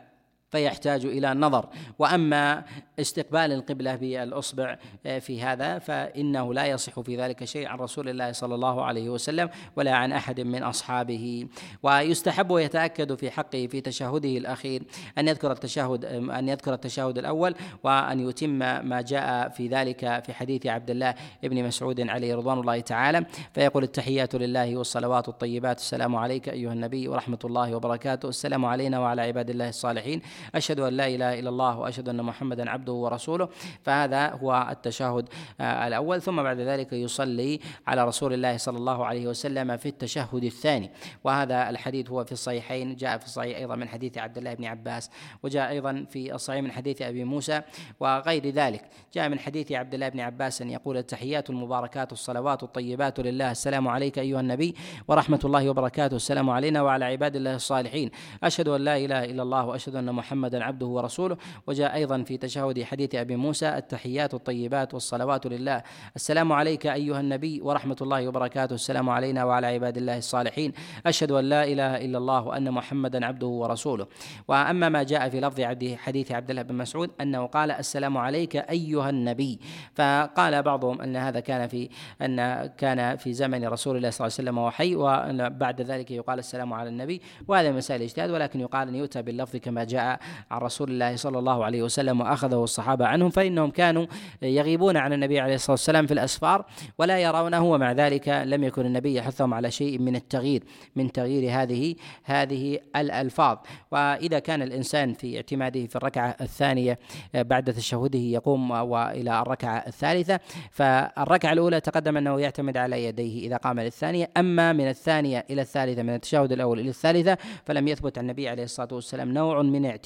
فيحتاج إلى نظر. وأما استقبال القبلة بالأصبع آه، في هذا فإنه لا يصح في ذلك شيء عن رسول الله صلى الله عليه وسلم ولا عن أحد من أصحابه. ويستحب ويتأكد في حقه في تشهده الأخير أن يذكر التشهد أن يذكر التشهد الأول وأن يتم ما جاء في ذلك في حديث عبد الله بن مسعود عليه رضوان الله تعالى. فيقول التحيات لله والصلوات الطيبات. السلام عليك أيها النبي ورحمة الله وبركاته. السلام علينا وعلى عباد الله الصالحين. أشهد أن لا إله إلا الله وأشهد أن محمدا عبده ورسوله. فهذا هو التشهد آه، الأول. ثم بعد ذلك يصلي على رسول الله صلى الله عليه وسلم في التشهد الثاني. وهذا الحديث هو في الصحيحين جاء في الصحيح أيضا من حديث عبد الله بن عباس وجاء أيضا في الصحيح من حديث أبي موسى وغير ذلك. جاء من حديث عبد الله بن عباس أن يقول التحيات المباركات الصلوات الطيبات لله. السلام عليك أيها النبي ورحمة الله وبركاته. السلام علينا وعلى عباد الله الصالحين. أشهد أن لا إله إلا الله وأشهد أن محمدا عبده ورسوله. وجاء أيضا في تشهد حديث أبي موسى التحيات الطيبات والصلوات لله. السلام عليك أيها النبي ورحمة الله وبركاته. السلام علينا وعلى عباد الله الصالحين. أشهد أن لا إله إلا الله وأن محمدا عبده ورسوله. وأما ما جاء في لفظ حديث عبد الله بن مسعود أنه قال السلام عليك أيها النبي. فقال بعضهم أن هذا كان في أن كان في زمن رسول الله صلى الله عليه وسلم وحي وبعد ذلك يقال السلام على النبي. وهذا مسائل اجتهاد ولكن يقال أن يؤتى باللفظ كما جاء عن رسول الله صلى الله عليه وسلم وأخذه الصحابة عنهم فإنهم كانوا يغيبون عن النبي عليه الصلاة والسلام في الأسفار ولا يرونه ومع ذلك لم يكن النبي يحثهم على شيء من التغيير من تغيير هذه هذه الألفاظ. وإذا كان الإنسان في اعتماده في الركعة الثانية بعد تشهده يقوم وإلى الركعة الثالثة فالركعة الأولى تقدم أنه يعتمد على يديه إذا قام للثانية أما من الثانية إلى الثالثة من التشهد الأول إلى الثالثة فلم يثبت عن النبي عليه الصلاة والسلام نوع من اعتماد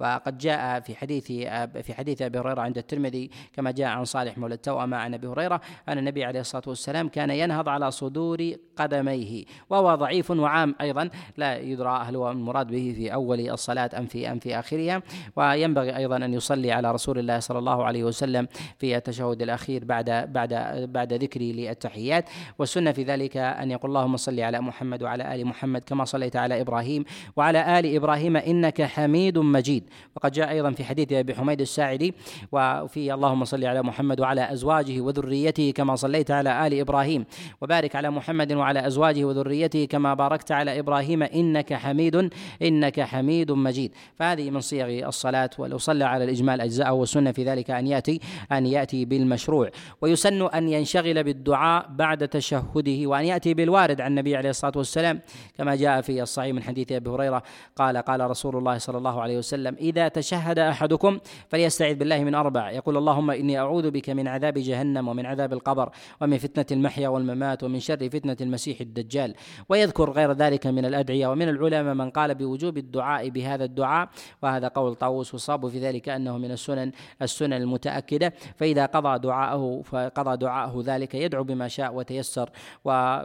وقد جاء في حديث في حديث أبي هريرة عند الترمذي كما جاء عن صالح مولى التوأمة عن أبي هريرة أن النبي عليه الصلاة والسلام كان ينهض على صدور قدميه وهو ضعيف وعام أيضا لا يدرى هل هو المراد به في أول الصلاة أم في أم في آخرها. وينبغي أيضا أن يصلي على رسول الله صلى الله عليه وسلم في التشهد الأخير بعد بعد بعد ذكري للتحيات. والسنة في ذلك أن يقول اللهم صل على محمد وعلى آل محمد كما صليت على إبراهيم وعلى آل إبراهيم إنك حميد مجيد. وقد جاء أيضا في حديث أبي حميد الساعدي وفي اللهم صل على محمد وعلى أزواجه وذريته كما صليت على آل إبراهيم. وبارك على محمد وعلى أزواجه وذريته كما باركت على إبراهيم. إنك حميد إنك حميد مجيد. فهذه من صيغ الصلاة ولو صلى على الإجمال أجزاءه والسنة في ذلك أن يأتي أن يأتي بالمشروع. ويسن أن ينشغل بالدعاء بعد تشهده وأن يأتي بالوارد عن النبي عليه الصلاة والسلام كما جاء في الصحيح من حديث أبي هريرة قال قال رسول الله صلى الله عليه وسلم اذا تشهد احدكم فليستعذ بالله من أربع يقول اللهم اني اعوذ بك من عذاب جهنم ومن عذاب القبر ومن فتنه المحيا والممات ومن شر فتنه المسيح الدجال ويذكر غير ذلك من الادعيه ومن العلماء من قال بوجوب الدعاء بهذا الدعاء وهذا قول طاووس وصاب في ذلك انه من السنن السنن المتاكده فاذا قضى دعاءه فقضى دعاءه ذلك يدعو بما شاء وتيسر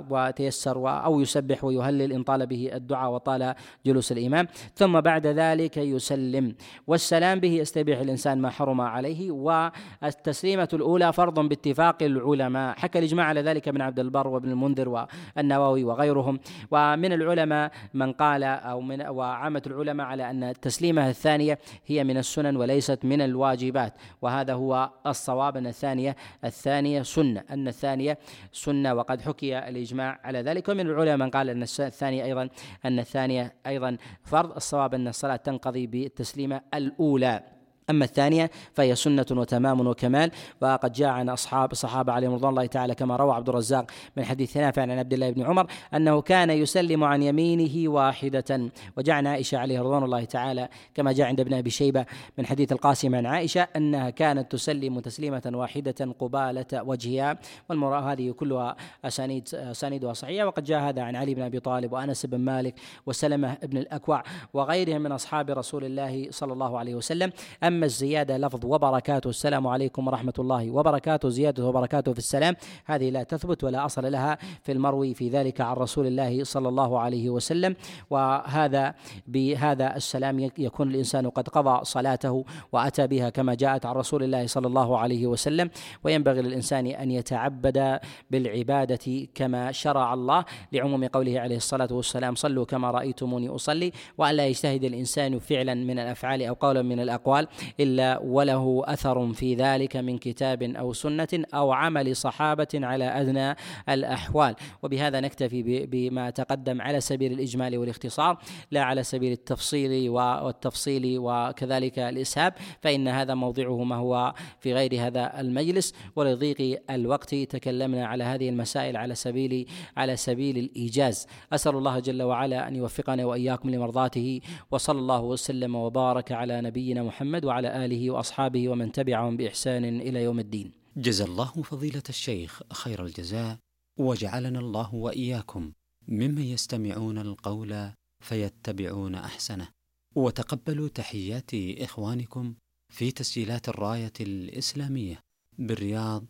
وتيسر أو يسبح ويهلل ان طال به الدعاء وطال جلوس الامام ثم بعد ذلك يسلم. والسلام به يستبيح الإنسان ما حرم عليه والتسليمة الأولى فرض باتفاق العلماء. حكى الإجماع على ذلك ابن عبد البر وابن المنذر والنووي وغيرهم. ومن العلماء من قال أو من وعامة العلماء على أن التسليمة الثانية هي من السنن وليست من الواجبات. وهذا هو الصواب أن الثانية الثانية سنة. أن الثانية سنة. وقد حكي الإجماع على ذلك. ومن العلماء من قال أن الثانية أيضا أن الثانية أيضا فرض. الصواب أن الصلاة تنقضي بالتسليمة الأولى. أما الثانية فهي سنة وتمام وكمال. وقد جاء عن أصحاب الصحابة عليهم رضوان الله تعالى كما روى عبد الرزاق من حديث نافع عن عبد الله بن عمر أنه كان يسلم عن يمينه واحدة. وجاء عن عائشة عليه رضوان الله تعالى كما جاء عند ابن أبي شيبة من حديث القاسم عن عائشة أنها كانت تسلم تسليمة واحدة قبالة وجهها. والمرأة هذه كلها أسانيد أسانيدها صحيحة. وقد جاء هذا عن علي بن أبي طالب وأنس بن مالك وسلمة بن الأكوع وغيرهم من أصحاب رسول الله صلى الله عليه وسلم. أما أما الزيادة. لفظ وبركاته. السلام عليكم ورحمة الله وبركاته. زيادة وبركاته في السلام. هذه لا تثبت ولا أصل لها في المروي في ذلك عن رسول الله صلى الله عليه وسلم. وهذا بهذا السلام يكون الإنسان قد قضى صلاته وأتى بها كما جاءت عن رسول الله صلى الله عليه وسلم. وينبغي للإنسان أن يتعبد بالعبادة كما شرع الله. لعموم قوله عليه الصلاة والسلام صلوا كما رأيتموني أصلي. وأن لا يجتهد الإنسان فعلا من الأفعال أو قولا من الأقوال. إلا وله أثر في ذلك من كتاب أو سنة أو عمل صحابة على أدنى الأحوال. وبهذا نكتفي بما تقدم على سبيل الإجمال والاختصار لا على سبيل التفصيل والتفصيل وكذلك الإسهاب فإن هذا موضعه ما هو في غير هذا المجلس. ولضيق الوقت تكلمنا على هذه المسائل على سبيل على سبيل الإيجاز. أسأل الله جل وعلا أن يوفقنا وإياكم لمرضاته وصلى الله وسلم وبارك على نبينا محمد وعلى آله وأصحابه ومن تبعهم بإحسان إلى يوم الدين. جزا الله فضيلة الشيخ خير الجزاء وجعلنا الله وإياكم ممن يستمعون القول فيتبعون أحسنه. وتقبلوا تحيات إخوانكم في تسجيلات الراية الإسلامية بالرياض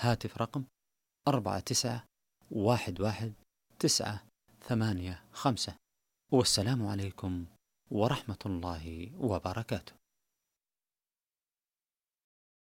هاتف رقم أربعة تسعة واحد واحد تسعة ثمانية خمسة. والسلام عليكم ورحمة الله وبركاته.